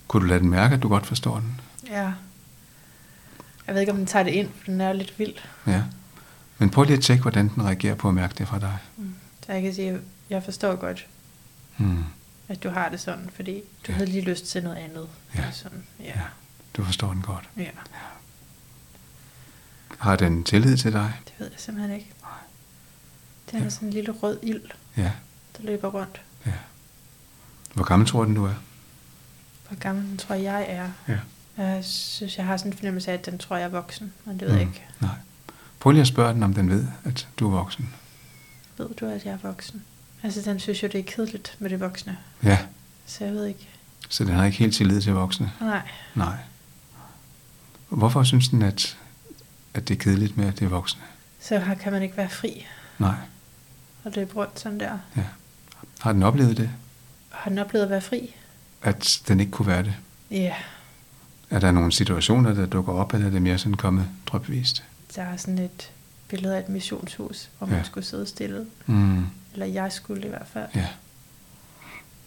Kunne du lade den mærke, at du godt forstår den? Ja. Jeg ved ikke, om den tager det ind, for den er lidt vild. Ja. Men prøv lige at tjekke, hvordan den reagerer på at mærke det fra dig. Så jeg kan sige, at jeg forstår godt, Hmm. at du har det sådan, fordi du Ja. havde lige lyst til noget andet. Ja. Sådan. Ja. Ja, du forstår den godt. ja. Har den tillid til dig? Det ved jeg simpelthen ikke. Den er sådan en lille rød ild, Ja. der løber rundt. ja. Hvor gammel tror den, du er? Hvor gammel den tror jeg er. Ja. Jeg synes, jeg har sådan en fornemmelse af, at den tror jeg er voksen, men det ved jeg ikke. Nej. Prøv lige at spørge den, om den ved, at du er voksen. Ved du, at jeg er voksen? Altså, den synes jo, det er kedeligt med det voksne. Ja, Så jeg ved ikke. så den har ikke helt tillid til voksne. Nej, Nej. Hvorfor synes den, at, at det er kedeligt med, at det er voksne? så her kan man ikke være fri Nej. Og løbe rundt sådan der. Ja. Har den oplevet det? Har den oplevet at være fri? At den ikke kunne være det? Ja, Er der nogle situationer, der dukker op, eller er det mere sådan kommet drøbvist? der er sådan et billede af et missionshus, hvor man Ja. skulle sidde stille. Mm. Eller jeg skulle i hvert fald. Ja.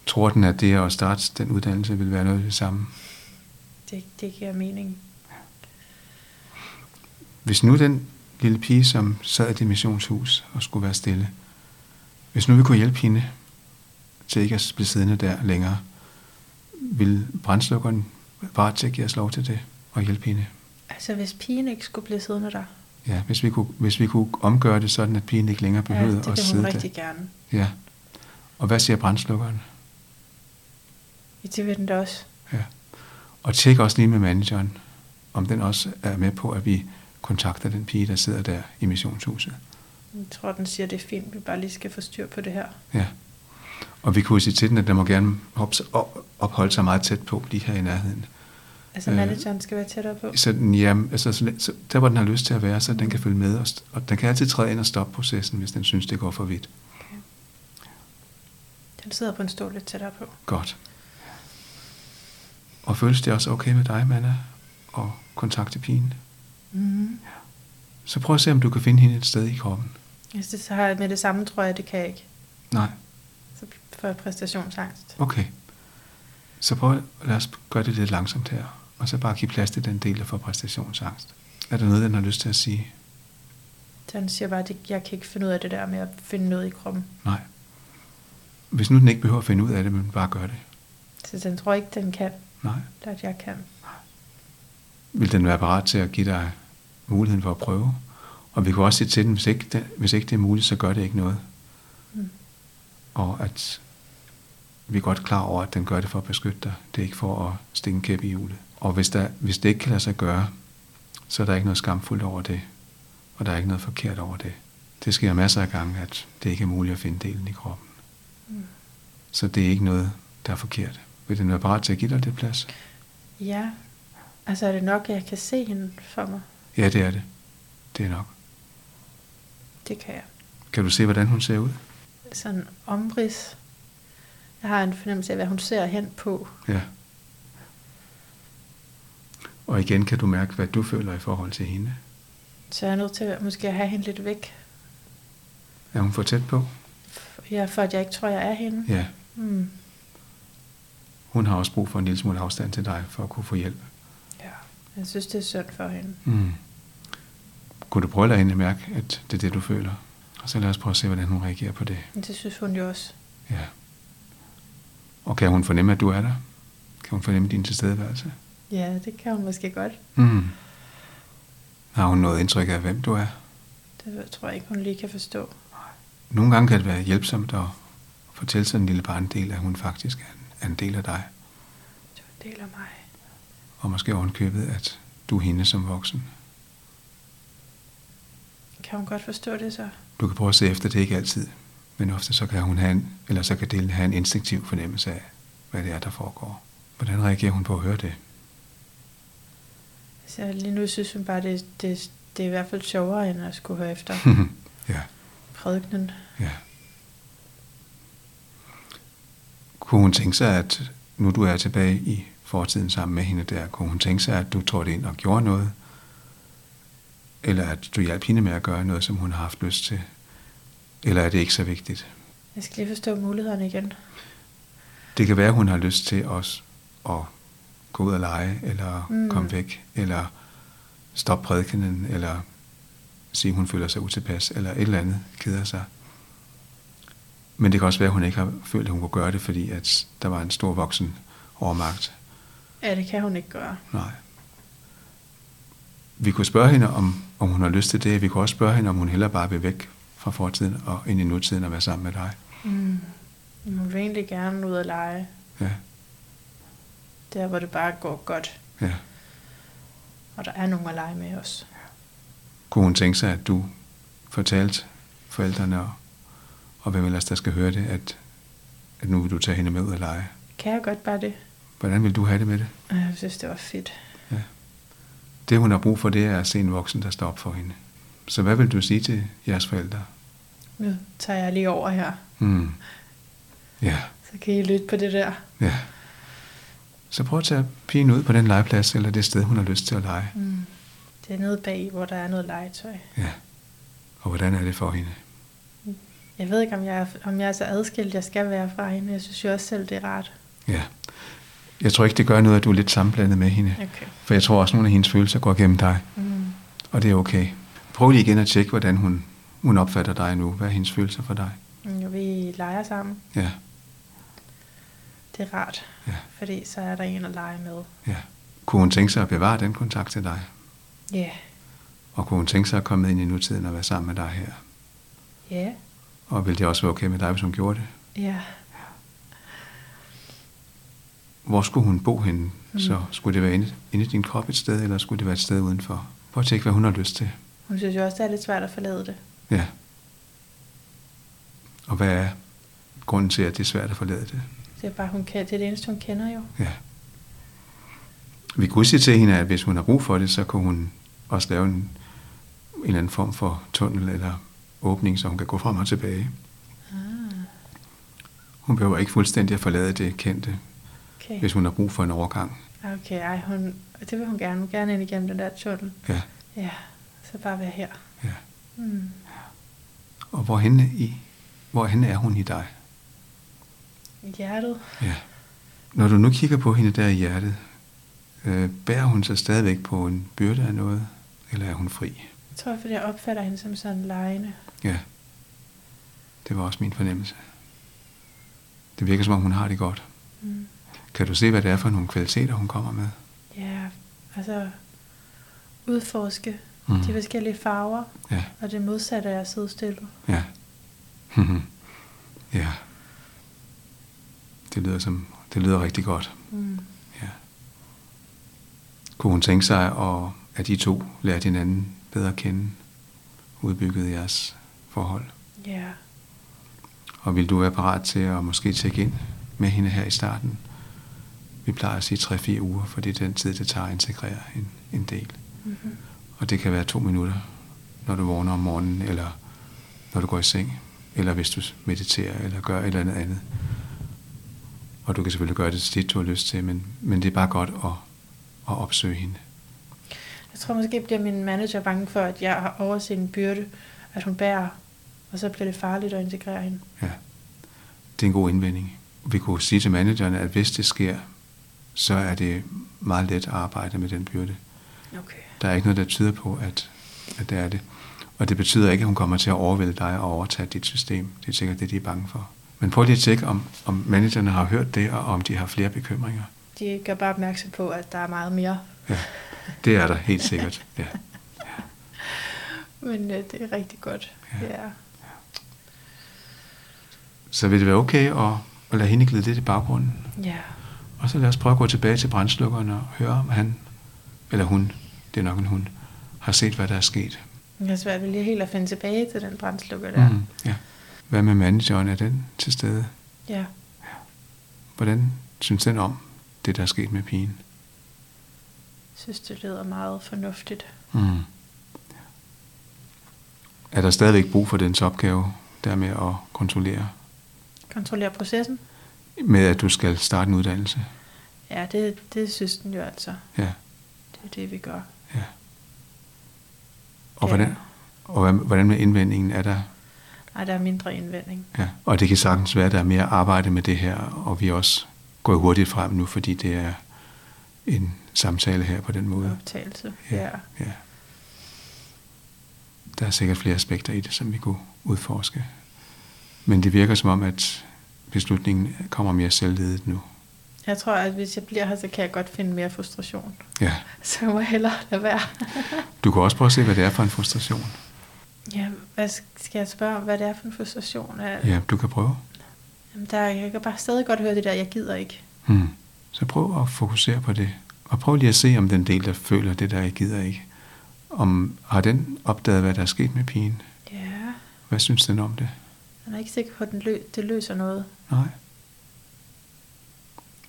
Tror den, at det at starte den uddannelse vil være noget det samme? Det, det giver mening. Hvis nu den lille pige, som sad i det missionshus og skulle være stille, hvis nu vi kunne hjælpe hende til ikke at blive siddende der længere, vil brændslukkeren bare til at give os lov til det og hjælpe hende? Altså, hvis pigen ikke skulle blive siddende der, Ja, hvis vi kunne, hvis vi kunne omgøre det sådan, at pigen ikke længere ja, behøvede det at vil sidde hun rigtig der. gerne. Ja. Og hvad siger brændslukkeren? Ja, det vil den da også. Ja. Og tjek også lige med manageren, om den også er med på, at vi kontakter den pige, der sidder der i missionshuset. Jeg tror, den siger, det er fint, vi bare lige skal få styr på det her. Ja. Og vi kunne sige til den, at den må gerne op- op- opholde sig meget tæt på, lige her i nærheden. Altså, Øh, manageren skal være tættere på. Så, den, ja, altså, så, så, der hvor den har lyst til at være, så den kan følge med. Og, st- og den kan altid træde ind og stoppe processen, hvis den synes, det går for vidt. Okay. Den sidder på en stol lidt tættere på. Godt. Og føles det også okay med dig, Manna, at kontakte pigen? Mm-hmm. Så prøv at se, om du kan finde hende et sted i kroppen. Hvis det så har med det samme, tror jeg, det kan jeg ikke. Nej. Så får jeg præstationsangst. Okay. Så prøv lad os gøre det lidt langsomt her. Og så bare give plads til den del, der får præstationsangst. Er der noget, den har lyst til at sige? Den siger bare, at jeg kan ikke finde ud af det der med at finde noget i kroppen. Nej. Hvis nu den ikke behøver at finde ud af det, men bare gør det. Så den tror ikke, den kan, Nej. at jeg kan. Vil den være parat til at give dig muligheden for at prøve? Og vi kunne også sige til den, hvis ikke det, hvis ikke det er muligt, så gør det ikke noget. Mm. Og at vi er godt klar over, at den gør det for at beskytte dig. Det er ikke for at stikke en kæp i hjulet. Og hvis, der, hvis det ikke kan lade sig gøre, så er der ikke noget skamfuldt over det. Og der er ikke noget forkert over det. Det sker masser af gange, at det ikke er muligt at finde delen i kroppen. Mm. Så det er ikke noget, der er forkert. Vil den være parat til at give dig det plads? Ja. Altså, er det nok, at jeg kan se hende for mig? Ja, det er det. Det er nok. Det kan jeg. Kan du se, hvordan hun ser ud? Sådan omrids. Jeg har en fornemmelse af, hvad hun ser hen på. Ja. Og igen kan du mærke, hvad du føler i forhold til hende. Så jeg er nødt til at måske at have hende lidt væk. Er hun for tæt på? Ja, for at jeg ikke tror, jeg er hende. Ja. Mm. Hun har også brug for en lille smule afstand til dig, for at kunne få hjælp. Ja. Jeg synes, det er synd for hende. Mm. Kunne du prøve at lade hende mærke, at det er det, du føler? Og så lad os prøve at se, hvordan hun reagerer på det. Men det synes hun jo også. Ja. Og kan hun fornemme, at du er der? Kan hun fornemme din tilstedeværelse? Ja, det kan hun måske godt. Mm. Har hun noget indtryk af, hvem du er? Det tror jeg ikke, hun lige kan forstå. Nogle gange kan det være hjælpsomt at fortælle sådan en lille barndel, at hun faktisk er en, er en del af dig. Det var en del af mig. Og måske ovenkøbet, at du er hende som voksen. Kan hun godt forstå det så? Du kan prøve at se efter det ikke altid, men ofte så kan hun have en, eller så kan delen have en instinktiv fornemmelse af, hvad det er, der foregår. Hvordan reagerer hun på at høre det? Så lige nu synes hun bare, det, det, det er i hvert fald sjovere, end at skulle høre efter ja, prædikenen. ja. Kunne hun tænke sig, at, nu du er tilbage i fortiden sammen med hende der, kunne hun tænke sig, at du trådte ind og gjorde noget? Eller at du hjalp hende med at gøre noget, som hun har haft lyst til? Eller er det ikke så vigtigt? Jeg skal lige forstå mulighederne igen. Det kan være, at hun har lyst til os at gå ud og lege, eller mm. komme væk, eller stoppe prædikenen, eller sige, at hun føler sig utilpas, eller et eller andet keder sig. Men det kan også være, at hun ikke har følt, at hun kunne gøre det, fordi at der var en stor voksen overmagt. Ja, det kan hun ikke gøre. Nej. Vi kunne spørge hende, om, om hun har lyst til det. Vi kunne også spørge hende, om hun heller bare vil væk fra fortiden og ind i nutiden og være sammen med dig. Mm. Hun vil egentlig gerne ud og lege. Ja, Der, hvor det bare går godt. ja. Og der er nogen at lege med os. Kunne hun tænke sig, at du fortalte forældrene og, og hvem ellers der skal høre det, at, at nu vil du tage hende med ud og lege? Kan jeg godt bare det? Hvordan vil du have det med det? Jeg synes, det var fedt. Det hun har brug for, det er at se en voksen, der står op for hende. Så hvad vil du sige til jeres forældre? Nu tager jeg lige over her. Hmm. Ja, Så kan I lytte på det der. ja. Så prøv at tage pigen ud på den legeplads, eller det sted, hun har lyst til at lege. Mm. Det er nede bag, hvor der er noget legetøj. Ja. Og hvordan er det for hende? Jeg ved ikke, om jeg, er, om jeg er så adskilt, jeg skal være fra hende. Jeg synes jo også selv, det er rart. Ja. Jeg tror ikke, det gør noget, at du er lidt sammenblandet med hende. Okay. For jeg tror også, at nogle af hendes følelser går gennem dig. Mm. Og det er okay. Prøv lige igen at tjekke, hvordan hun, hun opfatter dig nu. Hvad er hendes følelser for dig? Mm, Vi leger sammen. Ja, Det er rart. Ja. Fordi så er der en at lege med. ja. Kunne hun tænke sig at bevare den kontakt til dig? Ja. Yeah. Og kunne hun tænke sig at komme ind i nutiden og være sammen med dig her? Ja. Yeah. Og ville det også være okay med dig, hvis hun gjorde det? Ja. Hvor skulle hun bo henne? Mm. Så skulle det være inde, inde i din krop et sted, eller skulle det være et sted udenfor? Prøv at tænke, hvad hun har lyst til. Hun synes jo også, det er lidt svært at forlade det. Ja. Og hvad er grunden til, at det er svært at forlade det? Det er bare, hun kan, det er det eneste, hun kender jo. Ja. Vi kunne sige til hende, at hvis hun har brug for det, så kunne hun også lave en, en eller anden form for tunnel eller åbning, så hun kan gå frem og tilbage. Ah, Hun behøver ikke fuldstændig at forlade det kendte, okay. hvis hun har brug for en overgang. Okay, ej, hun, det vil hun gerne. Hun gerne ind igennem den der tunnel. Ja, Ja, så bare være her. ja. Mm. Og hvor henne, i, hvor henne er hun i dig? I hjertet. Ja. Når du nu kigger på hende der i hjertet, øh, bærer hun så stadigvæk på en byrde af noget, eller er hun fri? Jeg tror, fordi jeg opfatter hende som sådan lejende. Ja. Det var også min fornemmelse. Det virker som om, hun har det godt. Mm. Kan du se, hvad det er for nogle kvaliteter, hun kommer med? Ja, altså udforske Mm. de forskellige farver, Ja, og det modsatte er at sidde stille. ja. ja. Det lyder, som, det lyder rigtig godt. Mm. Ja. Kunne hun tænke sig, at, at de to lærte hinanden bedre at kende, udbygget jeres forhold? Ja, Og vil du være parat til at måske tjekke ind med hende her i starten? Vi plejer at sige 3-4 uger, for det er den tid, det tager at integrere en, en del. mm-hmm. Og det kan være to minutter, når du vågner om morgenen, eller når du går i seng, eller hvis du mediterer, eller gør et eller andet andet. Og du kan selvfølgelig gøre det så tit, du har lyst til, men, men det er bare godt at, at opsøge hende. Jeg tror måske bliver min manager bange for, at jeg har overset en byrde, at hun bærer, og så bliver det farligt at integrere hende. Ja. Det er en god indvending. Vi kunne sige til manageren, at hvis det sker, så er det meget let at arbejde med den byrde. Okay. Der er ikke noget, der tyder på, at, at det er det. Og det betyder ikke, at hun kommer til at overvælde dig og overtage dit system. Det er sikkert det, de er bange for. Men prøv lige at tjekke, om, om managerne har hørt det, og om de har flere bekymringer. De gør bare opmærksom på, at der er meget mere. Ja, det er der helt sikkert. Ja. Men øh, det er rigtig godt. Ja. Ja. Så vil det være okay at, at lade hende glide lidt i baggrunden? Ja. Og så lad os prøve at gå tilbage til brændslukkeren og høre, om han, eller hun, det er nok en hund, har set, hvad der er sket. Jeg har svært ved lige helt at finde tilbage til den brændslukker der. Mhm, ja. Hvad med manageren? Er den til stede? Ja. Hvordan synes den om det, der er sket med pigen? Jeg synes, det lyder meget fornuftigt. Mm. Er der stadigvæk brug for dens opgave, der med at kontrollere? Kontrollere processen. med, at du skal starte en uddannelse? Ja, det, det synes den jo altså. Ja, Det er det, vi gør. ja. Og Ja. hvordan, og hvad- hvordan med indvendingen er der? Nej, der er mindre indvending. Ja. Og det kan sagtens være, at der er mere arbejde med det her, og vi også går hurtigt frem nu, fordi det er en samtale her på den måde. Optagelse. Ja. Ja. ja. Der er sikkert flere aspekter i det, som vi kunne udforske. Men det virker som om, at beslutningen kommer mere selvledet nu. Jeg tror, at hvis jeg bliver her, så kan jeg godt finde mere frustration. Ja. Så jeg må hellere lade være. Du kan også prøve at se, hvad det er for en frustration. ja, hvad skal jeg spørge om, hvad det er for en frustration? Er, Ja, du kan prøve. Jamen, der, jeg kan bare stadig godt høre det der, jeg gider ikke. Hmm. Så prøv at fokusere på det. Og prøv lige at se, om den del, der føler det der, jeg gider ikke, om har den opdaget, hvad der er sket med pigen? Ja, Hvad synes den om det? jeg er ikke sikker på, at den lø- det løser noget. Nej.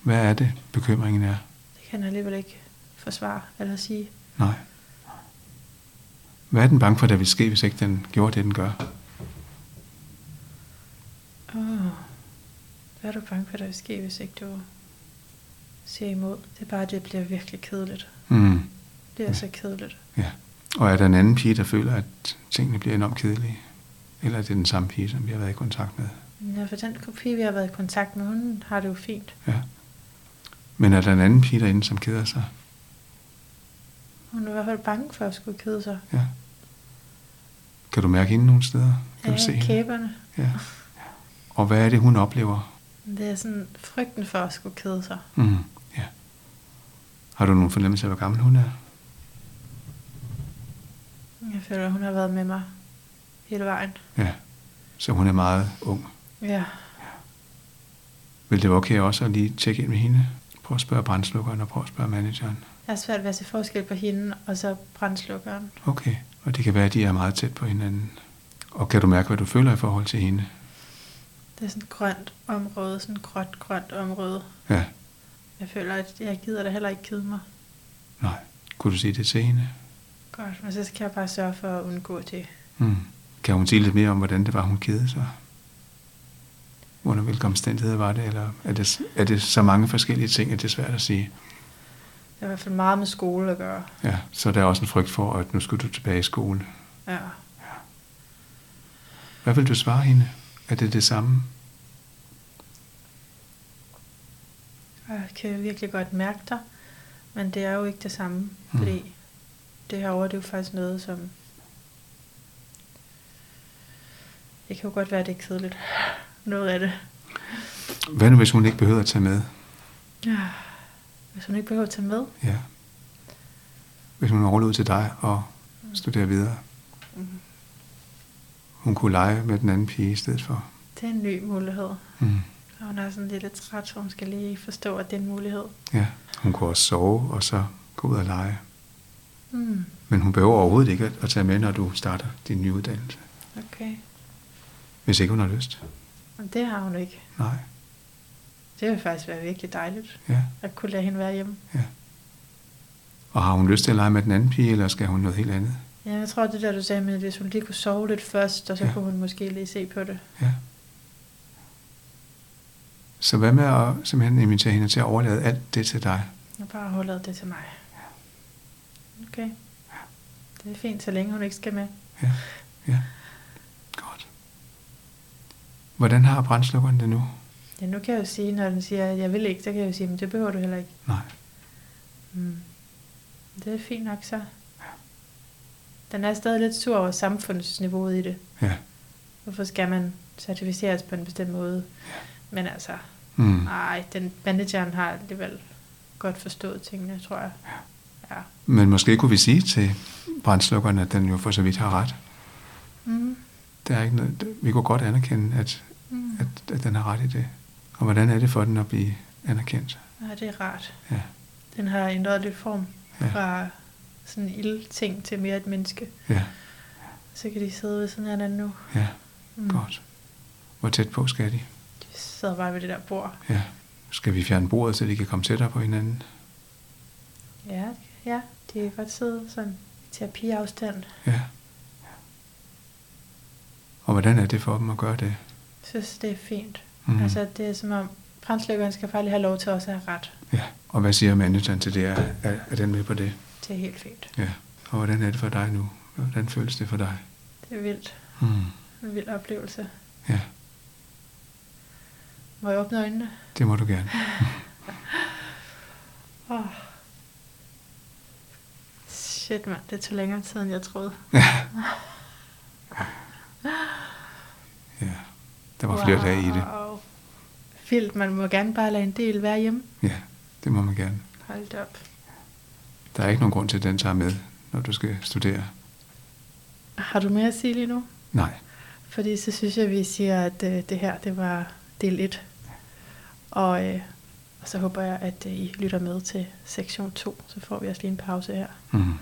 Hvad er det, bekymringen er? Det kan jeg alligevel ikke forsvare eller sige. Nej. Hvad er den bange for, der vil ske, hvis ikke den gjorde det, den gør? Oh. Hvad er du bange for, der vil ske, hvis ikke du siger imod? Det er bare, at det bliver virkelig kedeligt. Hmm. Det bliver så kedeligt. Ja. Og er der en anden pige, der føler, at tingene bliver enormt kedelige? Eller er det den samme pige, som vi har været i kontakt med? Ja, for den kopi, vi har været i kontakt med, hun har det jo fint. Ja. Men er der en anden pige derinde, som keder sig? Hun er i hvert fald bange for at skulle kede sig. Ja. Kan du mærke hende nogle steder? Kan Ja, du se hende? kæberne. Ja. Og hvad er det, hun oplever? Det er sådan frygten for at skulle kede sig. Mm. Ja. Har du nogen fornemmelse af, hvor gammel hun er? Jeg føler, at hun har været med mig hele vejen. Ja. Så hun er meget ung. Ja, Vil det være okay også at lige tjekke ind med hende? Prøv at spørge brændslukkeren og prøv at spørge manageren. jeg har svært ved at se forskel på hende og så brændslukkeren. Okay. Og det kan være, at de er meget tæt på hinanden. Og kan du mærke, hvad du føler i forhold til hende? Det er sådan et grønt område, sådan et gråt, grønt område. Ja. Jeg føler, at jeg gider da heller ikke kede mig. Nej. Kunne du sige det til hende? Godt, men så skal jeg bare sørge for at undgå det. Mm. Kan hun sige lidt mere om, hvordan det var, hun kedede sig? Under hvilke omstændigheder var det? Eller er det, er det så mange forskellige ting, at det er svært at sige? Det er i hvert fald meget med skole at gøre. Ja, så der er også en frygt for, at nu skal du tilbage i skole. Ja. Hvad vil du svare hende? Er det det samme? Jeg kan virkelig godt mærke dig, men det er jo ikke det samme, Mm. fordi det her over, det er jo faktisk noget, som... Det kan jo godt være, det er kedeligt. Noget af det. Hvad nu, hvis hun ikke behøver at tage med? Ja. Hvis hun ikke behøver at tage med. Ja. Hvis hun overlod til dig og studerer videre. Mm. Hun kunne lege med den anden pige i stedet for. Det er en ny mulighed. Mm. Og hun er sådan lidt træt, så hun skal lige forstå, at det er en mulighed. Ja. Hun kunne også sove og så gå ud og lege. Mm. Men hun behøver overhovedet ikke at- at tage med, når du starter din nye uddannelse. Okay. Hvis ikke hun har lyst. Men det har hun ikke. Nej. Det vil faktisk være virkelig dejligt, Ja. at kunne lade hende være hjemme. ja. Og har hun lyst til at lege med den anden pige, eller skal hun noget helt andet? Ja, jeg tror, det der, du sagde med, at hvis hun lige kunne sove lidt først, og så Ja. ja. kunne hun måske lige se på det. Ja. Så hvad med at simpelthen invitere hende til at overlade alt det til dig? Og bare overlade det til mig. Okay. Det er fint, så længe hun ikke skal med. Ja. Ja. Hvordan har brændslukkeren det nu? Ja, nu kan jeg jo sige, når den siger, at jeg vil ikke, så kan jeg jo sige, men det behøver du heller ikke. Nej. Mm. Det er fint nok så. Den er stadig lidt sur over samfundsniveauet i det. Ja. Hvorfor skal man certificeres på en bestemt måde? Men altså, Mm. nej, den manageren har alligevel godt forstået tingene, tror jeg. Ja. Men måske kunne vi sige til brændslukkeren, at den jo for så vidt har ret. Mm. Der er ikke noget, vi kunne godt anerkende, at, Mm. At, at den har ret i det. Og hvordan er det for den at blive anerkendt? Ja, det er rart. Ja. Den har ændret lidt form Ja. fra sådan en ildting til mere et menneske. Ja, Så kan de sidde ved sådan en anden nu. ja, Mm. godt. Hvor tæt på skal de? De sidder bare ved det der bord. Ja. Skal vi fjerne bordet, så de kan komme tættere på hinanden? Ja, ja, de kan godt sidde sådan i terapiafstand. Ja. Og hvordan er det for dem at gøre det? Synes, det er fint. Mm. Altså, det er som om han skal faktisk have lov til også at have ret. Ja. Og hvad siger Mandelton til det? Er, er, er den med på det? Det er helt fint. Ja. Og hvordan er det for dig nu? Hvordan føles det for dig? Det er vildt. Hmm. En vild oplevelse. Ja, Må jeg åbne øjnene? det må du gerne. Oh. Shit, mand. Det tog længere tid, end jeg troede. Ja. Der var flere dage i det. Wow. Vildt. Man må gerne bare lade en del være hjemme. Ja, det må man gerne. Hold op. Der er ikke nogen grund til, at den tager med, når du skal studere. Har du mere at sige lige nu? Nej. Fordi så synes jeg, at vi siger, at øh, det her, det var del 1. Og, øh, og så håber jeg, at øh, I lytter med til sektion 2. Så får vi også lige en pause her. Mm.